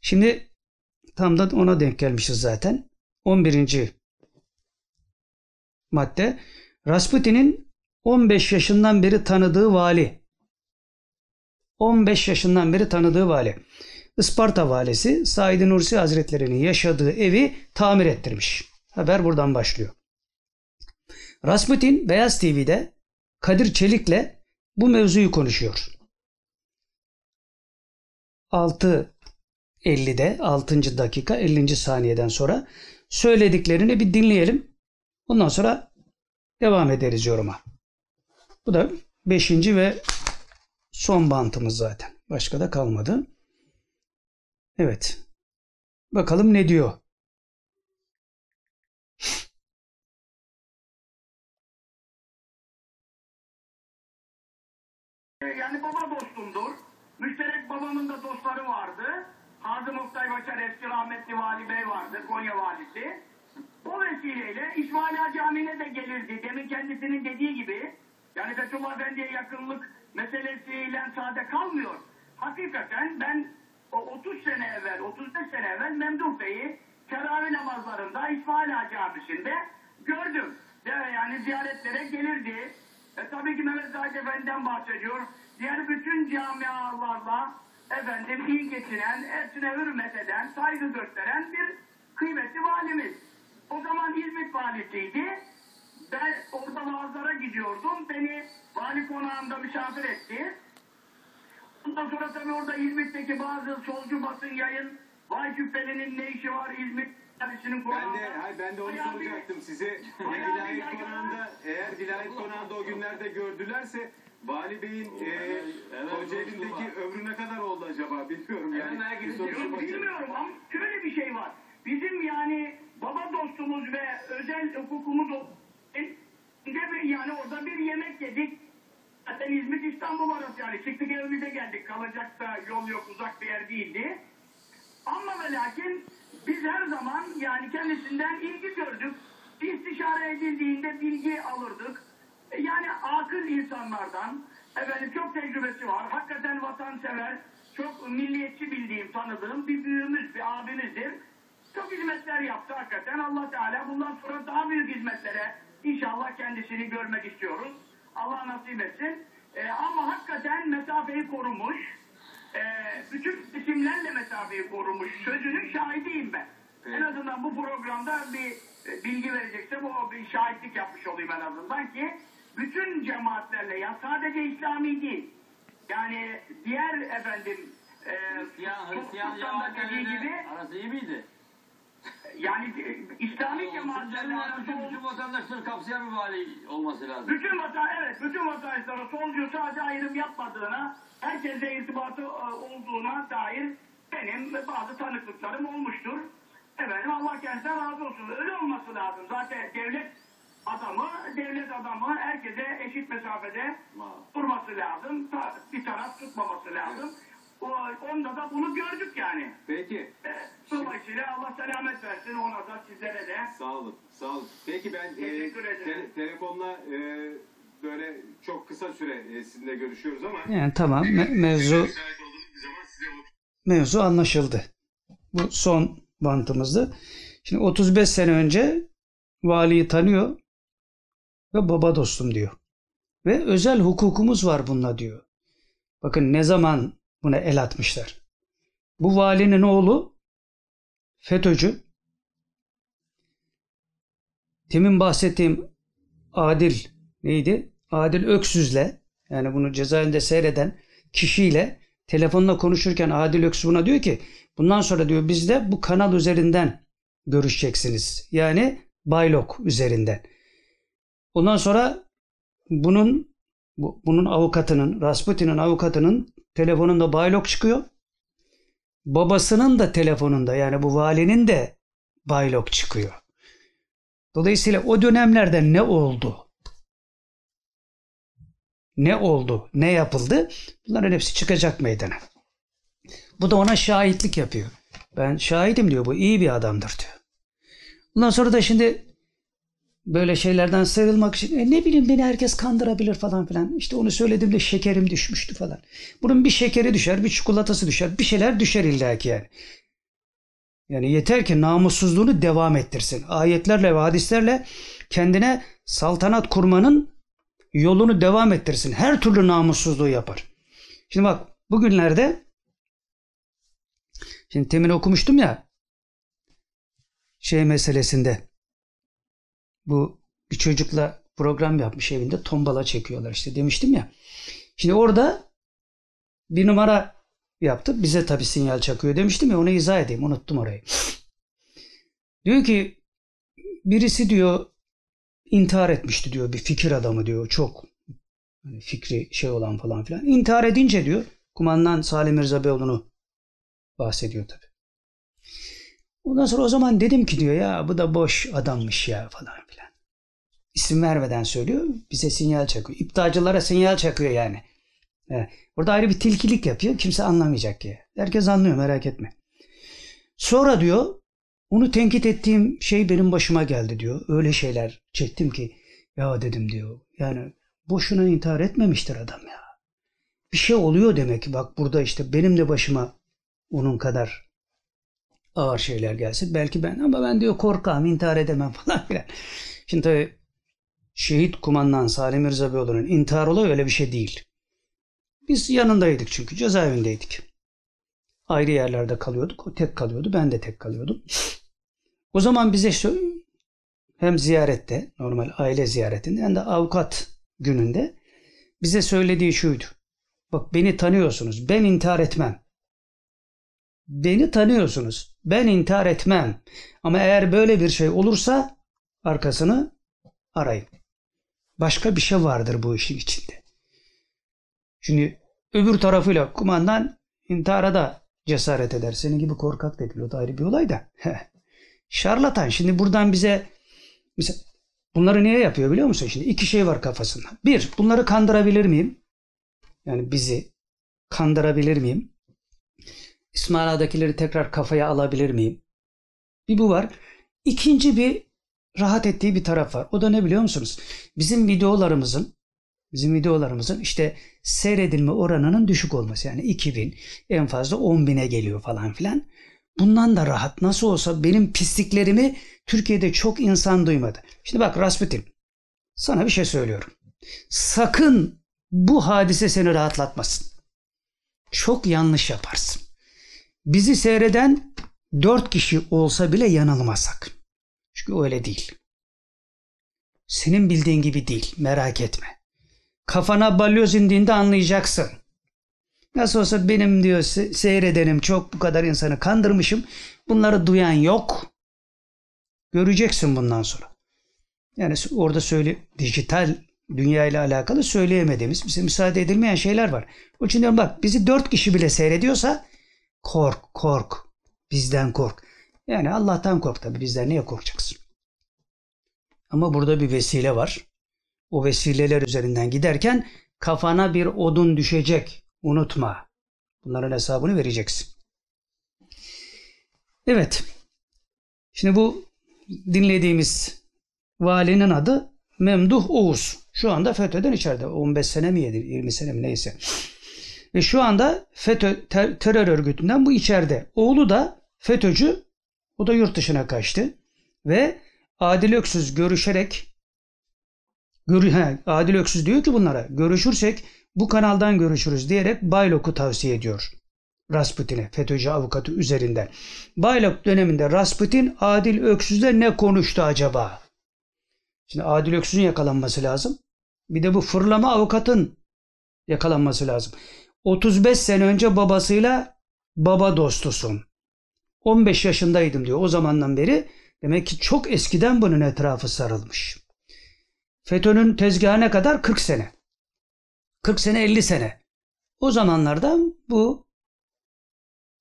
Şimdi tam da ona denk gelmişiz zaten. 11 madde Rasputin'in 15 yaşından beri tanıdığı vali. 15 yaşından beri tanıdığı vali. Isparta valisi Said Nursi Hazretleri'nin yaşadığı evi tamir ettirmiş. Haber buradan başlıyor. Rasputin Beyaz TV'de Kadir Çelik'le bu mevzuyu konuşuyor. 6.50'de 6. dakika 50. saniyeden sonra söylediklerini bir dinleyelim. Ondan sonra devam ederiz yoruma. Bu da beşinci ve son bantımız zaten. Başka da kalmadı. Evet. Bakalım ne diyor. Yani baba dostumdur. Müşterek babamın da dostları vardı. Hazım Oktay Başar eski rahmetli Vali Bey vardı, Konya valisi. O vesileyle İsmaila Camii'ne de gelirdi. Demin kendisinin dediği gibi. Yani Fethullah Efendi'ye yakınlık meselesiyle sade kalmıyor. Hakikaten ben o 30 sene evvel, 35 sene evvel Memduh Bey'i teravih namazlarında İsmaila Camisi'nde gördüm. Yani ziyaretlere gelirdi. E tabii ki Mehmet Zahid Efendi'den bahsediyor. Diğer bütün camialarla efendim iyi geçinen, hepsine hürmet eden, saygı gösteren bir kıymetli valimiz. O zaman İzmit valisiydi. Ben orada vaazlara gidiyordum. Beni vali konağında misafir etti. Ondan sonra tabii orada İzmit'teki bazı solcu basın yayın Vay Küppeli'nin ne işi var İzmit valisinin konağında. Ben de, hayır, ben de onu Bayağı bir- soracaktım size. Ya bir Vilayet konağında, eğer vilayet konağında o günlerde gördülerse Vali Bey'in e, Kocaeli'ndeki ömrü ne kadar oldu acaba bilmiyorum yani. Bir soruşturma Bilmiyorum, bilmiyorum ama şöyle bir şey var. Bizim yani baba dostumuz ve özel hukukumuz bir- yani orada bir yemek yedik. Zaten İzmit İstanbul arası yani çıktık evimize geldik. Kalacak da yol yok uzak bir yer değildi. Ama ve lakin biz her zaman yani kendisinden ilgi gördük. İstişare edildiğinde bilgi alırdık. E, Yani akıl insanlardan efendim çok tecrübesi var. Hakikaten vatansever, çok milliyetçi bildiğim, tanıdığım bir büyüğümüz, bir abimizdir. Çok hizmetler yaptı hakikaten. Allah Teala bundan sonra daha büyük hizmetlere inşallah kendisini görmek istiyoruz. Allah nasip etsin. E, ama hakikaten mesafeyi korumuş. E, bütün isimlerle mesafeyi korumuş. Sözünün şahidiyim ben. En azından bu programda bir e, bilgi vereceksem o bir şahitlik yapmış olayım en azından ki bütün cemaatlerle ya sadece İslami değil. Yani diğer efendim e, Sultan da dediği gibi Arası iyi miydi? Yani e, İslami cemaatlerle arası Bütün, vatandaşları kapsayan bir vali olması lazım. bütün vatan evet bütün vatandaşlara solcu sağcı ayrım yapmadığına herkese irtibatı e, olduğuna dair benim bazı tanıklıklarım olmuştur. Efendim Allah kendisinden razı olsun. Öyle olması lazım. Zaten devlet adamı, devlet adamı herkese eşit mesafede durması lazım. Bir taraf tutmaması lazım. O, onda da bunu gördük yani. Peki. Dolayısıyla Allah selamet versin ona da sizlere de. Sağ olun, sağ olun. Peki ben e, Teşekkür ederim. te- telefonla e, böyle çok kısa süre e, sizinle görüşüyoruz ama Yani tamam me- mevzu mevzu anlaşıldı. Bu son bantımızdı. Şimdi 35 sene önce valiyi tanıyor ve baba dostum diyor. Ve özel hukukumuz var bununla diyor. Bakın ne zaman buna el atmışlar. Bu valinin oğlu FETÖ'cü. Demin bahsettiğim Adil neydi? Adil Öksüz'le yani bunu cezaevinde seyreden kişiyle telefonla konuşurken Adil Öksüz buna diyor ki bundan sonra diyor bizde bu kanal üzerinden görüşeceksiniz. Yani Baylok üzerinden. Ondan sonra bunun bu- bunun avukatının Rasputin'in avukatının telefonunda Baylok çıkıyor. Babasının da telefonunda yani bu valinin de Baylok çıkıyor. Dolayısıyla o dönemlerde ne oldu? Ne oldu? Ne yapıldı? Bunların hepsi çıkacak meydana. Bu da ona şahitlik yapıyor. Ben şahidim diyor. Bu iyi bir adamdır diyor. Ondan sonra da şimdi böyle şeylerden sıyrılmak için "E ne bileyim beni herkes kandırabilir falan filan. İşte onu söylediğimde şekerim düşmüştü falan. Bunun bir şekeri düşer, bir çikolatası düşer, bir şeyler düşer illaki yani. Yani yeter ki namussuzluğunu devam ettirsin. Ayetlerle ve hadislerle kendine saltanat kurmanın yolunu devam ettirsin. Her türlü namussuzluğu yapar. Şimdi bak bugünlerde şimdi temin okumuştum ya şey meselesinde bu bir çocukla program yapmış evinde tombala çekiyorlar işte demiştim ya. Şimdi orada bir numara yaptı. Bize tabi sinyal çakıyor demiştim ya onu izah edeyim. Unuttum orayı. Diyor ki birisi diyor intihar etmişti diyor bir fikir adamı diyor çok Hani fikri şey olan falan filan. İntihar edince diyor kumandan Salim Mirza Beyoğlu'nu bahsediyor tabi. Ondan sonra o zaman dedim ki diyor ya bu da boş adammış ya falan filan. İsim vermeden söylüyor. Bize sinyal çakıyor. İptalcılara sinyal çakıyor yani. Evet. Burada ayrı bir tilkilik yapıyor. Kimse anlamayacak ya. Herkes anlıyor merak etme. Sonra diyor onu tenkit ettiğim şey benim başıma geldi diyor. Öyle şeyler çektim ki ya dedim diyor. Yani boşuna intihar etmemiştir adam ya. Bir şey oluyor demek ki bak burada işte benim de başıma onun kadar ağır şeyler gelsin. Belki ben ama ben diyor korkağım intihar edemem <laughs> falan filan. Şimdi tabii şehit kumandan Salim Mirza Beyoğlu'nun intihar olayı öyle bir şey değil. Biz yanındaydık çünkü cezaevindeydik. Ayrı yerlerde kalıyorduk. O tek kalıyordu. Ben de tek kalıyordum. O zaman bize şu hem ziyarette normal aile ziyaretinde hem de avukat gününde bize söylediği şuydu. Bak beni tanıyorsunuz. Ben intihar etmem. Beni tanıyorsunuz. Ben intihar etmem. Ama eğer böyle bir şey olursa arkasını arayın. Başka bir şey vardır bu işin içinde. Şimdi öbür tarafıyla kumandan intihara da cesaret eder. Senin gibi korkak da ayrı bir olay da. Şarlatan. Şimdi buradan bize mesela bunları niye yapıyor biliyor musun? Şimdi iki şey var kafasında. Bir, bunları kandırabilir miyim? Yani bizi kandırabilir miyim? İsmaila'dakileri tekrar kafaya alabilir miyim? Bir bu var. İkinci bir rahat ettiği bir taraf var. O da ne biliyor musunuz? Bizim videolarımızın bizim videolarımızın işte seyredilme oranının düşük olması. Yani 2000 en fazla 10 bine geliyor falan filan. Bundan da rahat. Nasıl olsa benim pisliklerimi Türkiye'de çok insan duymadı. Şimdi bak Rasputin sana bir şey söylüyorum. Sakın bu hadise seni rahatlatmasın. Çok yanlış yaparsın. Bizi seyreden dört kişi olsa bile yanılmasak. Çünkü öyle değil. Senin bildiğin gibi değil. Merak etme. Kafana balyoz indiğinde anlayacaksın. Nasıl olsa benim diyor se- seyredenim çok bu kadar insanı kandırmışım. Bunları duyan yok. Göreceksin bundan sonra. Yani orada söyle dijital dünya ile alakalı söyleyemediğimiz, bize müsaade edilmeyen şeyler var. O için diyorum bak bizi dört kişi bile seyrediyorsa kork, kork. Bizden kork. Yani Allah'tan kork tabii. Bizden niye korkacaksın? Ama burada bir vesile var. O vesileler üzerinden giderken kafana bir odun düşecek. Unutma. Bunların hesabını vereceksin. Evet. Şimdi bu dinlediğimiz valinin adı Memduh Oğuz. Şu anda FETÖ'den içeride. 15 sene mi yedi, 20 sene mi neyse. Ve şu anda FETÖ ter- terör örgütünden bu içeride. Oğlu da FETÖ'cü. O da yurt dışına kaçtı. Ve Adil Öksüz görüşerek görü, he, Adil Öksüz diyor ki bunlara görüşürsek bu kanaldan görüşürüz diyerek Baylok'u tavsiye ediyor. Rasputin'e FETÖ'cü avukatı üzerinden. Baylok döneminde Rasputin Adil Öksüz'le ne konuştu acaba? Şimdi Adil Öksüz'ün yakalanması lazım. Bir de bu fırlama avukatın yakalanması lazım. 35 sene önce babasıyla baba dostusun. 15 yaşındaydım diyor o zamandan beri. Demek ki çok eskiden bunun etrafı sarılmış. FETÖ'nün tezgahına kadar 40 sene. 40 sene 50 sene. O zamanlarda bu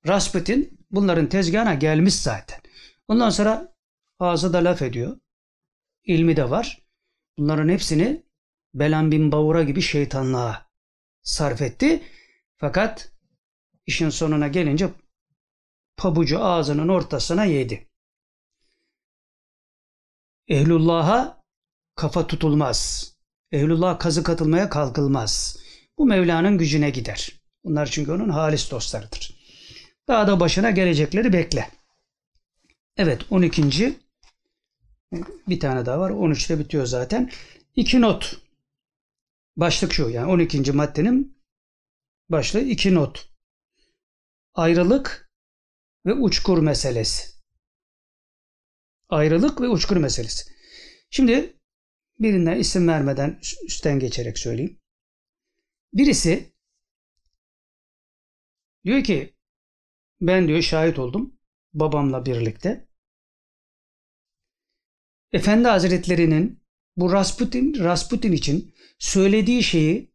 Rasputin bunların tezgahına gelmiş zaten. Ondan sonra ağzı da laf ediyor. İlmi de var. Bunların hepsini Belan bin Bavura gibi şeytanlığa sarf etti. Fakat işin sonuna gelince pabucu ağzının ortasına yedi. Ehlullah'a kafa tutulmaz. Ehlullah kazık atılmaya kalkılmaz. Bu Mevla'nın gücüne gider. Bunlar çünkü onun halis dostlarıdır. Daha da başına gelecekleri bekle. Evet 12. Bir tane daha var. 13'te bitiyor zaten. İki not. Başlık şu yani 12. maddenin başlığı iki not. Ayrılık ve uçkur meselesi. Ayrılık ve uçkur meselesi. Şimdi birinden isim vermeden üstten geçerek söyleyeyim. Birisi diyor ki ben diyor şahit oldum babamla birlikte. Efendi Hazretleri'nin bu Rasputin, Rasputin için söylediği şeyi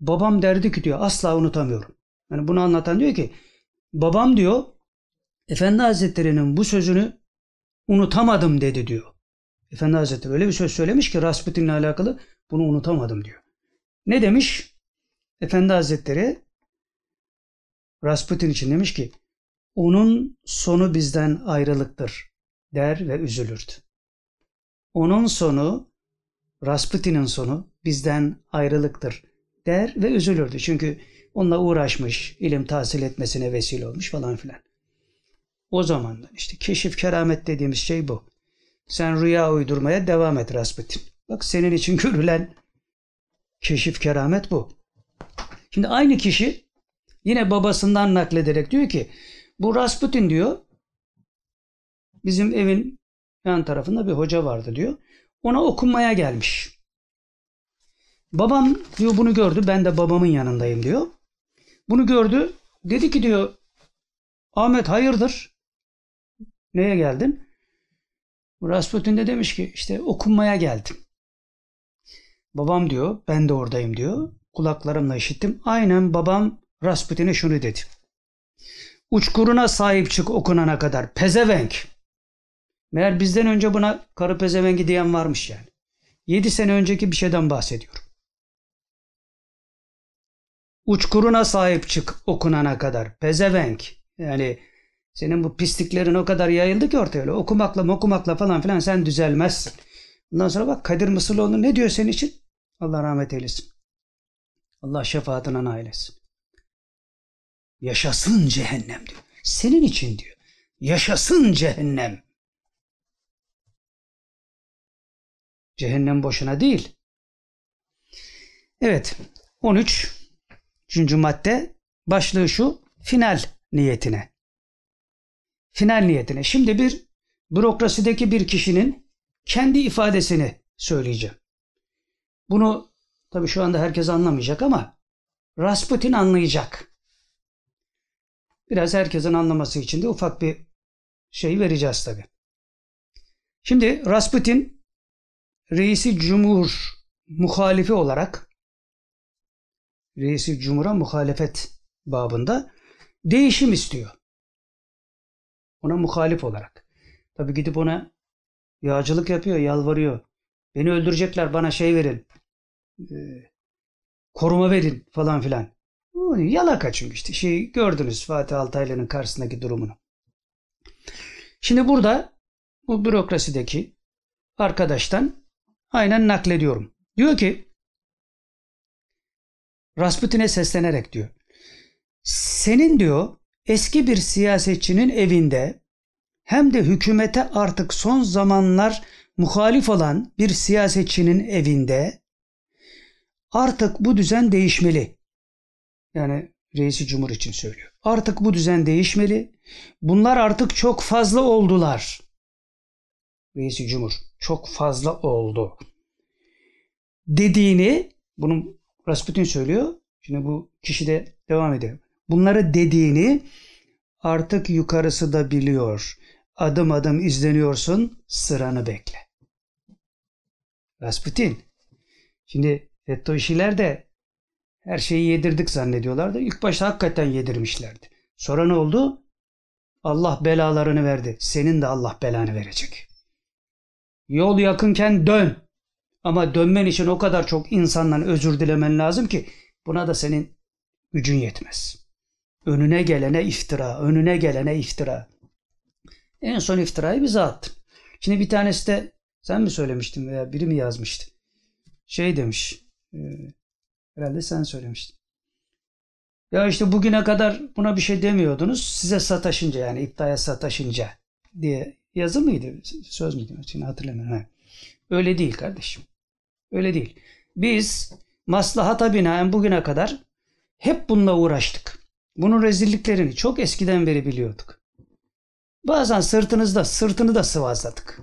babam derdi ki diyor asla unutamıyorum. Yani bunu anlatan diyor ki babam diyor Efendi Hazretleri'nin bu sözünü unutamadım dedi diyor. Efendi Hazretleri öyle bir söz söylemiş ki Rasputin'le alakalı bunu unutamadım diyor. Ne demiş? Efendi Hazretleri Rasputin için demiş ki onun sonu bizden ayrılıktır der ve üzülürdü. Onun sonu Rasputin'in sonu bizden ayrılıktır der ve üzülürdü. Çünkü onunla uğraşmış, ilim tahsil etmesine vesile olmuş falan filan. O zamandan işte keşif keramet dediğimiz şey bu. Sen rüya uydurmaya devam et Rasputin. Bak senin için <laughs> görülen keşif keramet bu. Şimdi aynı kişi yine babasından naklederek diyor ki bu Rasputin diyor bizim evin yan tarafında bir hoca vardı diyor. Ona okunmaya gelmiş. Babam diyor bunu gördü. Ben de babamın yanındayım diyor. Bunu gördü. Dedi ki diyor Ahmet hayırdır? Neye geldin? Rasputin de demiş ki işte okunmaya geldim. Babam diyor ben de oradayım diyor. Kulaklarımla işittim. Aynen babam Rasputin'e şunu dedi. Uçkuruna sahip çık okunana kadar. Pezevenk. Meğer bizden önce buna karı pezevengi diyen varmış yani. 7 sene önceki bir şeyden bahsediyorum. Uçkuruna sahip çık okunana kadar. Pezevenk. Yani senin bu pisliklerin o kadar yayıldı ki ortaya öyle. Okumakla okumakla falan filan sen düzelmezsin. Ondan sonra bak Kadir Mısırlıoğlu ne diyor senin için? Allah rahmet eylesin. Allah şefaatine nail etsin. Yaşasın cehennem diyor. Senin için diyor. Yaşasın cehennem. Cehennem boşuna değil. Evet. 13. Üçüncü madde. Başlığı şu. Final niyetine. Final niyetine. Şimdi bir bürokrasideki bir kişinin kendi ifadesini söyleyeceğim. Bunu tabii şu anda herkes anlamayacak ama Rasputin anlayacak. Biraz herkesin anlaması için de ufak bir şey vereceğiz tabii. Şimdi Rasputin reisi cumhur muhalifi olarak reisi cumhura muhalefet babında değişim istiyor. Ona muhalif olarak. Tabi gidip ona yağcılık yapıyor, yalvarıyor. Beni öldürecekler bana şey verin. e, koruma verin falan filan. Yalaka çünkü işte. Şey gördünüz Fatih Altaylı'nın karşısındaki durumunu. Şimdi burada bu bürokrasideki arkadaştan aynen naklediyorum. Diyor ki Rasputin'e seslenerek diyor. Senin diyor eski bir siyasetçinin evinde hem de hükümete artık son zamanlar muhalif olan bir siyasetçinin evinde artık bu düzen değişmeli. Yani reisi cumhur için söylüyor. Artık bu düzen değişmeli. Bunlar artık çok fazla oldular. Reisi cumhur çok fazla oldu. Dediğini bunu Rasputin söylüyor. Şimdi bu kişi de devam ediyor. Bunları dediğini artık yukarısı da biliyor. Adım adım izleniyorsun, sıranı bekle. Rasputin. Şimdi FETÖ'şiler de her şeyi yedirdik zannediyorlardı. İlk başta hakikaten yedirmişlerdi. Sonra ne oldu? Allah belalarını verdi. Senin de Allah belanı verecek. Yol yakınken dön. Ama dönmen için o kadar çok insandan özür dilemen lazım ki buna da senin gücün yetmez. Önüne gelene iftira, önüne gelene iftira. En son iftirayı bize attın. Şimdi bir tanesi de sen mi söylemiştin veya biri mi yazmıştı? Şey demiş. E, herhalde sen söylemiştin. Ya işte bugüne kadar buna bir şey demiyordunuz. Size sataşınca yani iddiaya sataşınca diye yazı mıydı? Söz müydü? Şimdi hatırlamıyorum. Ha. Öyle değil kardeşim. Öyle değil. Biz maslahata binaen bugüne kadar hep bununla uğraştık. Bunun rezilliklerini çok eskiden beri biliyorduk. Bazen sırtınızda sırtını da sıvazladık.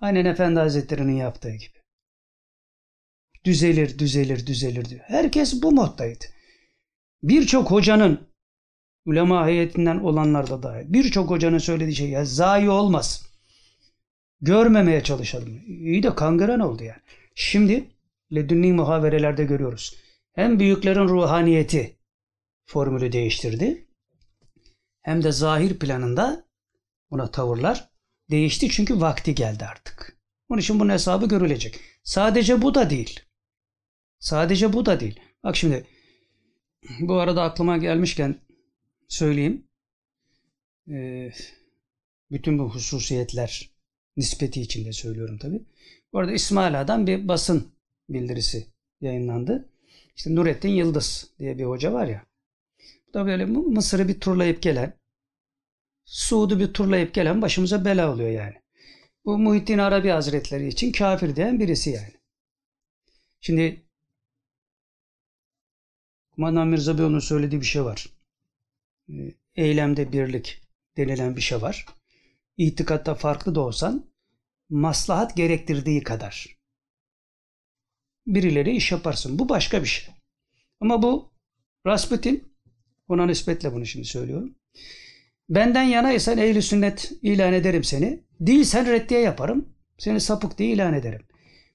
Aynen Efendi Hazretleri'nin yaptığı gibi. Düzelir, düzelir, düzelir diyor. Herkes bu moddaydı. Birçok hocanın ulema heyetinden olanlar da dahil. Birçok hocanın söylediği şey ya zayi olmaz. Görmemeye çalışalım. İyi de kangren oldu yani. Şimdi ledünni muhaverelerde görüyoruz. hem büyüklerin ruhaniyeti formülü değiştirdi hem de zahir planında buna tavırlar değişti çünkü vakti geldi artık. Onun için bunun hesabı görülecek. Sadece bu da değil. Sadece bu da değil. Bak şimdi bu arada aklıma gelmişken söyleyeyim. Ee, bütün bu hususiyetler nispeti içinde söylüyorum tabi. Bu arada İsmail Ağa'dan bir basın bildirisi yayınlandı. İşte Nurettin Yıldız diye bir hoca var ya. Bu da böyle Mısır'ı bir turlayıp gelen, Suud'u bir turlayıp gelen başımıza bela oluyor yani. Bu Muhittin Arabi Hazretleri için kafir diyen birisi yani. Şimdi Kumandan Mirza Beyoğlu'nun söylediği bir şey var. Ee, Eylemde birlik denilen bir şey var. İtikatta farklı da olsan maslahat gerektirdiği kadar birileri iş yaparsın. Bu başka bir şey. Ama bu Rasputin ona nispetle bunu şimdi söylüyorum. Benden yanaysan ehli sünnet ilan ederim seni. Değilsen reddiye yaparım. Seni sapık diye ilan ederim.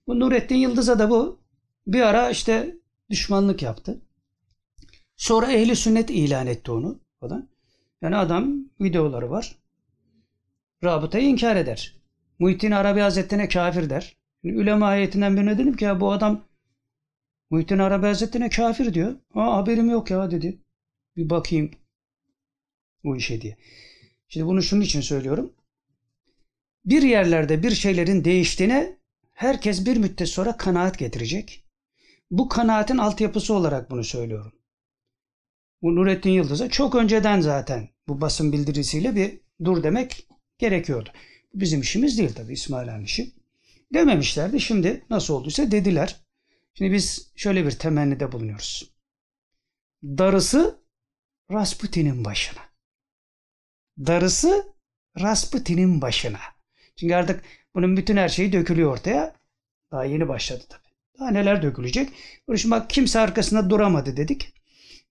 Bu Nurettin Yıldız'a da bu bir ara işte düşmanlık yaptı. Sonra ehli sünnet ilan etti onu falan. Yani adam videoları var. Rabıtayı inkar eder. Muhittin Arabi Hazretleri'ne kafir der. Yani ulema heyetinden birine dedim ki ya bu adam Muhittin Arabi Hazretleri'ne kafir diyor. Aa haberim yok ya dedi. Bir bakayım bu işe diye. Şimdi bunu şunun için söylüyorum. Bir yerlerde bir şeylerin değiştiğine herkes bir müddet sonra kanaat getirecek. Bu kanaatin altyapısı olarak bunu söylüyorum. Bu Nurettin Yıldız'a çok önceden zaten bu basın bildirisiyle bir dur demek gerekiyordu. Bizim işimiz değil tabii İsmail Han işi. Dememişlerdi. Şimdi nasıl olduysa dediler. Şimdi biz şöyle bir temennide bulunuyoruz. Darısı Rasputin'in başına. Darısı Rasputin'in başına. Çünkü artık bunun bütün her şeyi dökülüyor ortaya. Daha yeni başladı tabii. Daha neler dökülecek. İçin bak kimse arkasında duramadı dedik.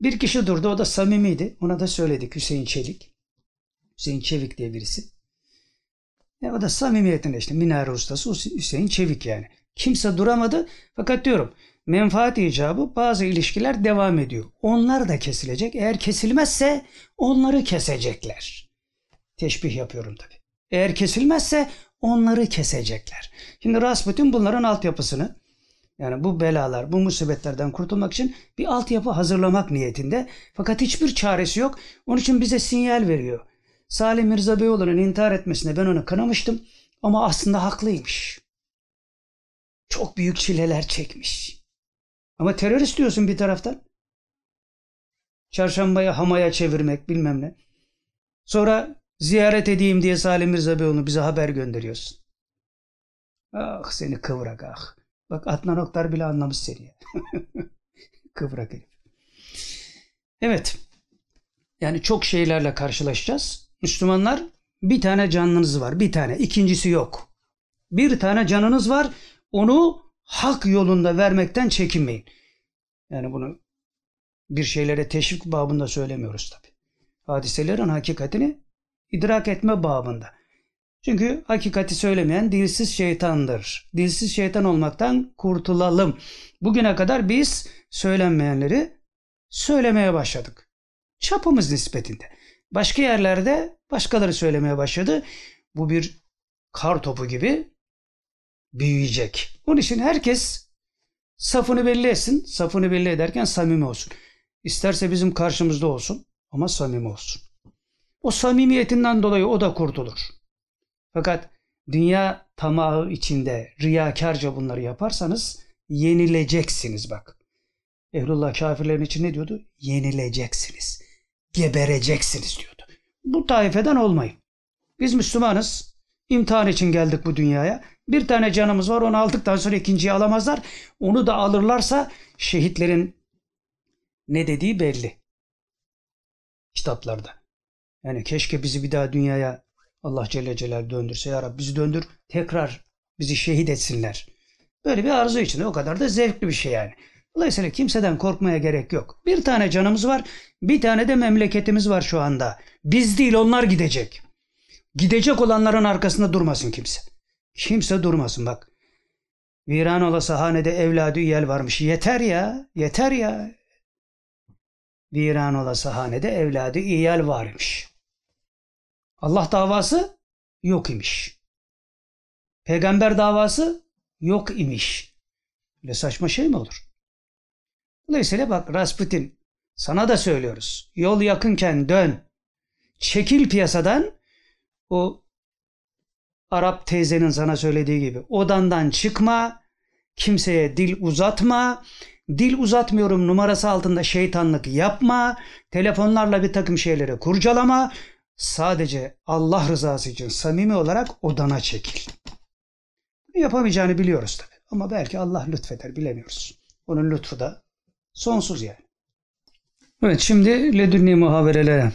Bir kişi durdu. O da samimiydi. Ona da söyledik Hüseyin Çelik. Hüseyin Çevik diye birisi. Ya o da samimiyetinde işte minare ustası Hüseyin Çevik yani. Kimse duramadı. Fakat diyorum menfaat icabı bazı ilişkiler devam ediyor. Onlar da kesilecek. Eğer kesilmezse onları kesecekler. Teşbih yapıyorum tabi. Eğer kesilmezse onları kesecekler. Şimdi Rasputin bunların altyapısını yani bu belalar, bu musibetlerden kurtulmak için bir altyapı hazırlamak niyetinde. Fakat hiçbir çaresi yok. Onun için bize sinyal veriyor. Salih Mirza Beyoğlu'nun intihar etmesine ben onu kınamıştım. Ama aslında haklıymış. Çok büyük çileler çekmiş. Ama terörist diyorsun bir taraftan. Çarşambaya hamaya çevirmek bilmem ne. Sonra ziyaret edeyim diye Salih Mirza Beyoğlu'nu bize haber gönderiyorsun. Ah seni kıvrak ah. Bak Adnan Oktar bile anlamış seni. <laughs> kıvrak herif. Evet. Yani çok şeylerle karşılaşacağız. Müslümanlar bir tane canınız var. Bir tane. İkincisi yok. Bir tane canınız var. Onu hak yolunda vermekten çekinmeyin. Yani bunu bir şeylere teşvik babında söylemiyoruz tabi. Hadiselerin hakikatini idrak etme babında. Çünkü hakikati söylemeyen dilsiz şeytandır. Dilsiz şeytan olmaktan kurtulalım. Bugüne kadar biz söylenmeyenleri söylemeye başladık. Çapımız nispetinde. Başka yerlerde başkaları söylemeye başladı. Bu bir kar topu gibi büyüyecek. Onun için herkes safını belli etsin. Safını belli ederken samimi olsun. İsterse bizim karşımızda olsun ama samimi olsun. O samimiyetinden dolayı o da kurtulur. Fakat dünya tamahı içinde riyakarca bunları yaparsanız yenileceksiniz bak. Ehlullah kafirlerin için ne diyordu? Yenileceksiniz. Gebereceksiniz diyordu. Bu taifeden olmayın. Biz Müslümanız. İmtihan için geldik bu dünyaya. Bir tane canımız var onu aldıktan sonra ikinciyi alamazlar. Onu da alırlarsa şehitlerin ne dediği belli. Kitaplarda. Yani keşke bizi bir daha dünyaya Allah Celle Celal döndürse ya Rabbi bizi döndür tekrar bizi şehit etsinler. Böyle bir arzu içinde o kadar da zevkli bir şey yani. Dolayısıyla kimseden korkmaya gerek yok. Bir tane canımız var, bir tane de memleketimiz var şu anda. Biz değil onlar gidecek. Gidecek olanların arkasında durmasın kimse. Kimse durmasın bak. Viran olası hanede evladı iyel varmış. Yeter ya, yeter ya. Viran olası hanede evladı iyel varmış. Allah davası yok imiş. Peygamber davası yok imiş. Öyle saçma şey mi olur? Dolayısıyla bak Rasputin sana da söylüyoruz. Yol yakınken dön. Çekil piyasadan o Arap teyzenin sana söylediği gibi odandan çıkma, kimseye dil uzatma, dil uzatmıyorum numarası altında şeytanlık yapma, telefonlarla bir takım şeyleri kurcalama, sadece Allah rızası için samimi olarak odana çekil. Yapamayacağını biliyoruz tabi ama belki Allah lütfeder bilemiyoruz. Onun lütfu da sonsuz yani. Evet şimdi ledünni muhaberelere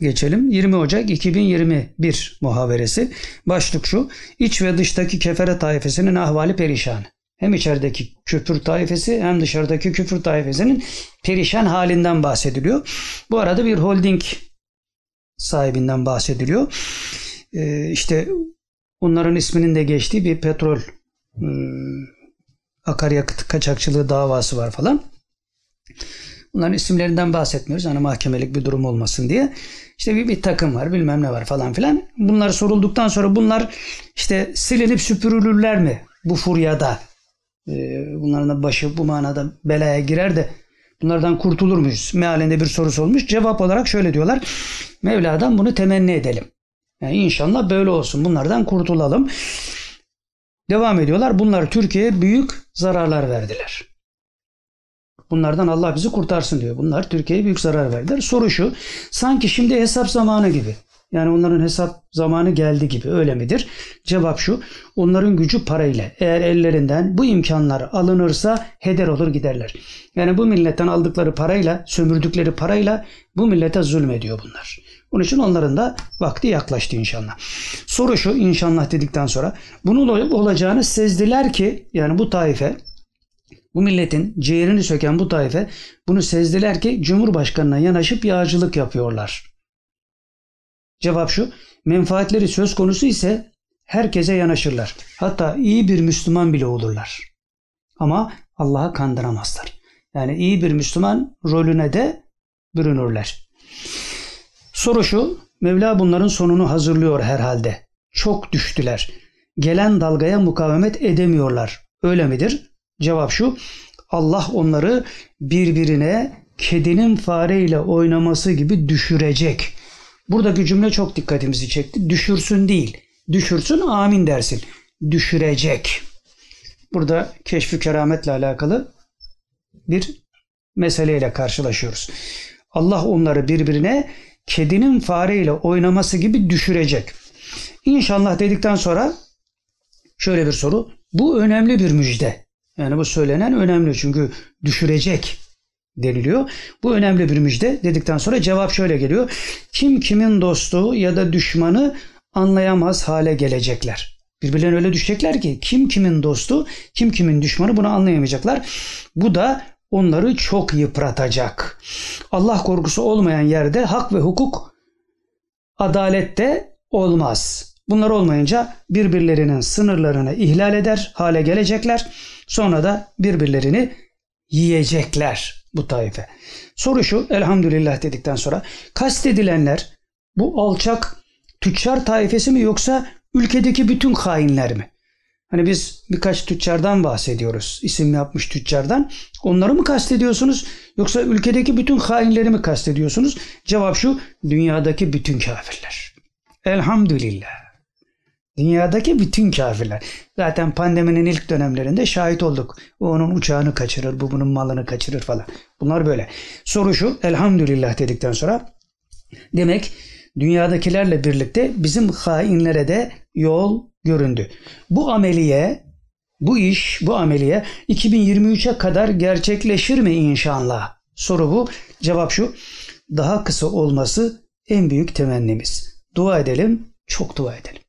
geçelim. 20 Ocak 2021 muhaberesi. Başlık şu. İç ve dıştaki kefere taifesinin ahvali perişan. Hem içerideki küfür taifesi hem dışarıdaki küfür taifesinin perişan halinden bahsediliyor. Bu arada bir holding sahibinden bahsediliyor. Ee, işte onların isminin de geçtiği bir petrol ıı, akaryakıt kaçakçılığı davası var falan. Bunların isimlerinden bahsetmiyoruz. Hani mahkemelik bir durum olmasın diye. İşte bir, bir takım var bilmem ne var falan filan. Bunlar sorulduktan sonra bunlar işte silinip süpürülürler mi bu furyada? Ee, bunların başı bu manada belaya girer de bunlardan kurtulur muyuz? Mealinde bir sorusu olmuş. Cevap olarak şöyle diyorlar. Mevla'dan bunu temenni edelim. Yani inşallah böyle olsun. Bunlardan kurtulalım. Devam ediyorlar. Bunlar Türkiye'ye büyük zararlar verdiler. Bunlardan Allah bizi kurtarsın diyor. Bunlar Türkiye'ye büyük zarar verdiler. Soru şu. Sanki şimdi hesap zamanı gibi. Yani onların hesap zamanı geldi gibi öyle midir? Cevap şu. Onların gücü parayla. Eğer ellerinden bu imkanlar alınırsa heder olur giderler. Yani bu milletten aldıkları parayla, sömürdükleri parayla bu millete zulmediyor bunlar. Onun için onların da vakti yaklaştı inşallah. Soru şu inşallah dedikten sonra bunun olacağını sezdiler ki yani bu taife bu milletin ciğerini söken bu taife bunu sezdiler ki Cumhurbaşkanına yanaşıp yağcılık yapıyorlar. Cevap şu, menfaatleri söz konusu ise herkese yanaşırlar. Hatta iyi bir Müslüman bile olurlar. Ama Allah'a kandıramazlar. Yani iyi bir Müslüman rolüne de bürünürler. Soru şu, Mevla bunların sonunu hazırlıyor herhalde. Çok düştüler. Gelen dalgaya mukavemet edemiyorlar. Öyle midir? Cevap şu. Allah onları birbirine kedinin fareyle oynaması gibi düşürecek. Buradaki cümle çok dikkatimizi çekti. Düşürsün değil. Düşürsün amin dersin. Düşürecek. Burada keşfi kerametle alakalı bir meseleyle karşılaşıyoruz. Allah onları birbirine kedinin fareyle oynaması gibi düşürecek. İnşallah dedikten sonra şöyle bir soru. Bu önemli bir müjde. Yani bu söylenen önemli çünkü düşürecek deniliyor. Bu önemli bir müjde dedikten sonra cevap şöyle geliyor. Kim kimin dostu ya da düşmanı anlayamaz hale gelecekler. Birbirlerine öyle düşecekler ki kim kimin dostu, kim kimin düşmanı bunu anlayamayacaklar. Bu da onları çok yıpratacak. Allah korkusu olmayan yerde hak ve hukuk adalette olmaz. Bunlar olmayınca birbirlerinin sınırlarını ihlal eder hale gelecekler. Sonra da birbirlerini yiyecekler bu taife. Soru şu elhamdülillah dedikten sonra kastedilenler bu alçak tüccar taifesi mi yoksa ülkedeki bütün hainler mi? Hani biz birkaç tüccardan bahsediyoruz. İsim yapmış tüccardan. Onları mı kastediyorsunuz yoksa ülkedeki bütün hainleri mi kastediyorsunuz? Cevap şu dünyadaki bütün kafirler. Elhamdülillah. Dünyadaki bütün kafirler. Zaten pandeminin ilk dönemlerinde şahit olduk. O onun uçağını kaçırır, bu bunun malını kaçırır falan. Bunlar böyle. Soru şu, elhamdülillah dedikten sonra demek dünyadakilerle birlikte bizim hainlere de yol göründü. Bu ameliye, bu iş, bu ameliye 2023'e kadar gerçekleşir mi inşallah? Soru bu. Cevap şu. Daha kısa olması en büyük temennimiz. Dua edelim, çok dua edelim.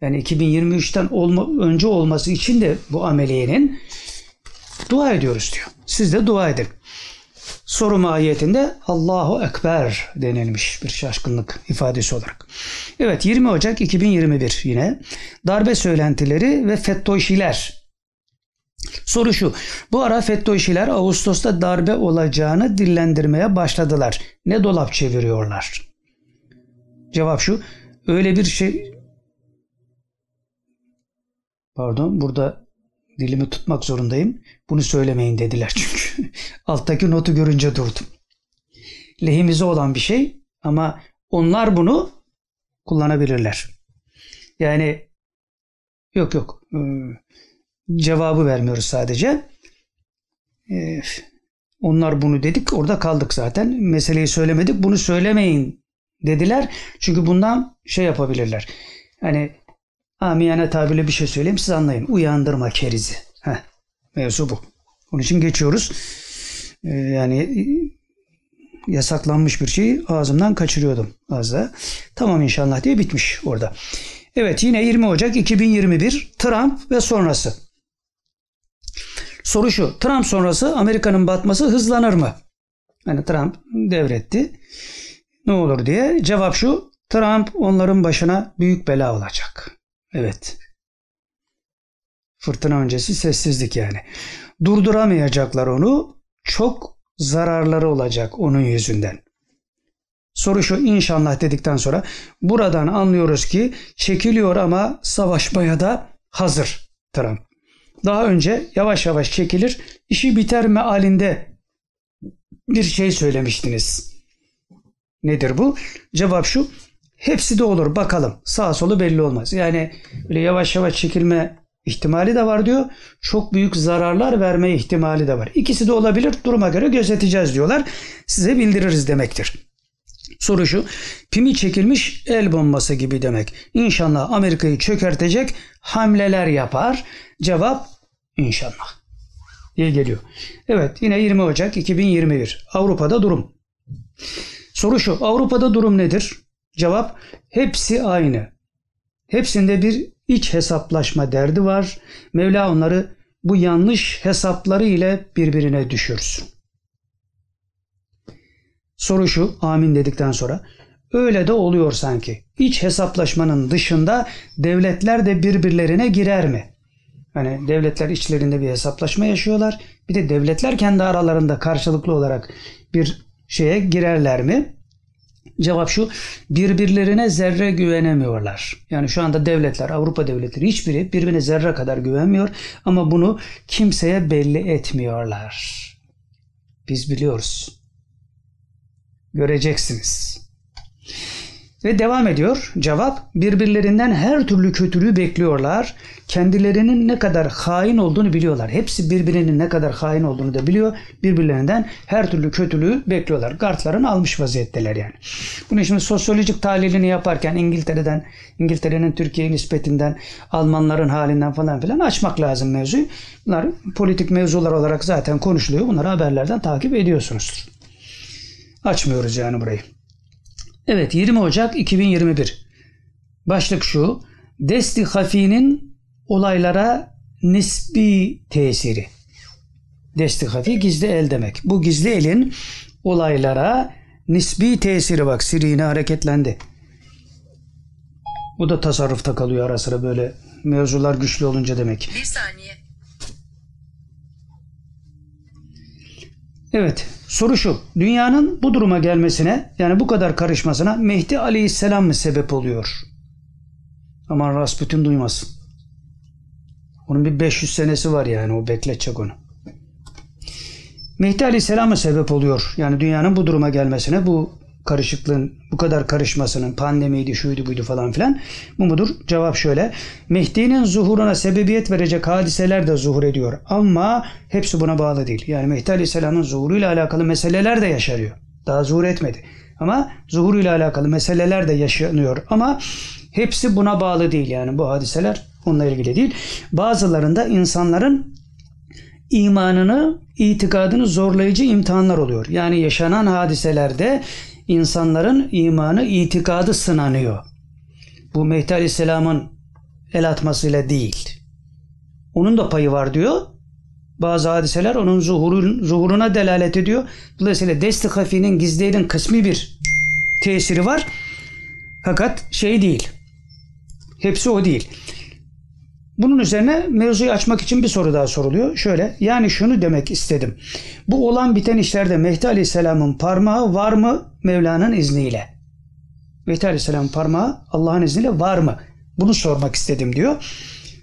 Yani 2023'ten olma, önce olması için de bu ameliyenin dua ediyoruz diyor. Siz de dua edin. Soru mahiyetinde Allahu Ekber denilmiş bir şaşkınlık ifadesi olarak. Evet 20 Ocak 2021 yine darbe söylentileri ve FETÖ'şiler Soru şu. Bu ara FETÖ'şiler Ağustos'ta darbe olacağını dillendirmeye başladılar. Ne dolap çeviriyorlar? Cevap şu. Öyle bir şey Pardon burada dilimi tutmak zorundayım. Bunu söylemeyin dediler çünkü. <laughs> Alttaki notu görünce durdum. Lehimize olan bir şey ama onlar bunu kullanabilirler. Yani yok yok ee, cevabı vermiyoruz sadece. Ee, onlar bunu dedik orada kaldık zaten. Meseleyi söylemedik. Bunu söylemeyin dediler. Çünkü bundan şey yapabilirler. Hani amiyane tabirle bir şey söyleyeyim siz anlayın. Uyandırma kerizi. Heh, mevzu bu. Onun için geçiyoruz. Ee, yani yasaklanmış bir şeyi ağzımdan kaçırıyordum az da. Tamam inşallah diye bitmiş orada. Evet yine 20 Ocak 2021 Trump ve sonrası. Soru şu. Trump sonrası Amerika'nın batması hızlanır mı? Yani Trump devretti. Ne olur diye. Cevap şu. Trump onların başına büyük bela olacak. Evet. Fırtına öncesi sessizlik yani. Durduramayacaklar onu. Çok zararları olacak onun yüzünden. Soru şu inşallah dedikten sonra buradan anlıyoruz ki çekiliyor ama savaşmaya da hazır Trump. Daha önce yavaş yavaş çekilir, işi biter mealinde bir şey söylemiştiniz. Nedir bu? Cevap şu. Hepsi de olur bakalım. Sağ solu belli olmaz. Yani böyle yavaş yavaş çekilme ihtimali de var diyor. Çok büyük zararlar verme ihtimali de var. İkisi de olabilir. Duruma göre gözeteceğiz diyorlar. Size bildiririz demektir. Soru şu. Pimi çekilmiş el bombası gibi demek. İnşallah Amerika'yı çökertecek hamleler yapar. Cevap inşallah. diye geliyor. Evet yine 20 Ocak 2021. Avrupa'da durum. Soru şu. Avrupa'da durum nedir? Cevap hepsi aynı. Hepsinde bir iç hesaplaşma derdi var. Mevla onları bu yanlış hesapları ile birbirine düşürsün. Soru şu, amin dedikten sonra. Öyle de oluyor sanki. İç hesaplaşmanın dışında devletler de birbirlerine girer mi? Hani devletler içlerinde bir hesaplaşma yaşıyorlar. Bir de devletler kendi aralarında karşılıklı olarak bir şeye girerler mi? Cevap şu, birbirlerine zerre güvenemiyorlar. Yani şu anda devletler, Avrupa devletleri hiçbiri birbirine zerre kadar güvenmiyor ama bunu kimseye belli etmiyorlar. Biz biliyoruz. Göreceksiniz. Ve devam ediyor. Cevap birbirlerinden her türlü kötülüğü bekliyorlar. Kendilerinin ne kadar hain olduğunu biliyorlar. Hepsi birbirinin ne kadar hain olduğunu da biliyor. Birbirlerinden her türlü kötülüğü bekliyorlar. Kartlarını almış vaziyetteler yani. Bunu şimdi sosyolojik tahlilini yaparken İngiltere'den, İngiltere'nin Türkiye nispetinden, Almanların halinden falan filan açmak lazım mevzuyu. Bunlar politik mevzular olarak zaten konuşuluyor. Bunları haberlerden takip ediyorsunuzdur. Açmıyoruz yani burayı. Evet 20 Ocak 2021. Başlık şu. Desti Hafi'nin olaylara nisbi tesiri. Desti Hafi gizli el demek. Bu gizli elin olaylara nisbi tesiri bak sirine hareketlendi. Bu da tasarrufta kalıyor ara sıra böyle mevzular güçlü olunca demek. Bir saniye. Evet soru şu. Dünyanın bu duruma gelmesine yani bu kadar karışmasına Mehdi Aleyhisselam mı sebep oluyor? Aman Rasputin duymasın. Onun bir 500 senesi var yani o bekletecek onu. Mehdi Aleyhisselam mı sebep oluyor? Yani dünyanın bu duruma gelmesine bu karışıklığın bu kadar karışmasının pandemiydi şuydu buydu falan filan bu mudur? Cevap şöyle. Mehdi'nin zuhuruna sebebiyet verecek hadiseler de zuhur ediyor ama hepsi buna bağlı değil. Yani Mehdi Aleyhisselam'ın zuhuruyla alakalı meseleler de yaşarıyor. Daha zuhur etmedi. Ama zuhuruyla alakalı meseleler de yaşanıyor ama hepsi buna bağlı değil yani bu hadiseler onunla ilgili değil. Bazılarında insanların imanını, itikadını zorlayıcı imtihanlar oluyor. Yani yaşanan hadiselerde insanların imanı, itikadı sınanıyor. Bu Mehdi Aleyhisselam'ın el atmasıyla değil. Onun da payı var diyor. Bazı hadiseler onun zuhurun, zuhuruna delalet ediyor. Dolayısıyla Desti Hafi'nin gizli elin kısmi bir tesiri var. Fakat şey değil. Hepsi o değil. Bunun üzerine mevzuyu açmak için bir soru daha soruluyor. Şöyle yani şunu demek istedim. Bu olan biten işlerde Mehdi Aleyhisselam'ın parmağı var mı Mevla'nın izniyle? Mehdi Aleyhisselam'ın parmağı Allah'ın izniyle var mı? Bunu sormak istedim diyor.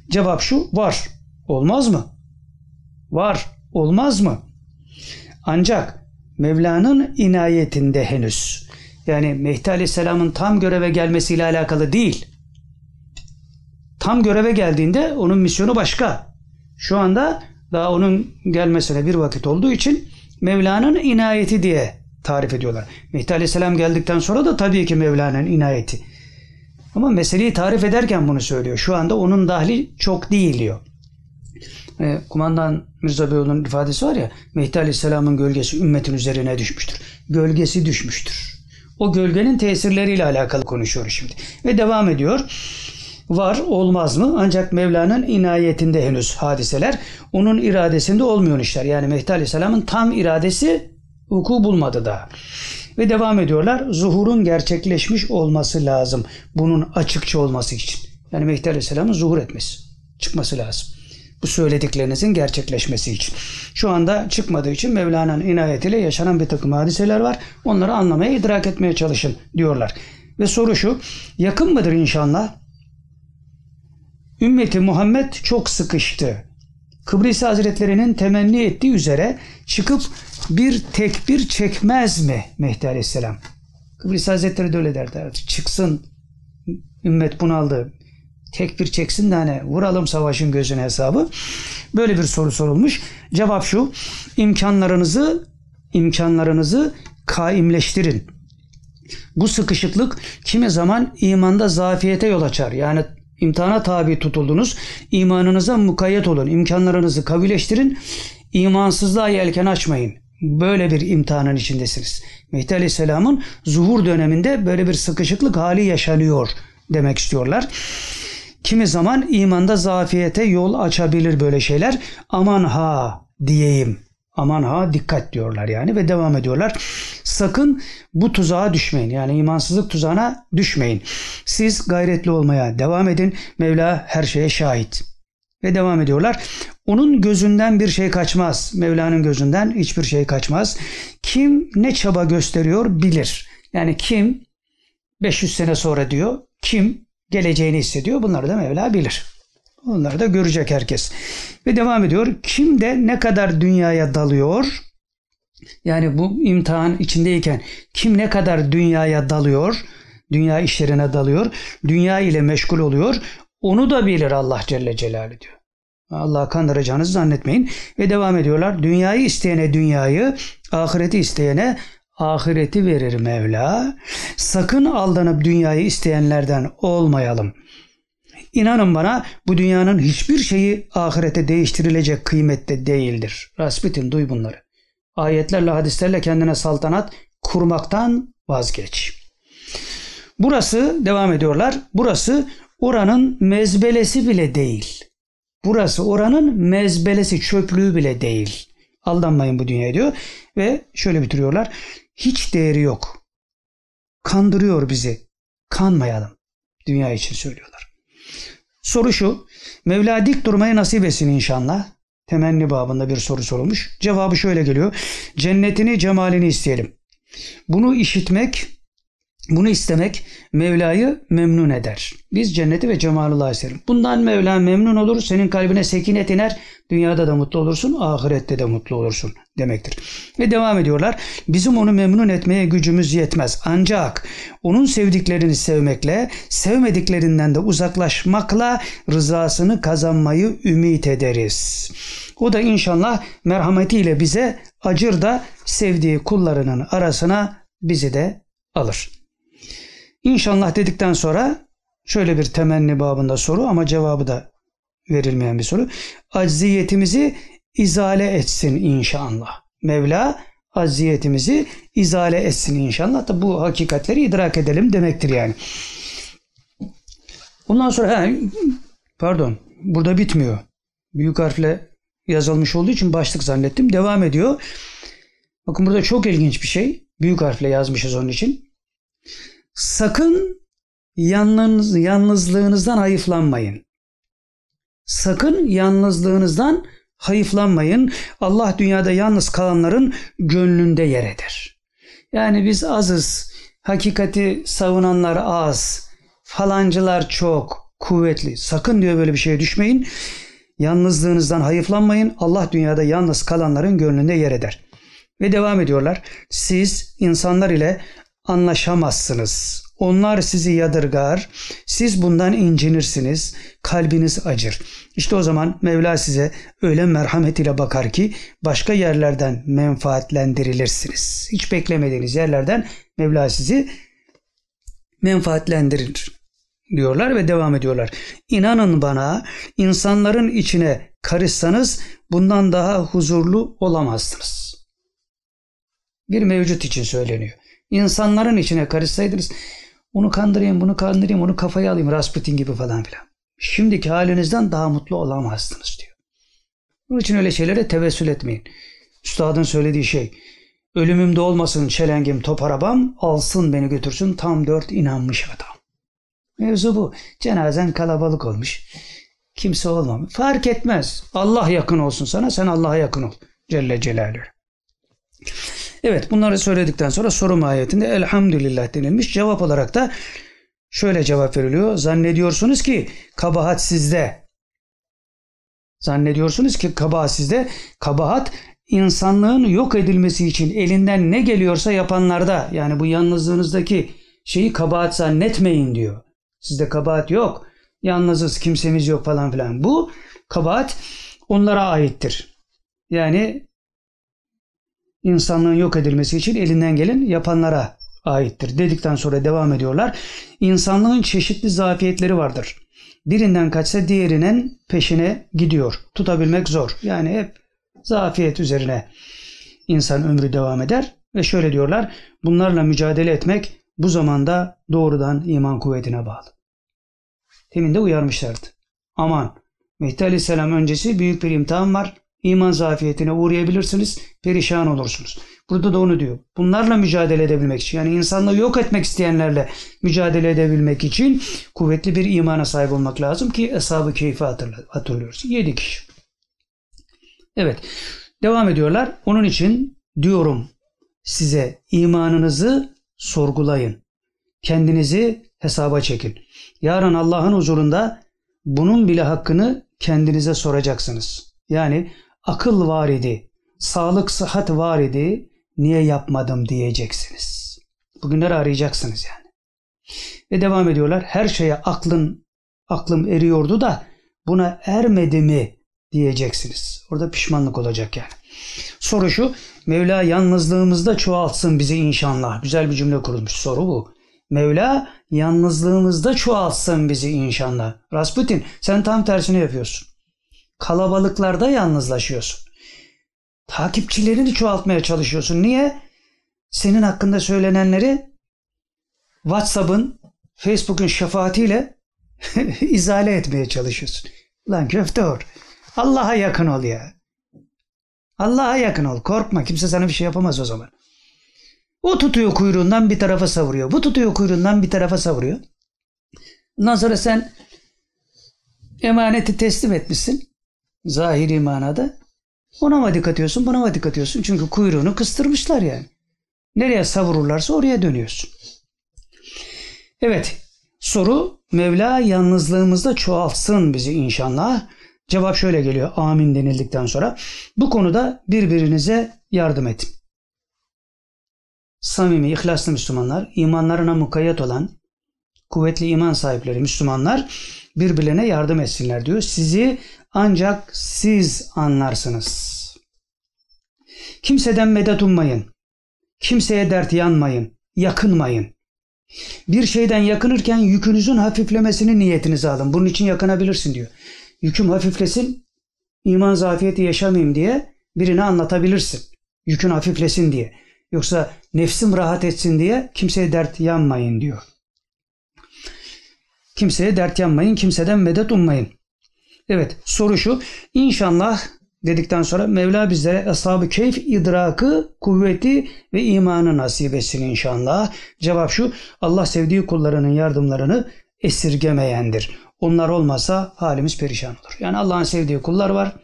Cevap şu var. Olmaz mı? Var. Olmaz mı? Ancak Mevla'nın inayetinde henüz. Yani Mehdi Aleyhisselam'ın tam göreve gelmesiyle alakalı değil. Tam göreve geldiğinde onun misyonu başka. Şu anda daha onun gelmesine bir vakit olduğu için Mevla'nın inayeti diye tarif ediyorlar. Mehdi Aleyhisselam geldikten sonra da tabii ki Mevla'nın inayeti. Ama meseleyi tarif ederken bunu söylüyor. Şu anda onun dahli çok değil diyor. E, kumandan Mirza Beyoğlu'nun ifadesi var ya Mehdi Aleyhisselam'ın gölgesi ümmetin üzerine düşmüştür. Gölgesi düşmüştür. O gölgenin tesirleriyle alakalı konuşuyor şimdi. Ve devam ediyor. Var olmaz mı? Ancak Mevla'nın inayetinde henüz hadiseler. Onun iradesinde olmuyor işler. Yani Mehdi Aleyhisselam'ın tam iradesi vuku bulmadı daha. Ve devam ediyorlar. Zuhurun gerçekleşmiş olması lazım. Bunun açıkça olması için. Yani Mehdi Aleyhisselam'ın zuhur etmesi. Çıkması lazım. Bu söylediklerinizin gerçekleşmesi için. Şu anda çıkmadığı için Mevlana'nın inayetiyle yaşanan bir takım hadiseler var. Onları anlamaya, idrak etmeye çalışın diyorlar. Ve soru şu. Yakın mıdır inşallah? Ümmeti Muhammed çok sıkıştı. Kıbrıs Hazretleri'nin temenni ettiği üzere çıkıp bir tekbir çekmez mi Mehdi Aleyhisselam? Kıbrıs Hazretleri de öyle derdi. Çıksın ümmet bunaldı. Tekbir çeksin de hani vuralım savaşın gözüne hesabı. Böyle bir soru sorulmuş. Cevap şu. imkanlarınızı imkanlarınızı kaimleştirin. Bu sıkışıklık kimi zaman imanda zafiyete yol açar. Yani imtihana tabi tutuldunuz. İmanınıza mukayyet olun. İmkanlarınızı kavileştirin. İmansızlığa yelken açmayın. Böyle bir imtihanın içindesiniz. Mehdi Aleyhisselam'ın zuhur döneminde böyle bir sıkışıklık hali yaşanıyor demek istiyorlar. Kimi zaman imanda zafiyete yol açabilir böyle şeyler. Aman ha diyeyim. Aman ha dikkat diyorlar yani ve devam ediyorlar. Sakın bu tuzağa düşmeyin. Yani imansızlık tuzağına düşmeyin. Siz gayretli olmaya devam edin. Mevla her şeye şahit. Ve devam ediyorlar. Onun gözünden bir şey kaçmaz. Mevla'nın gözünden hiçbir şey kaçmaz. Kim ne çaba gösteriyor bilir. Yani kim 500 sene sonra diyor. Kim geleceğini hissediyor. Bunları da Mevla bilir. Onları da görecek herkes. Ve devam ediyor. Kim de ne kadar dünyaya dalıyor? Yani bu imtihan içindeyken kim ne kadar dünyaya dalıyor? Dünya işlerine dalıyor. Dünya ile meşgul oluyor. Onu da bilir Allah Celle Celaluhu diyor. Allah kandıracağınızı zannetmeyin. Ve devam ediyorlar. Dünyayı isteyene dünyayı, ahireti isteyene ahireti verir Mevla. Sakın aldanıp dünyayı isteyenlerden olmayalım. İnanın bana bu dünyanın hiçbir şeyi ahirete değiştirilecek kıymette değildir. Rasbitin duy bunları. Ayetlerle hadislerle kendine saltanat kurmaktan vazgeç. Burası devam ediyorlar. Burası oranın mezbelesi bile değil. Burası oranın mezbelesi çöplüğü bile değil. Aldanmayın bu dünyaya diyor. Ve şöyle bitiriyorlar. Hiç değeri yok. Kandırıyor bizi. Kanmayalım. Dünya için söylüyorlar. Soru şu. Mevla dik durmayı nasip etsin inşallah. Temenni babında bir soru sorulmuş. Cevabı şöyle geliyor. Cennetini, cemalini isteyelim. Bunu işitmek, bunu istemek Mevla'yı memnun eder. Biz cenneti ve cemalullahı isterim. Bundan Mevla memnun olur. Senin kalbine sekinet iner. Dünyada da mutlu olursun, ahirette de mutlu olursun demektir. Ve devam ediyorlar. Bizim onu memnun etmeye gücümüz yetmez. Ancak onun sevdiklerini sevmekle, sevmediklerinden de uzaklaşmakla rızasını kazanmayı ümit ederiz. O da inşallah merhametiyle bize acır da sevdiği kullarının arasına bizi de alır. İnşallah dedikten sonra şöyle bir temenni babında soru ama cevabı da verilmeyen bir soru. Acziyetimizi izale etsin inşallah. Mevla acziyetimizi izale etsin inşallah da bu hakikatleri idrak edelim demektir yani. Ondan sonra he, pardon burada bitmiyor. Büyük harfle yazılmış olduğu için başlık zannettim. Devam ediyor. Bakın burada çok ilginç bir şey. Büyük harfle yazmışız onun için. Sakın yalnız, yalnızlığınızdan hayıflanmayın. sakın yalnızlığınızdan hayıflanmayın. Allah dünyada yalnız kalanların gönlünde yer eder. Yani biz azız, hakikati savunanlar az, falancılar çok, kuvvetli. Sakın diyor böyle bir şeye düşmeyin. Yalnızlığınızdan hayıflanmayın. Allah dünyada yalnız kalanların gönlünde yer eder. Ve devam ediyorlar. Siz insanlar ile anlaşamazsınız. Onlar sizi yadırgar. Siz bundan incinirsiniz. Kalbiniz acır. İşte o zaman Mevla size öyle merhamet ile bakar ki başka yerlerden menfaatlendirilirsiniz. Hiç beklemediğiniz yerlerden Mevla sizi menfaatlendirir diyorlar ve devam ediyorlar. İnanın bana insanların içine karışsanız bundan daha huzurlu olamazsınız. Bir mevcut için söyleniyor. İnsanların içine karışsaydınız onu kandırayım, bunu kandırayım, onu kafaya alayım Rasputin gibi falan filan. Şimdiki halinizden daha mutlu olamazsınız diyor. Bunun için öyle şeylere tevessül etmeyin. Üstadın söylediği şey ölümümde olmasın çelengim top arabam alsın beni götürsün tam dört inanmış adam. Mevzu bu. Cenazen kalabalık olmuş. Kimse olmamış. Fark etmez. Allah yakın olsun sana. Sen Allah'a yakın ol. Celle Celaluhu. Evet bunları söyledikten sonra soru mahiyetinde elhamdülillah denilmiş. Cevap olarak da şöyle cevap veriliyor. Zannediyorsunuz ki kabahat sizde. Zannediyorsunuz ki kabahat sizde. Kabahat insanlığın yok edilmesi için elinden ne geliyorsa yapanlarda. Yani bu yalnızlığınızdaki şeyi kabahat zannetmeyin diyor. Sizde kabahat yok. Yalnızız, kimsemiz yok falan filan. Bu kabahat onlara aittir. Yani insanlığın yok edilmesi için elinden gelen yapanlara aittir. Dedikten sonra devam ediyorlar. İnsanlığın çeşitli zafiyetleri vardır. Birinden kaçsa diğerinin peşine gidiyor. Tutabilmek zor. Yani hep zafiyet üzerine insan ömrü devam eder. Ve şöyle diyorlar. Bunlarla mücadele etmek bu zamanda doğrudan iman kuvvetine bağlı. Temin de uyarmışlardı. Aman Mehdi Aleyhisselam öncesi büyük bir imtihan var. İman zafiyetine uğrayabilirsiniz, perişan olursunuz. Burada da onu diyor. Bunlarla mücadele edebilmek için yani insanlığı yok etmek isteyenlerle mücadele edebilmek için kuvvetli bir imana sahip olmak lazım ki Eshab-ı Keyif'i hatırlıyoruz. Yedi kişi. Evet. Devam ediyorlar. Onun için diyorum size imanınızı sorgulayın. Kendinizi hesaba çekin. Yarın Allah'ın huzurunda bunun bile hakkını kendinize soracaksınız. Yani akıl var idi, sağlık sıhhat var idi, niye yapmadım diyeceksiniz. Bugünleri arayacaksınız yani. Ve devam ediyorlar. Her şeye aklın aklım eriyordu da buna ermedi mi diyeceksiniz. Orada pişmanlık olacak yani. Soru şu. Mevla yalnızlığımızda çoğaltsın bizi inşallah. Güzel bir cümle kurulmuş. Soru bu. Mevla yalnızlığımızda çoğaltsın bizi inşallah. Rasputin sen tam tersini yapıyorsun. Kalabalıklarda yalnızlaşıyorsun. Takipçilerini çoğaltmaya çalışıyorsun. Niye? Senin hakkında söylenenleri WhatsApp'ın, Facebook'un şefaatiyle <laughs> izale etmeye çalışıyorsun. Lan köfte or. Allah'a yakın ol ya. Allah'a yakın ol. Korkma. Kimse sana bir şey yapamaz o zaman. O tutuyor kuyruğundan bir tarafa savuruyor. Bu tutuyor kuyruğundan bir tarafa savuruyor. Ondan sonra sen emaneti teslim etmişsin. Zahiri manada. Ona mı dikkat ediyorsun, buna mı dikkat ediyorsun? Çünkü kuyruğunu kıstırmışlar yani. Nereye savururlarsa oraya dönüyorsun. Evet, soru Mevla yalnızlığımızda çoğaltsın bizi inşallah. Cevap şöyle geliyor amin denildikten sonra. Bu konuda birbirinize yardım edin. Samimi, ihlaslı Müslümanlar, imanlarına mukayyet olan, kuvvetli iman sahipleri Müslümanlar birbirlerine yardım etsinler diyor. Sizi ancak siz anlarsınız. Kimseden medet ummayın. Kimseye dert yanmayın. Yakınmayın. Bir şeyden yakınırken yükünüzün hafiflemesini niyetinize alın. Bunun için yakınabilirsin diyor. Yüküm hafiflesin, iman zafiyeti yaşamayayım diye birine anlatabilirsin. Yükün hafiflesin diye. Yoksa nefsim rahat etsin diye kimseye dert yanmayın diyor. Kimseye dert yanmayın, kimseden medet ummayın. Evet soru şu. İnşallah dedikten sonra Mevla bizlere ashab-ı keyf idrakı, kuvveti ve imanı nasip etsin inşallah. Cevap şu. Allah sevdiği kullarının yardımlarını esirgemeyendir. Onlar olmasa halimiz perişan olur. Yani Allah'ın sevdiği kullar var.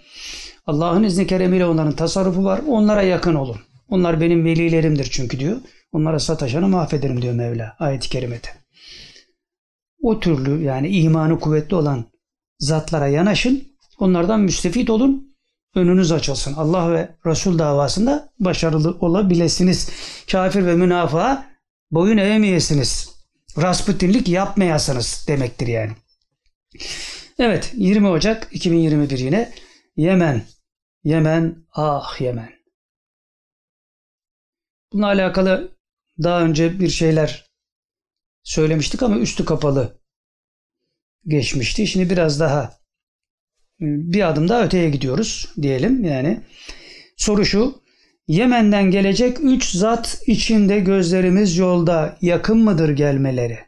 Allah'ın izni keremiyle onların tasarrufu var. Onlara yakın olun. Onlar benim velilerimdir çünkü diyor. Onlara sataşanı mahvederim diyor Mevla ayet-i kerimede. O türlü yani imanı kuvvetli olan zatlara yanaşın. Onlardan müstefit olun. Önünüz açılsın. Allah ve Resul davasında başarılı olabilirsiniz. Kafir ve münafığa boyun eğmeyesiniz. Rasputinlik yapmayasınız demektir yani. Evet 20 Ocak 2021 yine Yemen. Yemen ah Yemen. Bununla alakalı daha önce bir şeyler söylemiştik ama üstü kapalı geçmişti. Şimdi biraz daha bir adım daha öteye gidiyoruz diyelim yani. Soru şu. Yemen'den gelecek üç zat içinde gözlerimiz yolda yakın mıdır gelmeleri?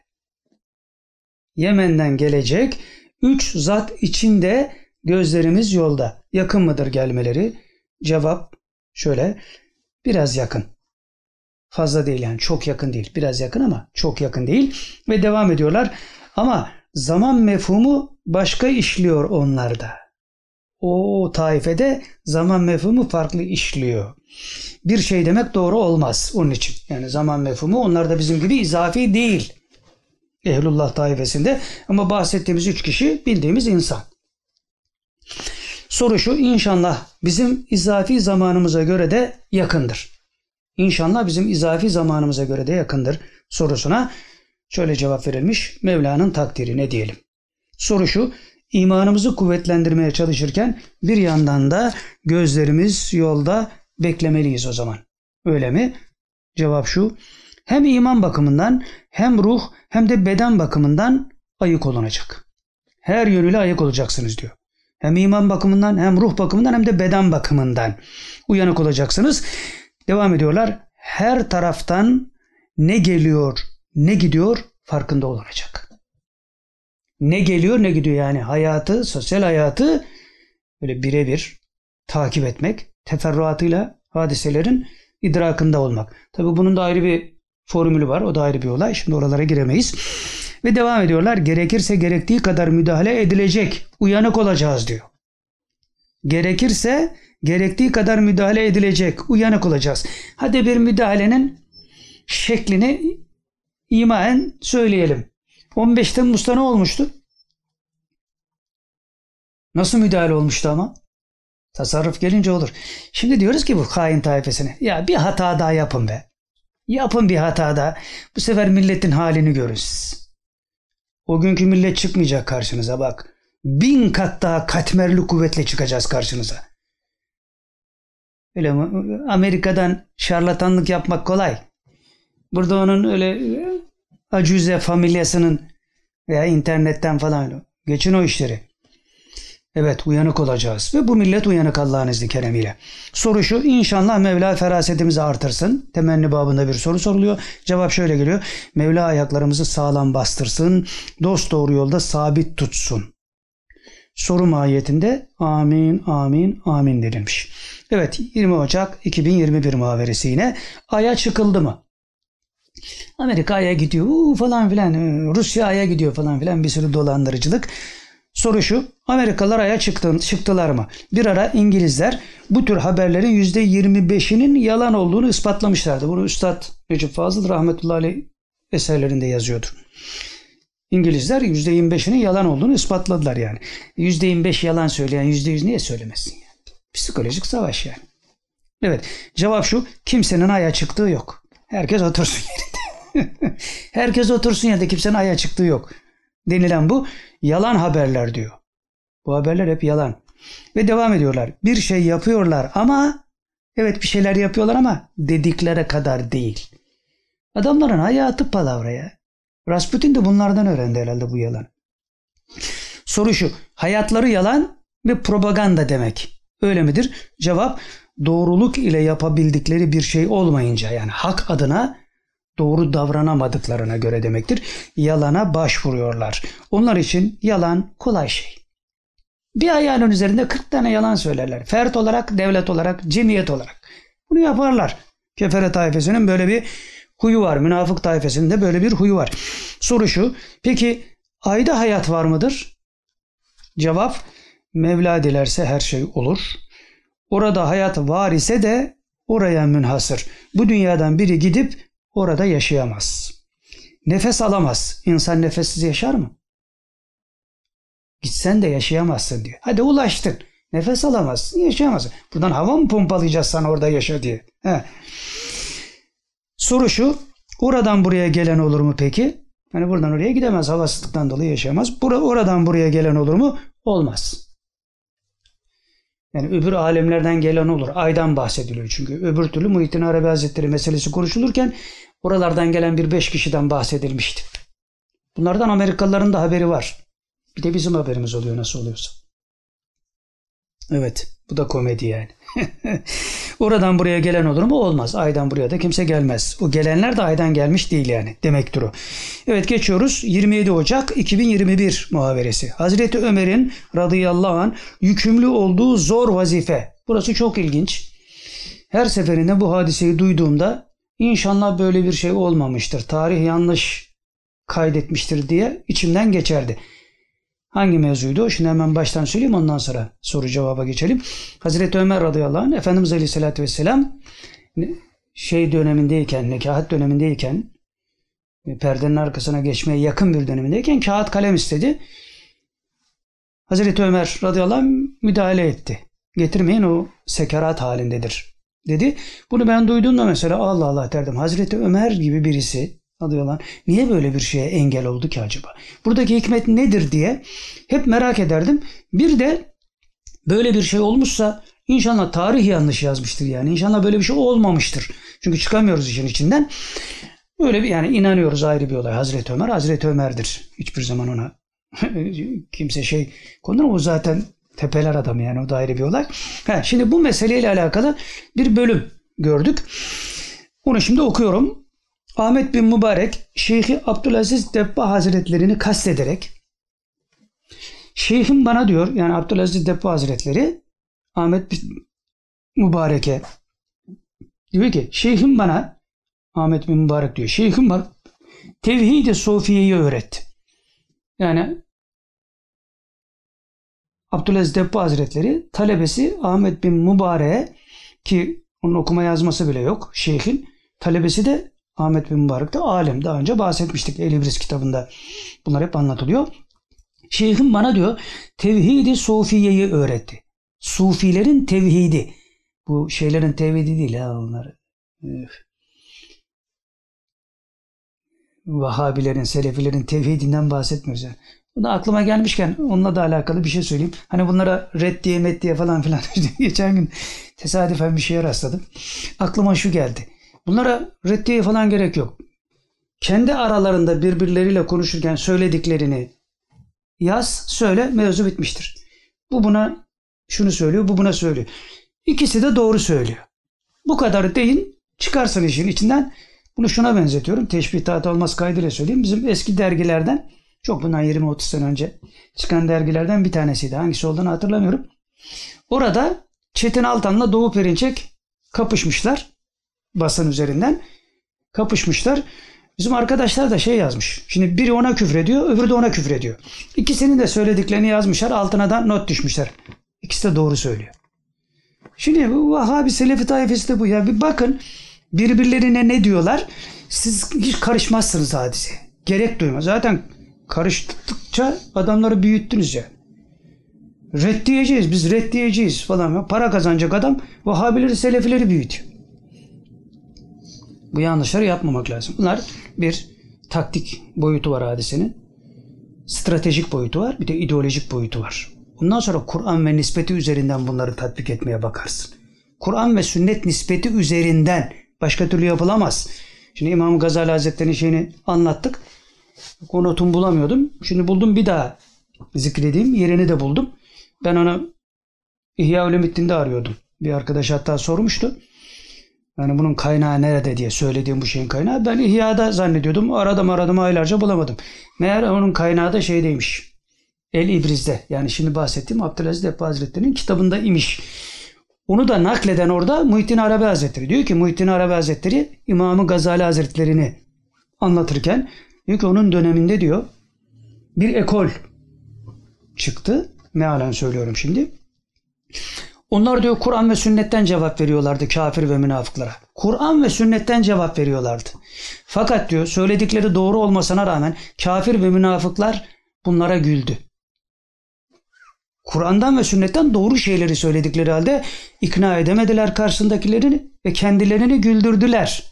Yemen'den gelecek üç zat içinde gözlerimiz yolda yakın mıdır gelmeleri? Cevap şöyle biraz yakın. Fazla değil yani çok yakın değil. Biraz yakın ama çok yakın değil. Ve devam ediyorlar. Ama zaman mefhumu başka işliyor onlarda. O taifede zaman mefhumu farklı işliyor. Bir şey demek doğru olmaz onun için. Yani zaman mefhumu onlar da bizim gibi izafi değil. Ehlullah taifesinde ama bahsettiğimiz üç kişi bildiğimiz insan. Soru şu inşallah bizim izafi zamanımıza göre de yakındır. İnşallah bizim izafi zamanımıza göre de yakındır sorusuna şöyle cevap verilmiş. Mevla'nın takdiri ne diyelim. Soru şu imanımızı kuvvetlendirmeye çalışırken bir yandan da gözlerimiz yolda beklemeliyiz o zaman. Öyle mi? Cevap şu. Hem iman bakımından hem ruh hem de beden bakımından ayık olunacak. Her yönüyle ayık olacaksınız diyor. Hem iman bakımından hem ruh bakımından hem de beden bakımından uyanık olacaksınız. Devam ediyorlar. Her taraftan ne geliyor ne gidiyor farkında olunacak. Ne geliyor ne gidiyor yani hayatı, sosyal hayatı böyle birebir takip etmek, teferruatıyla hadiselerin idrakında olmak. Tabi bunun da ayrı bir formülü var. O da ayrı bir olay. Şimdi oralara giremeyiz. Ve devam ediyorlar. Gerekirse gerektiği kadar müdahale edilecek. Uyanık olacağız diyor. Gerekirse gerektiği kadar müdahale edilecek. Uyanık olacağız. Hadi bir müdahalenin şeklini imaen söyleyelim. 15 Temmuz'da ne olmuştu? Nasıl müdahale olmuştu ama? Tasarruf gelince olur. Şimdi diyoruz ki bu hain tayfesine ya bir hata daha yapın be. Yapın bir hata daha. Bu sefer milletin halini görün siz. O günkü millet çıkmayacak karşınıza bak. Bin kat daha katmerli kuvvetle çıkacağız karşınıza. Öyle Amerika'dan şarlatanlık yapmak kolay. Burada onun öyle acüze familyasının veya internetten falan. Geçin o işleri. Evet uyanık olacağız ve bu millet uyanık Allah'ın izni keremiyle. Soru şu inşallah Mevla ferasetimizi artırsın. Temenni babında bir soru soruluyor. Cevap şöyle geliyor. Mevla ayaklarımızı sağlam bastırsın. Dost doğru yolda sabit tutsun. Soru mahiyetinde amin amin amin denilmiş. Evet 20 Ocak 2021 muhaveresi yine Ay'a çıkıldı mı? Amerika Ay'a gidiyor falan filan Rusya Ay'a gidiyor falan filan bir sürü dolandırıcılık. Soru şu, Amerikalılar aya çıktı, çıktılar mı? Bir ara İngilizler bu tür haberlerin %25'inin yalan olduğunu ispatlamışlardı. Bunu Üstad Recep Fazıl rahmetullahi eserlerinde yazıyordur. İngilizler %25'inin yalan olduğunu ispatladılar yani. %25 yalan söyleyen %100 niye söylemesin yani? Psikolojik savaş yani. Evet cevap şu kimsenin aya çıktığı yok. Herkes otursun yerinde. <laughs> Herkes otursun yerinde kimsenin aya çıktığı yok. Denilen bu yalan haberler diyor. Bu haberler hep yalan. Ve devam ediyorlar. Bir şey yapıyorlar ama evet bir şeyler yapıyorlar ama dediklere kadar değil. Adamların hayatı palavraya. Rasputin de bunlardan öğrendi herhalde bu yalan. Soru şu. Hayatları yalan ve propaganda demek. Öyle midir? Cevap doğruluk ile yapabildikleri bir şey olmayınca yani hak adına doğru davranamadıklarına göre demektir. Yalana başvuruyorlar. Onlar için yalan kolay şey. Bir ayağının üzerinde 40 tane yalan söylerler. Fert olarak, devlet olarak, cemiyet olarak. Bunu yaparlar. Kefere tayfesinin böyle bir huyu var. Münafık tayfesinin de böyle bir huyu var. Soru şu. Peki ayda hayat var mıdır? Cevap Mevla dilerse her şey olur. Orada hayat var ise de oraya münhasır. Bu dünyadan biri gidip orada yaşayamaz. Nefes alamaz. İnsan nefessiz yaşar mı? Gitsen de yaşayamazsın diyor. Hadi ulaştın. Nefes alamazsın, yaşayamazsın. Buradan hava mı pompalayacağız sana orada yaşa diye. He. Soru şu, oradan buraya gelen olur mu peki? Hani buradan oraya gidemez, havasızlıktan dolayı yaşayamaz. Bura, oradan buraya gelen olur mu? Olmaz. Yani öbür alemlerden gelen olur. Aydan bahsediliyor çünkü. Öbür türlü Muhittin Arabi Hazretleri meselesi konuşulurken oralardan gelen bir beş kişiden bahsedilmişti. Bunlardan Amerikalıların da haberi var. Bir de bizim haberimiz oluyor nasıl oluyorsa. Evet, bu da komedi yani. <laughs> Oradan buraya gelen olur mu? Olmaz. Aydan buraya da kimse gelmez. O gelenler de aydan gelmiş değil yani. Demektir o. Evet geçiyoruz. 27 Ocak 2021 muhaberesi. Hazreti Ömer'in radıyallahu anh yükümlü olduğu zor vazife. Burası çok ilginç. Her seferinde bu hadiseyi duyduğumda inşallah böyle bir şey olmamıştır. Tarih yanlış kaydetmiştir diye içimden geçerdi. Hangi mevzuydu? Şimdi hemen baştan söyleyeyim ondan sonra soru cevaba geçelim. Hazreti Ömer radıyallahu anh Efendimiz aleyhissalatü vesselam şey dönemindeyken, nekahat dönemindeyken perdenin arkasına geçmeye yakın bir dönemindeyken kağıt kalem istedi. Hazreti Ömer radıyallahu anh müdahale etti. Getirmeyin o sekerat halindedir dedi. Bunu ben duyduğumda mesela Allah Allah derdim. Hazreti Ömer gibi birisi anh, niye böyle bir şeye engel oldu ki acaba? Buradaki hikmet nedir diye hep merak ederdim. Bir de böyle bir şey olmuşsa inşallah tarih yanlış yazmıştır yani. İnşallah böyle bir şey olmamıştır. Çünkü çıkamıyoruz işin içinden. Böyle bir yani inanıyoruz ayrı bir olay. Hazreti Ömer Hazreti Ömer'dir. Hiçbir zaman ona <laughs> kimse şey konur o zaten tepeler adamı yani o da ayrı bir olay. Ha, şimdi bu meseleyle alakalı bir bölüm gördük. Onu şimdi okuyorum. Ahmet bin Mübarek Şeyhi Abdülaziz Debba Hazretlerini kastederek Şeyhim bana diyor yani Abdülaziz Debba Hazretleri Ahmet bin Mübarek'e diyor ki Şeyhim bana Ahmet bin Mübarek diyor. Şeyhim bana Tevhid-i Sofiye'yi öğretti. Yani Abdülaziz Debba Hazretleri talebesi Ahmet bin Mübarek'e ki onun okuma yazması bile yok şeyhin. Talebesi de Ahmet bin Mübarek de alim. Daha önce bahsetmiştik El İbris kitabında. Bunlar hep anlatılıyor. Şeyhim bana diyor tevhidi sufiyeyi öğretti. Sufilerin tevhidi. Bu şeylerin tevhidi değil ha onlar. Üf. Vahhabilerin, Selefilerin tevhidinden bahsetmiyoruz. Yani. Bu da aklıma gelmişken onunla da alakalı bir şey söyleyeyim. Hani bunlara reddiye metdiye falan filan <laughs> geçen gün tesadüfen bir şeye rastladım. Aklıma şu geldi. Bunlara reddiye falan gerek yok. Kendi aralarında birbirleriyle konuşurken söylediklerini yaz, söyle, mevzu bitmiştir. Bu buna şunu söylüyor, bu buna söylüyor. İkisi de doğru söylüyor. Bu kadar değil, çıkarsın işin içinden. Bunu şuna benzetiyorum. Teşbih tahta olmaz kaydıyla söyleyeyim. Bizim eski dergilerden, çok bundan 20-30 sene önce çıkan dergilerden bir tanesiydi. Hangisi olduğunu hatırlamıyorum. Orada Çetin Altan'la Doğu Perinçek kapışmışlar basın üzerinden kapışmışlar. Bizim arkadaşlar da şey yazmış. Şimdi biri ona küfrediyor, öbürü de ona küfrediyor. İkisinin de söylediklerini yazmışlar, altına da not düşmüşler. İkisi de doğru söylüyor. Şimdi bu Vahabi Selefi tayfesi de bu ya. Bir bakın birbirlerine ne diyorlar. Siz hiç karışmazsınız hadise. Gerek duymaz. Zaten karıştıkça adamları büyüttünüz ya. Reddiyeceğiz, biz reddiyeceğiz falan. Para kazanacak adam Vahabileri, Selefileri büyütüyor. Bu yanlışları yapmamak lazım. Bunlar bir taktik boyutu var hadisenin. Stratejik boyutu var. Bir de ideolojik boyutu var. Bundan sonra Kur'an ve nispeti üzerinden bunları tatbik etmeye bakarsın. Kur'an ve sünnet nispeti üzerinden başka türlü yapılamaz. Şimdi İmam Gazali Hazretleri'nin şeyini anlattık. Konutunu bulamıyordum. Şimdi buldum bir daha zikredeyim. Yerini de buldum. Ben onu İhya Ulumuddin'de arıyordum. Bir arkadaş hatta sormuştu. Yani bunun kaynağı nerede diye söylediğim bu şeyin kaynağı. Ben İhya'da zannediyordum. Aradım aradım aylarca bulamadım. Meğer onun kaynağı da şeydeymiş. El İbriz'de. Yani şimdi bahsettiğim Abdülaziz Deppe Hazretleri'nin kitabında imiş. Onu da nakleden orada Muhittin Arabi Hazretleri. Diyor ki Muhittin Arabi Hazretleri İmam-ı Gazali Hazretleri'ni anlatırken diyor ki onun döneminde diyor bir ekol çıktı. mealen söylüyorum şimdi. Onlar diyor Kur'an ve sünnetten cevap veriyorlardı kafir ve münafıklara. Kur'an ve sünnetten cevap veriyorlardı. Fakat diyor söyledikleri doğru olmasına rağmen kafir ve münafıklar bunlara güldü. Kur'an'dan ve sünnetten doğru şeyleri söyledikleri halde ikna edemediler karşısındakilerini ve kendilerini güldürdüler.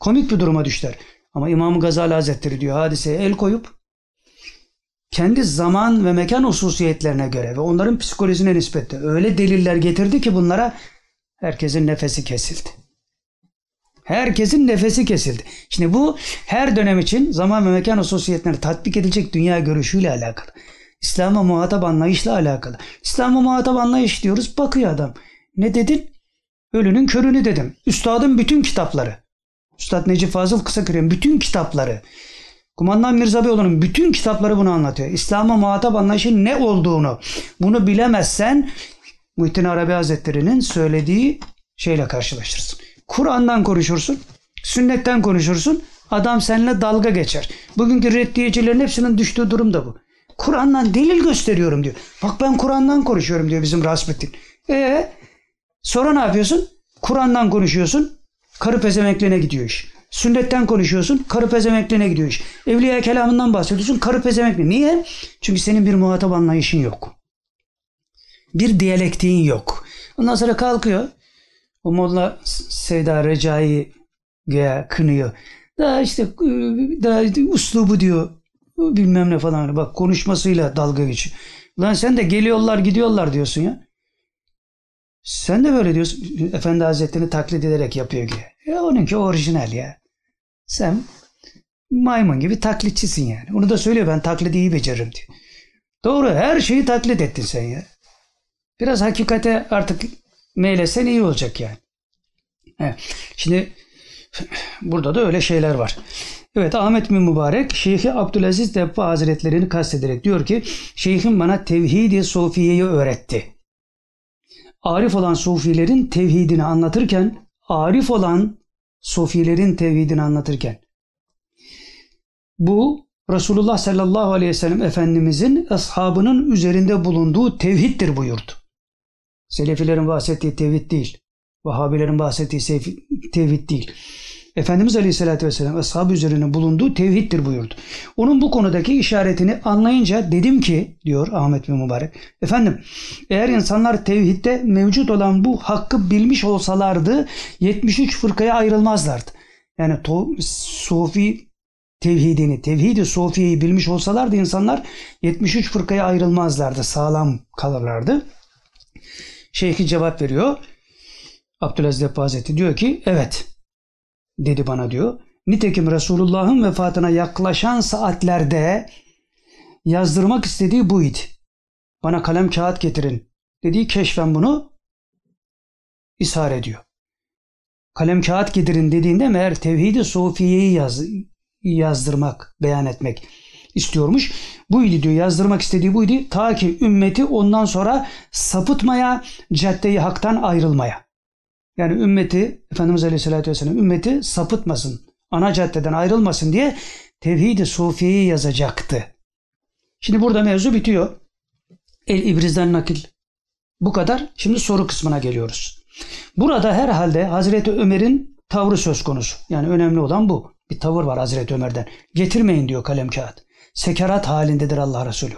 Komik bir duruma düştüler. Ama İmam Gazali Hazretleri diyor hadiseye el koyup kendi zaman ve mekan hususiyetlerine göre ve onların psikolojisine nispetle öyle deliller getirdi ki bunlara herkesin nefesi kesildi. Herkesin nefesi kesildi. Şimdi bu her dönem için zaman ve mekan hususiyetlerine tatbik edilecek dünya görüşüyle alakalı. İslam'a muhatap anlayışla alakalı. İslam'a muhatap anlayış diyoruz. Bakıyor adam. Ne dedin? Ölünün körünü dedim. Üstadın bütün kitapları. Üstad Necip Fazıl Kısakürek'in bütün kitapları. Kumandan Mirza Beyoğlu'nun bütün kitapları bunu anlatıyor. İslam'a muhatap anlayışın ne olduğunu bunu bilemezsen Muhittin Arabi Hazretleri'nin söylediği şeyle karşılaşırsın. Kur'an'dan konuşursun, sünnetten konuşursun, adam seninle dalga geçer. Bugünkü reddiyecilerin hepsinin düştüğü durum da bu. Kur'an'dan delil gösteriyorum diyor. Bak ben Kur'an'dan konuşuyorum diyor bizim Rasputin. E sonra ne yapıyorsun? Kur'an'dan konuşuyorsun. Karı pezemekliğine gidiyor iş. Sünnetten konuşuyorsun. Karı pezemekliğine gidiyor iş. Evliya kelamından bahsediyorsun. Karı pezemekliğine. Niye? Çünkü senin bir muhatap anlayışın yok. Bir diyalektiğin yok. Ondan sonra kalkıyor. O Molla Seyda Recai güya kınıyor. Daha işte daha uslubu diyor bilmem ne falan. Bak konuşmasıyla dalga geçiyor. Lan sen de geliyorlar gidiyorlar diyorsun ya. Sen de böyle diyorsun. Efendi Hazretleri'ni taklit ederek yapıyor ki. Ya onunki orijinal ya. Sen maymun gibi taklitçisin yani. Onu da söylüyor ben taklidi iyi beceririm diyor. Doğru her şeyi taklit ettin sen ya. Biraz hakikate artık meylesen iyi olacak yani. He. Şimdi burada da öyle şeyler var. Evet Ahmet bin Mübarek Şeyhi Abdülaziz Debba Hazretlerini kastederek diyor ki Şeyhim bana tevhidi sofiyeyi öğretti. Arif olan sufilerin tevhidini anlatırken arif olan sufilerin tevhidini anlatırken bu Resulullah sallallahu aleyhi ve sellem Efendimizin ashabının üzerinde bulunduğu tevhiddir buyurdu. Selefilerin bahsettiği tevhid değil. Vahabilerin bahsettiği tevhid değil. Efendimiz Aleyhisselatü Vesselam ashabı üzerine bulunduğu tevhiddir buyurdu. Onun bu konudaki işaretini anlayınca dedim ki diyor Ahmet bin Mübarek. Efendim eğer insanlar tevhidde mevcut olan bu hakkı bilmiş olsalardı 73 fırkaya ayrılmazlardı. Yani Sufi tevhidini, tevhidi Sufiye'yi bilmiş olsalardı insanlar 73 fırkaya ayrılmazlardı. Sağlam kalırlardı. Şeyhi cevap veriyor. Abdülaziz Depp Hazretleri diyor ki evet dedi bana diyor. Nitekim Resulullah'ın vefatına yaklaşan saatlerde yazdırmak istediği buydu. Bana kalem kağıt getirin dediği keşfen bunu ishar ediyor. Kalem kağıt getirin dediğinde meğer tevhidi sufiyeyi yaz, yazdırmak, beyan etmek istiyormuş. Buydu diyor yazdırmak istediği buydu. Ta ki ümmeti ondan sonra sapıtmaya, caddeyi haktan ayrılmaya. Yani ümmeti, Efendimiz Aleyhisselatü Vesselam ümmeti sapıtmasın, ana caddeden ayrılmasın diye Tevhid-i Sufiye'yi yazacaktı. Şimdi burada mevzu bitiyor. El İbriz'den nakil. Bu kadar. Şimdi soru kısmına geliyoruz. Burada herhalde Hazreti Ömer'in tavrı söz konusu. Yani önemli olan bu. Bir tavır var Hazreti Ömer'den. Getirmeyin diyor kalem kağıt. Sekerat halindedir Allah Resulü.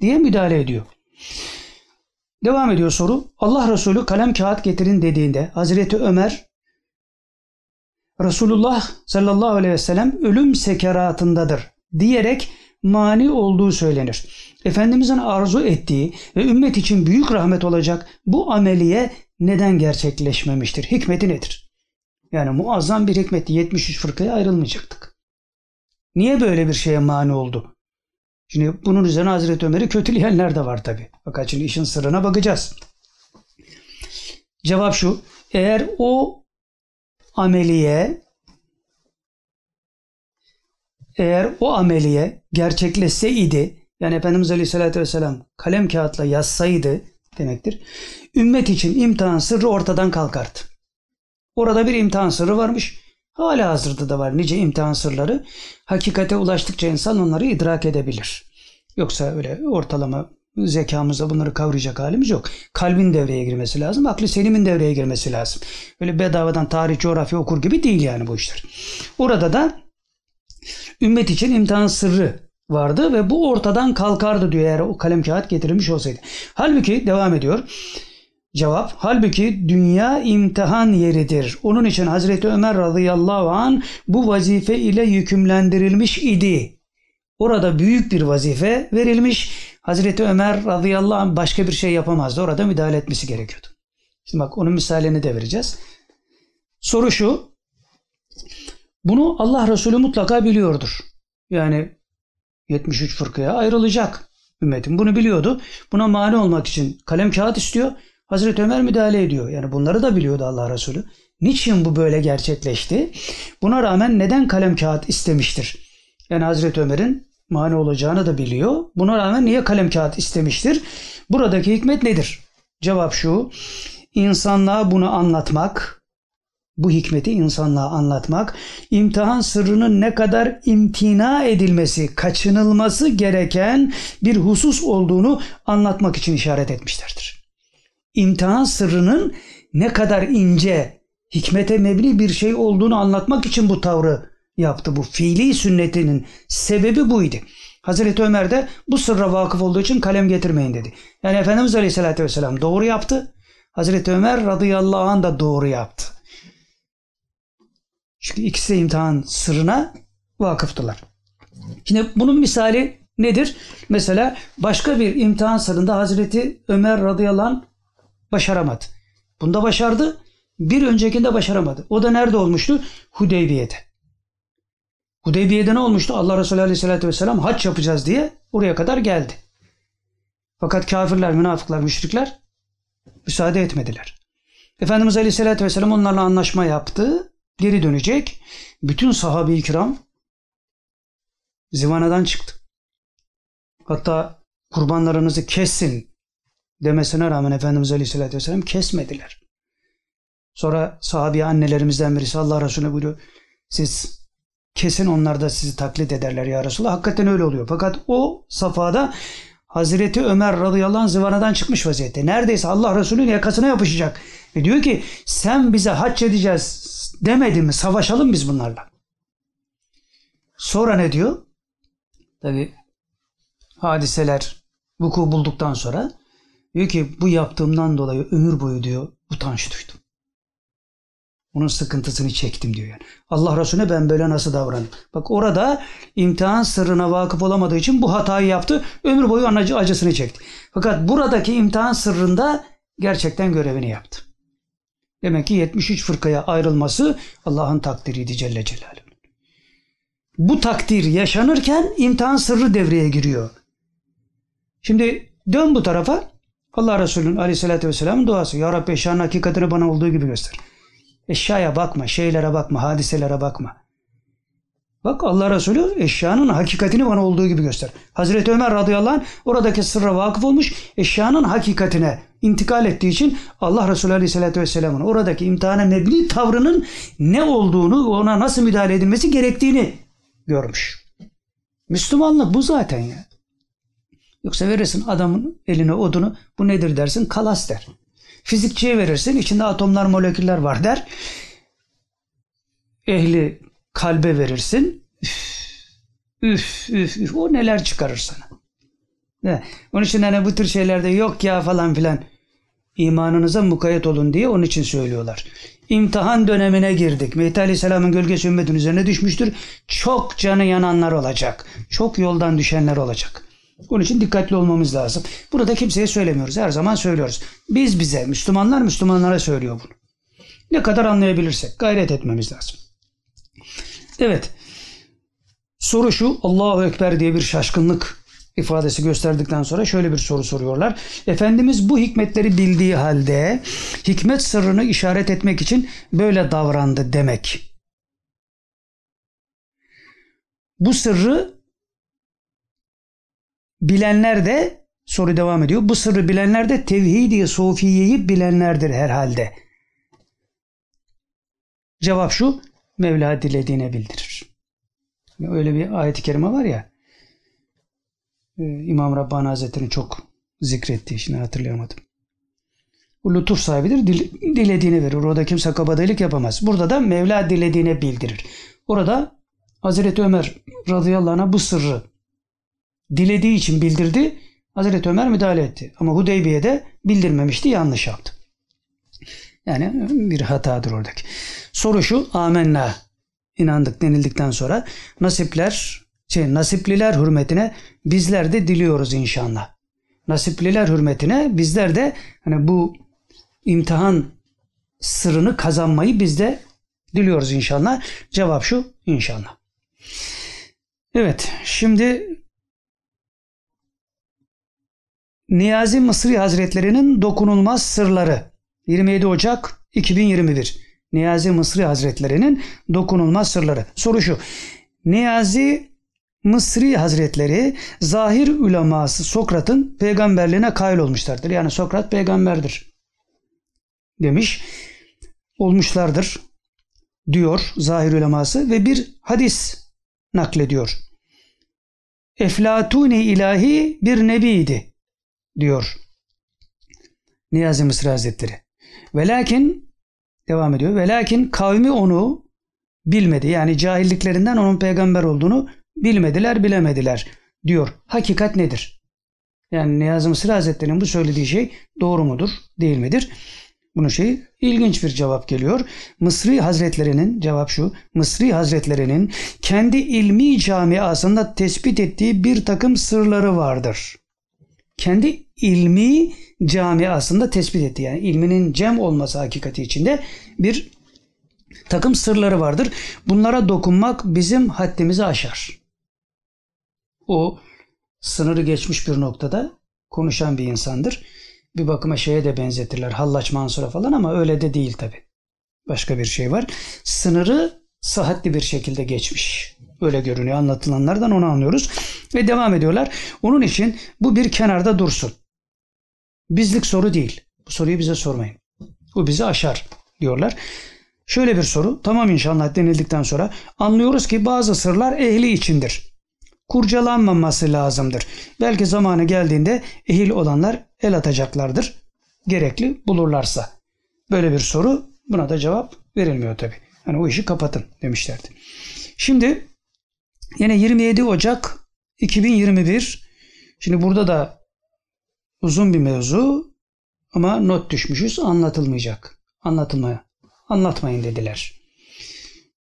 Diye müdahale ediyor. Devam ediyor soru. Allah Resulü kalem kağıt getirin dediğinde Hazreti Ömer Resulullah sallallahu aleyhi ve sellem ölüm sekeratındadır diyerek mani olduğu söylenir. Efendimizin arzu ettiği ve ümmet için büyük rahmet olacak bu ameliye neden gerçekleşmemiştir? Hikmeti nedir? Yani muazzam bir hikmeti 73 fırkaya ayrılmayacaktık. Niye böyle bir şeye mani oldu? Şimdi bunun üzerine Hazreti Ömer'i kötüleyenler de var tabi. Fakat şimdi işin sırrına bakacağız. Cevap şu. Eğer o ameliye eğer o ameliye gerçekleşseydi yani Efendimiz Aleyhisselatü Vesselam kalem kağıtla yazsaydı demektir. Ümmet için imtihan sırrı ortadan kalkardı. Orada bir imtihan sırrı varmış. Hala hazırda da var nice imtihan sırları. Hakikate ulaştıkça insan onları idrak edebilir. Yoksa öyle ortalama zekamızda bunları kavrayacak halimiz yok. Kalbin devreye girmesi lazım. Aklı selimin devreye girmesi lazım. Öyle bedavadan tarih, coğrafya okur gibi değil yani bu işler. Orada da ümmet için imtihan sırrı vardı ve bu ortadan kalkardı diyor eğer o kalem kağıt getirilmiş olsaydı. Halbuki devam ediyor. Cevap, halbuki dünya imtihan yeridir. Onun için Hazreti Ömer radıyallahu an bu vazife ile yükümlendirilmiş idi. Orada büyük bir vazife verilmiş. Hazreti Ömer radıyallahu anh başka bir şey yapamazdı. Orada müdahale etmesi gerekiyordu. Şimdi bak onun misalini de vereceğiz. Soru şu. Bunu Allah Resulü mutlaka biliyordur. Yani 73 fırkaya ayrılacak ümmetin. Bunu biliyordu. Buna mani olmak için kalem kağıt istiyor. Hazreti Ömer müdahale ediyor. Yani bunları da biliyordu Allah Resulü. Niçin bu böyle gerçekleşti? Buna rağmen neden kalem kağıt istemiştir? Yani Hazreti Ömer'in mani olacağını da biliyor. Buna rağmen niye kalem kağıt istemiştir? Buradaki hikmet nedir? Cevap şu. İnsanlığa bunu anlatmak, bu hikmeti insanlığa anlatmak, imtihan sırrının ne kadar imtina edilmesi, kaçınılması gereken bir husus olduğunu anlatmak için işaret etmişlerdir. İmtihan sırrının ne kadar ince, hikmete mebni bir şey olduğunu anlatmak için bu tavrı yaptı. Bu fiili sünnetinin sebebi buydu. Hazreti Ömer de bu sırra vakıf olduğu için kalem getirmeyin dedi. Yani Efendimiz Aleyhisselatü Vesselam doğru yaptı. Hazreti Ömer radıyallahu anh da doğru yaptı. Çünkü ikisi de imtihan sırrına vakıftılar. Şimdi bunun misali nedir? Mesela başka bir imtihan sırrında Hazreti Ömer radıyallahu anh başaramadı. Bunda başardı. Bir öncekinde başaramadı. O da nerede olmuştu? Hudeybiye'de. Hudeybiye'de ne olmuştu? Allah Resulü Aleyhisselatü Vesselam haç yapacağız diye oraya kadar geldi. Fakat kafirler, münafıklar, müşrikler müsaade etmediler. Efendimiz Aleyhisselatü Vesselam onlarla anlaşma yaptı. Geri dönecek. Bütün sahabe-i kiram zivanadan çıktı. Hatta kurbanlarınızı kessin demesine rağmen Efendimiz Aleyhisselatü Vesselam kesmediler. Sonra sahabi annelerimizden birisi Allah Resulüne buyuruyor. Siz kesin onlar da sizi taklit ederler ya Resulallah. Hakikaten öyle oluyor. Fakat o safhada Hazreti Ömer radıyallahu anh zıvanadan çıkmış vaziyette. Neredeyse Allah Resulü'nün yakasına yapışacak. Ve diyor ki sen bize hac edeceğiz demedin mi? Savaşalım biz bunlarla. Sonra ne diyor? Tabi hadiseler vuku bulduktan sonra diyor ki bu yaptığımdan dolayı ömür boyu diyor utanç duydum. Onun sıkıntısını çektim diyor yani. Allah Resulüne ben böyle nasıl davranayım? Bak orada imtihan sırrına vakıf olamadığı için bu hatayı yaptı. Ömür boyu acı, acısını çekti. Fakat buradaki imtihan sırrında gerçekten görevini yaptı. Demek ki 73 fırkaya ayrılması Allah'ın takdiriydi Celle Celaluhu. Bu takdir yaşanırken imtihan sırrı devreye giriyor. Şimdi dön bu tarafa. Allah Resulü'nün aleyhissalatü vesselamın duası. Ya Rabbi eşyanın hakikatini bana olduğu gibi göster. Eşyaya bakma, şeylere bakma, hadiselere bakma. Bak Allah Resulü eşyanın hakikatini bana olduğu gibi göster. Hazreti Ömer radıyallahu anh oradaki sırra vakıf olmuş eşyanın hakikatine intikal ettiği için Allah Resulü aleyhissalatü vesselamın oradaki imtihana mebni tavrının ne olduğunu ona nasıl müdahale edilmesi gerektiğini görmüş. Müslümanlık bu zaten ya. Yoksa verirsin adamın eline odunu bu nedir dersin kalas der. Fizikçiye verirsin içinde atomlar moleküller var der. Ehli kalbe verirsin. Üf, üf, üf, o neler çıkarır sana. Ne? Onun için hani bu tür şeylerde yok ya falan filan imanınıza mukayyet olun diye onun için söylüyorlar. İmtihan dönemine girdik. Mehdi Aleyhisselam'ın gölgesi ümmetin üzerine düşmüştür. Çok canı yananlar olacak. Çok yoldan düşenler olacak. Onun için dikkatli olmamız lazım. Burada kimseye söylemiyoruz. Her zaman söylüyoruz. Biz bize, Müslümanlar Müslümanlara söylüyor bunu. Ne kadar anlayabilirsek gayret etmemiz lazım. Evet. Soru şu. Allahu Ekber diye bir şaşkınlık ifadesi gösterdikten sonra şöyle bir soru soruyorlar. Efendimiz bu hikmetleri bildiği halde hikmet sırrını işaret etmek için böyle davrandı demek. Bu sırrı bilenler de soru devam ediyor. Bu sırrı bilenler de tevhid-i sofiyeyi bilenlerdir herhalde. Cevap şu. Mevla dilediğine bildirir. Öyle bir ayet-i kerime var ya. İmam Rabbani Hazretleri'nin çok zikretti. Şimdi hatırlayamadım. Bu lütuf sahibidir. Dil- dilediğini verir. Orada kimse kabadayılık yapamaz. Burada da Mevla dilediğine bildirir. Orada Hazreti Ömer radıyallahu anh'a bu sırrı dilediği için bildirdi. Hazreti Ömer müdahale etti. Ama Hudeybiye'de bildirmemişti. Yanlış yaptı. Yani bir hatadır oradaki. Soru şu. Amenna. inandık denildikten sonra nasipler şey, nasipliler hürmetine bizler de diliyoruz inşallah. Nasipliler hürmetine bizler de hani bu imtihan sırrını kazanmayı biz de diliyoruz inşallah. Cevap şu inşallah. Evet şimdi Niyazi Mısri Hazretleri'nin dokunulmaz sırları 27 Ocak 2021 Niyazi Mısri Hazretleri'nin dokunulmaz sırları. Soru şu. Niyazi Mısri Hazretleri zahir uleması Sokrat'ın peygamberliğine kail olmuşlardır. Yani Sokrat peygamberdir demiş. Olmuşlardır diyor zahir uleması ve bir hadis naklediyor. Eflatuni ilahi bir nebiydi diyor Niyazi Mısri Hazretleri. Ve lakin devam ediyor. Ve lakin kavmi onu bilmedi. Yani cahilliklerinden onun peygamber olduğunu bilmediler, bilemediler diyor. Hakikat nedir? Yani Niyazi Mısri Hazretleri'nin bu söylediği şey doğru mudur, değil midir? Bunun şey ilginç bir cevap geliyor. Mısri Hazretlerinin cevap şu. Mısri Hazretlerinin kendi ilmi camiasında tespit ettiği bir takım sırları vardır. Kendi ilmi camiasında tespit ettiği yani ilminin cem olması hakikati içinde bir takım sırları vardır. Bunlara dokunmak bizim haddimizi aşar. O sınırı geçmiş bir noktada konuşan bir insandır. Bir bakıma şeye de benzetirler. Hallaç Mansur'a falan ama öyle de değil tabi. Başka bir şey var. Sınırı sıhhatli bir şekilde geçmiş. Öyle görünüyor anlatılanlardan onu anlıyoruz. Ve devam ediyorlar. Onun için bu bir kenarda dursun. Bizlik soru değil. Bu soruyu bize sormayın. Bu bizi aşar diyorlar. Şöyle bir soru. Tamam inşallah denildikten sonra anlıyoruz ki bazı sırlar ehli içindir. Kurcalanmaması lazımdır. Belki zamanı geldiğinde ehil olanlar el atacaklardır. Gerekli bulurlarsa. Böyle bir soru buna da cevap verilmiyor tabi. Yani o işi kapatın demişlerdi. Şimdi yine 27 Ocak 2021 şimdi burada da uzun bir mevzu ama not düşmüşüz anlatılmayacak. Anlatılmaya. Anlatmayın dediler.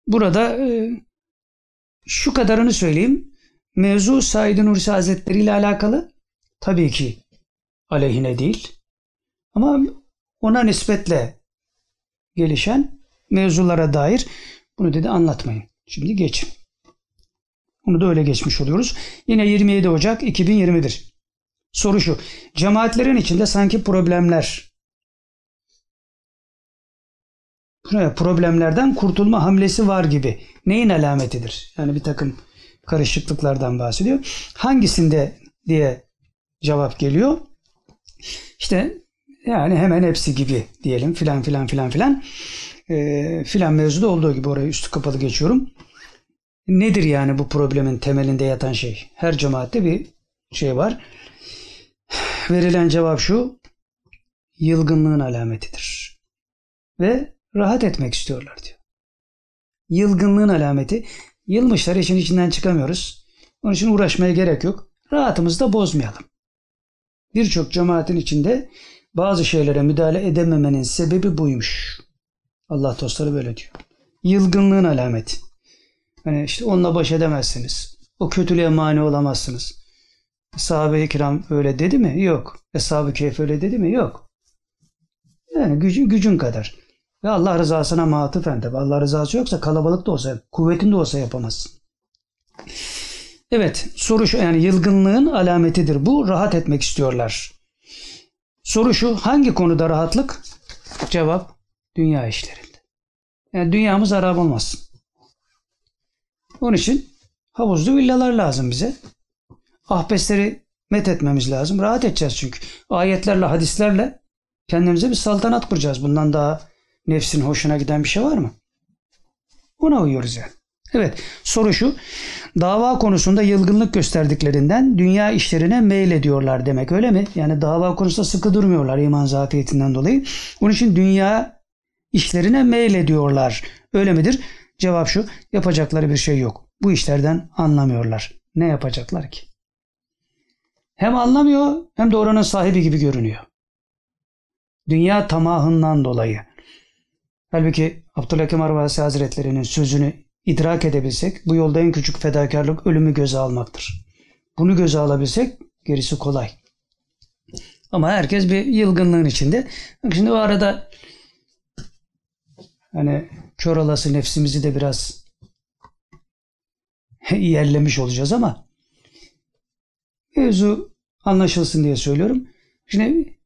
Burada e, şu kadarını söyleyeyim. Mevzu Said Nursi Hazretleri ile alakalı tabii ki aleyhine değil. Ama ona nispetle gelişen mevzulara dair bunu dedi anlatmayın. Şimdi geçin. Onu da öyle geçmiş oluyoruz. Yine 27 Ocak 2021. Soru şu. Cemaatlerin içinde sanki problemler problemlerden kurtulma hamlesi var gibi. Neyin alametidir? Yani bir takım karışıklıklardan bahsediyor. Hangisinde diye cevap geliyor. İşte yani hemen hepsi gibi diyelim filan filan filan filan. E, filan mevzuda olduğu gibi oraya üstü kapalı geçiyorum. Nedir yani bu problemin temelinde yatan şey? Her cemaatte bir şey var. Verilen cevap şu. Yılgınlığın alametidir. Ve rahat etmek istiyorlar diyor. Yılgınlığın alameti. Yılmışlar işin içinden çıkamıyoruz. Onun için uğraşmaya gerek yok. Rahatımızı da bozmayalım. Birçok cemaatin içinde bazı şeylere müdahale edememenin sebebi buymuş. Allah dostları böyle diyor. Yılgınlığın alameti. Hani işte onunla baş edemezsiniz. O kötülüğe mani olamazsınız. Sahabe-i kiram öyle dedi mi? Yok. Eshab-ı keyif öyle dedi mi? Yok. Yani gücün, gücün kadar. Ve Allah rızasına matıfen tabi. Allah rızası yoksa kalabalık da olsa, kuvvetin de olsa yapamazsın. Evet, soru şu yani yılgınlığın alametidir bu. Rahat etmek istiyorlar. Soru şu, hangi konuda rahatlık? Cevap, dünya işlerinde. Yani dünyamız harap olmasın. Onun için havuzlu villalar lazım bize. Ahbesleri met etmemiz lazım. Rahat edeceğiz çünkü. Ayetlerle, hadislerle kendimize bir saltanat kuracağız. Bundan daha nefsin hoşuna giden bir şey var mı? Ona uyuyoruz yani. Evet soru şu. Dava konusunda yılgınlık gösterdiklerinden dünya işlerine meylediyorlar demek öyle mi? Yani dava konusunda sıkı durmuyorlar iman zafiyetinden dolayı. Onun için dünya işlerine meylediyorlar. Öyle midir? Cevap şu. Yapacakları bir şey yok. Bu işlerden anlamıyorlar. Ne yapacaklar ki? Hem anlamıyor hem de oranın sahibi gibi görünüyor. Dünya tamahından dolayı. Halbuki Abdülhakim Arvasi Hazretleri'nin sözünü idrak edebilsek bu yolda en küçük fedakarlık ölümü göze almaktır. Bunu göze alabilsek gerisi kolay. Ama herkes bir yılgınlığın içinde. Şimdi o arada hani kör olası nefsimizi de biraz <laughs> yerlemiş olacağız ama mevzu anlaşılsın diye söylüyorum. Şimdi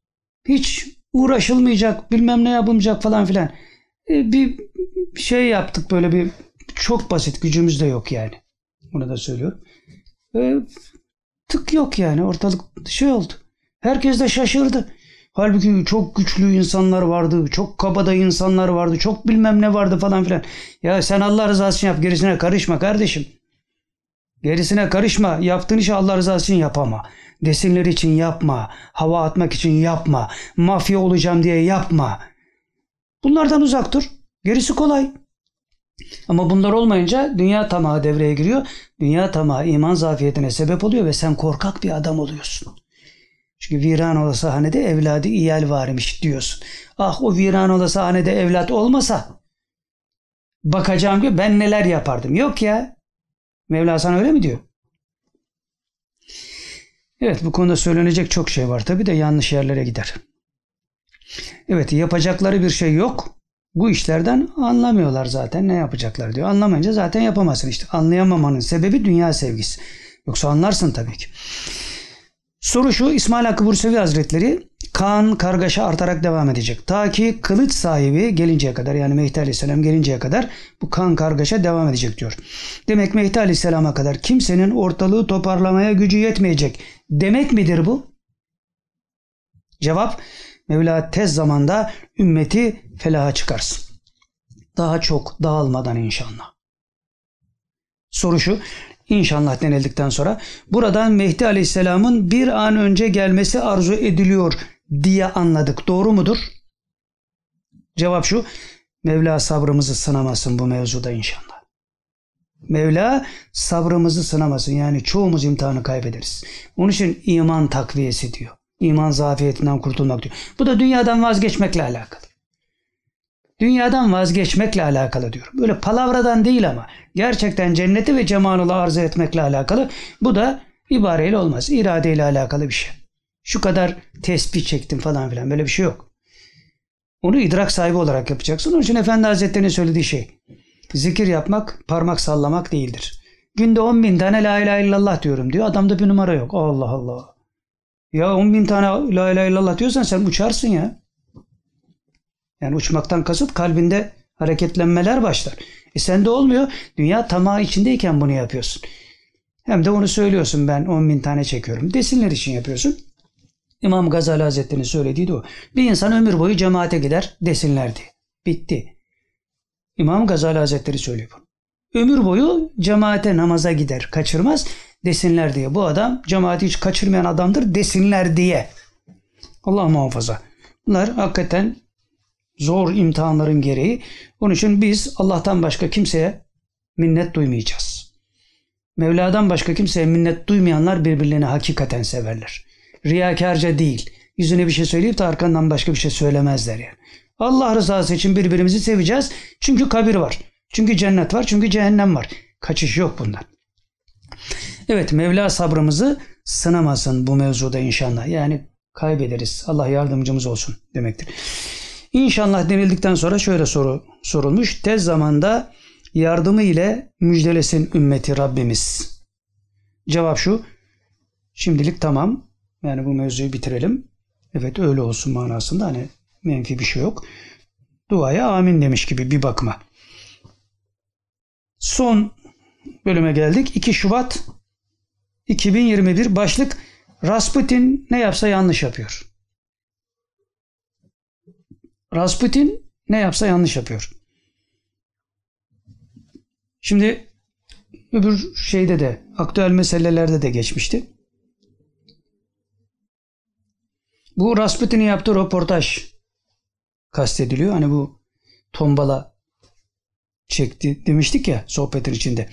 hiç uğraşılmayacak, bilmem ne yapılmayacak falan filan. E, bir şey yaptık böyle bir çok basit gücümüz de yok yani. Bunu da söylüyorum. E, tık yok yani ortalık şey oldu. Herkes de şaşırdı. Halbuki çok güçlü insanlar vardı, çok kabada insanlar vardı, çok bilmem ne vardı falan filan. Ya sen Allah rızası için yap, gerisine karışma kardeşim. Gerisine karışma, yaptığın işi Allah rızası için yapama. Desinler için yapma, hava atmak için yapma, mafya olacağım diye yapma. Bunlardan uzak dur. Gerisi kolay. Ama bunlar olmayınca dünya tamahı devreye giriyor. Dünya tamahı iman zafiyetine sebep oluyor ve sen korkak bir adam oluyorsun. Çünkü viran olası hanede evladı iyal varmış diyorsun. Ah o viran olası hanede evlat olmasa bakacağım ki ben neler yapardım. Yok ya. Mevla sana öyle mi diyor? Evet bu konuda söylenecek çok şey var tabi de yanlış yerlere gider. Evet yapacakları bir şey yok. Bu işlerden anlamıyorlar zaten ne yapacaklar diyor. Anlamayınca zaten yapamazsın işte. Anlayamamanın sebebi dünya sevgisi. Yoksa anlarsın tabii ki. Soru şu İsmail Hakkı Bursevi Hazretleri kan kargaşa artarak devam edecek. Ta ki kılıç sahibi gelinceye kadar yani Mehdi Aleyhisselam gelinceye kadar bu kan kargaşa devam edecek diyor. Demek Mehdi Aleyhisselam'a kadar kimsenin ortalığı toparlamaya gücü yetmeyecek demek midir bu? Cevap Mevla tez zamanda ümmeti felaha çıkarsın. Daha çok dağılmadan inşallah. Soru şu, inşallah denildikten sonra buradan Mehdi Aleyhisselam'ın bir an önce gelmesi arzu ediliyor diye anladık. Doğru mudur? Cevap şu, Mevla sabrımızı sınamasın bu mevzuda inşallah. Mevla sabrımızı sınamasın. Yani çoğumuz imtihanı kaybederiz. Onun için iman takviyesi diyor. İman zafiyetinden kurtulmak diyor. Bu da dünyadan vazgeçmekle alakalı. Dünyadan vazgeçmekle alakalı diyorum. Böyle palavradan değil ama gerçekten cenneti ve cemalını arzu etmekle alakalı. Bu da ibareyle olmaz. İradeyle alakalı bir şey. Şu kadar tesbih çektim falan filan böyle bir şey yok. Onu idrak sahibi olarak yapacaksın. Onun için Efendi Hazretleri'nin söylediği şey zikir yapmak parmak sallamak değildir. Günde 10 bin tane la ilahe illallah diyorum diyor. Adamda bir numara yok. Allah Allah. Ya 10 bin tane la ilahe illallah diyorsan sen uçarsın ya. Yani uçmaktan kasıt kalbinde hareketlenmeler başlar. E sende olmuyor. Dünya tamah içindeyken bunu yapıyorsun. Hem de onu söylüyorsun ben 10 bin tane çekiyorum. Desinler için yapıyorsun. İmam Gazali Hazretleri'nin söylediği de o. Bir insan ömür boyu cemaate gider desinlerdi. Bitti. İmam Gazali Hazretleri söylüyor bunu. Ömür boyu cemaate namaza gider, kaçırmaz desinler diye. Bu adam cemaati hiç kaçırmayan adamdır desinler diye. Allah muhafaza. Bunlar hakikaten zor imtihanların gereği. Onun için biz Allah'tan başka kimseye minnet duymayacağız. Mevla'dan başka kimseye minnet duymayanlar birbirlerini hakikaten severler. Riyakarca değil. Yüzüne bir şey söyleyip de arkandan başka bir şey söylemezler yani. Allah rızası için birbirimizi seveceğiz. Çünkü kabir var. Çünkü cennet var. Çünkü cehennem var. Kaçış yok bundan. Evet Mevla sabrımızı sınamasın bu mevzuda inşallah. Yani kaybederiz. Allah yardımcımız olsun demektir. İnşallah denildikten sonra şöyle soru sorulmuş. Tez zamanda yardımı ile müjdelesin ümmeti Rabbimiz. Cevap şu. Şimdilik tamam. Yani bu mevzuyu bitirelim. Evet öyle olsun manasında hani menfi bir şey yok. Duaya amin demiş gibi bir bakıma. Son bölüme geldik. 2 Şubat 2021 başlık Rasputin ne yapsa yanlış yapıyor. Rasputin ne yapsa yanlış yapıyor. Şimdi öbür şeyde de aktüel meselelerde de geçmişti. Bu Rasputin'in yaptığı röportaj kastediliyor. Hani bu tombala çekti demiştik ya sohbetin içinde.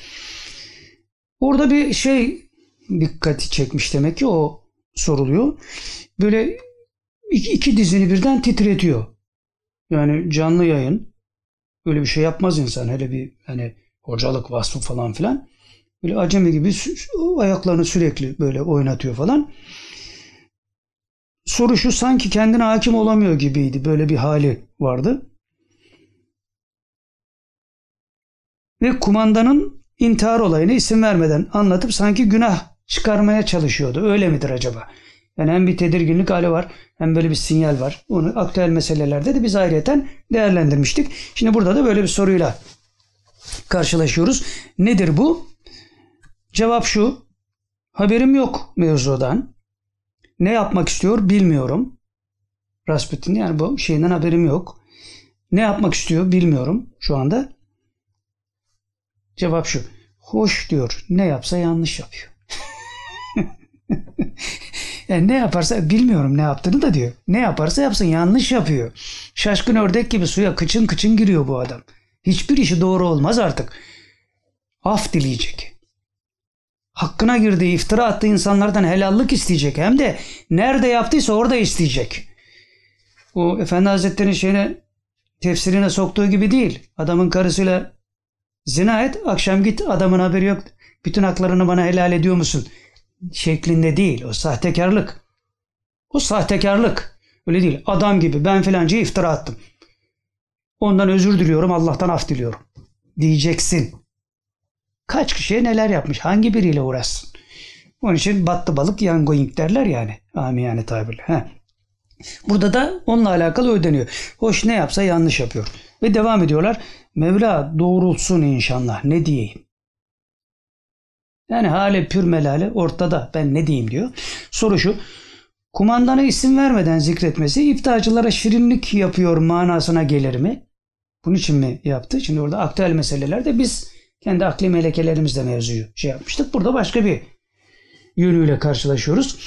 Orada bir şey dikkati çekmiş demek ki o soruluyor. Böyle iki, iki dizini birden titretiyor. Yani canlı yayın öyle bir şey yapmaz insan. Hele bir hani hocalık vasfı falan filan. Böyle acemi gibi ayaklarını sürekli böyle oynatıyor falan. Soru şu sanki kendine hakim olamıyor gibiydi. Böyle bir hali vardı. Ve kumandanın intihar olayını isim vermeden anlatıp sanki günah çıkarmaya çalışıyordu. Öyle midir acaba? Yani hem bir tedirginlik hali var hem böyle bir sinyal var. Onu aktüel meselelerde de biz ayrıyeten değerlendirmiştik. Şimdi burada da böyle bir soruyla karşılaşıyoruz. Nedir bu? Cevap şu. Haberim yok mevzudan. Ne yapmak istiyor bilmiyorum. Rasputin yani bu şeyinden haberim yok. Ne yapmak istiyor bilmiyorum şu anda. Cevap şu. Hoş diyor. Ne yapsa yanlış yapıyor. <laughs> yani ne yaparsa bilmiyorum ne yaptığını da diyor. Ne yaparsa yapsın yanlış yapıyor. Şaşkın ördek gibi suya kıçın kıçın giriyor bu adam. Hiçbir işi doğru olmaz artık. Af dileyecek. Hakkına girdiği, iftira attığı insanlardan helallik isteyecek. Hem de nerede yaptıysa orada isteyecek. O Efendi Hazretleri'nin şeyine tefsirine soktuğu gibi değil. Adamın karısıyla zina et, akşam git adamın haberi yok. Bütün haklarını bana helal ediyor musun? Şeklinde değil. O sahtekarlık. O sahtekarlık. Öyle değil. Adam gibi ben filancaya iftira attım. Ondan özür diliyorum, Allah'tan af diliyorum. Diyeceksin. Kaç kişiye neler yapmış? Hangi biriyle uğraşsın? Onun için battı balık yan going derler yani. Amiyane tabirle. Heh. Burada da onunla alakalı ödeniyor. Hoş ne yapsa yanlış yapıyor. Ve devam ediyorlar. Mevla doğrulsun inşallah. Ne diyeyim? Yani hale pür melale ortada. Ben ne diyeyim diyor. Soru şu. Kumandana isim vermeden zikretmesi iftihacılara şirinlik yapıyor manasına gelir mi? Bunun için mi yaptı? Şimdi orada aktüel meselelerde biz kendi akli melekelerimizle mevzuyu şey yapmıştık. Burada başka bir yönüyle karşılaşıyoruz.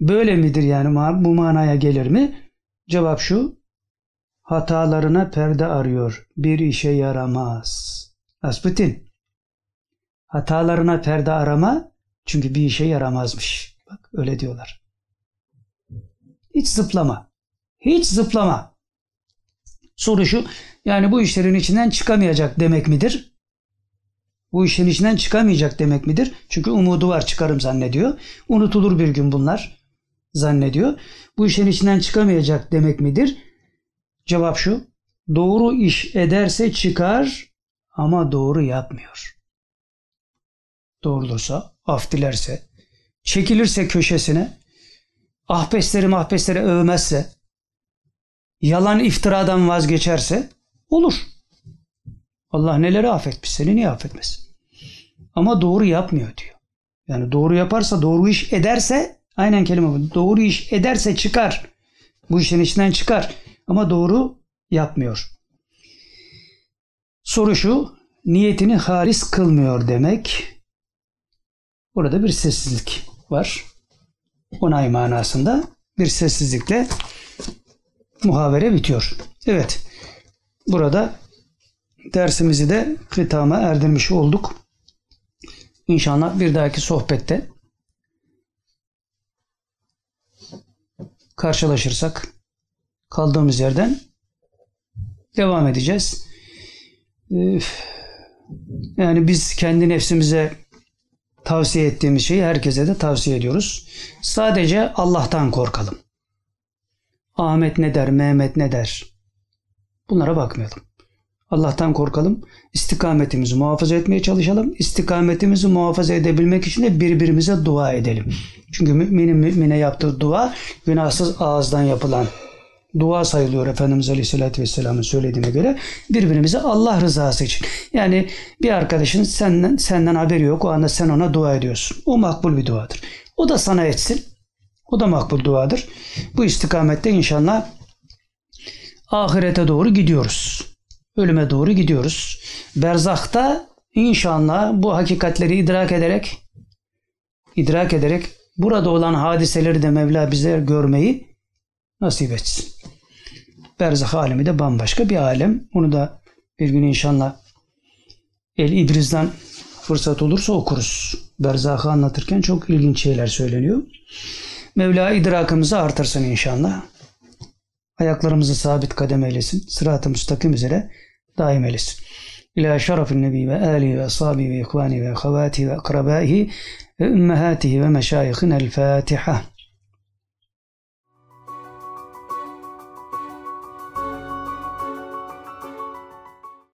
Böyle midir yani bu manaya gelir mi? Cevap şu. Hatalarına perde arıyor. Bir işe yaramaz. Rasputin. Hatalarına perde arama çünkü bir işe yaramazmış. Bak öyle diyorlar. Hiç zıplama. Hiç zıplama. Soru şu. Yani bu işlerin içinden çıkamayacak demek midir? Bu işin içinden çıkamayacak demek midir? Çünkü umudu var çıkarım zannediyor. Unutulur bir gün bunlar zannediyor. Bu işin içinden çıkamayacak demek midir? Cevap şu. Doğru iş ederse çıkar ama doğru yapmıyor. Doğrulursa, af dilerse, çekilirse köşesine, ahbesleri mahbesleri övmezse, yalan iftiradan vazgeçerse olur. Allah neleri affetmiş seni niye affetmez? Ama doğru yapmıyor diyor. Yani doğru yaparsa doğru iş ederse aynen kelime bu. Doğru iş ederse çıkar. Bu işin içinden çıkar. Ama doğru yapmıyor. Soru şu. Niyetini halis kılmıyor demek. Burada bir sessizlik var. Onay manasında bir sessizlikle muhavere bitiyor. Evet. Burada dersimizi de hitama erdirmiş olduk. İnşallah bir dahaki sohbette karşılaşırsak kaldığımız yerden devam edeceğiz. Yani biz kendi nefsimize tavsiye ettiğimiz şeyi herkese de tavsiye ediyoruz. Sadece Allah'tan korkalım. Ahmet ne der, Mehmet ne der? Bunlara bakmayalım. Allah'tan korkalım. İstikametimizi muhafaza etmeye çalışalım. İstikametimizi muhafaza edebilmek için de birbirimize dua edelim. Çünkü müminin mümine yaptığı dua günahsız ağızdan yapılan dua sayılıyor Efendimiz Aleyhisselatü Vesselam'ın söylediğine göre birbirimize Allah rızası için. Yani bir arkadaşın senden, senden haberi yok o anda sen ona dua ediyorsun. O makbul bir duadır. O da sana etsin. O da makbul duadır. Bu istikamette inşallah ahirete doğru gidiyoruz. Ölüme doğru gidiyoruz. Berzakta inşallah bu hakikatleri idrak ederek idrak ederek burada olan hadiseleri de Mevla bize görmeyi nasip etsin. Berzah alemi de bambaşka bir alem. Onu da bir gün inşallah El İdriz'den fırsat olursa okuruz. Berzah'ı anlatırken çok ilginç şeyler söyleniyor. Mevla idrakımızı artırsın inşallah. Ayaklarımızı sabit kadem eylesin. Sırat-ı müstakim üzere دائما مجلس إلى شرف النبي وآله وأصحابه وإخوانه وأخواته وأقربائه وأمهاته ومشايخنا الفاتحة.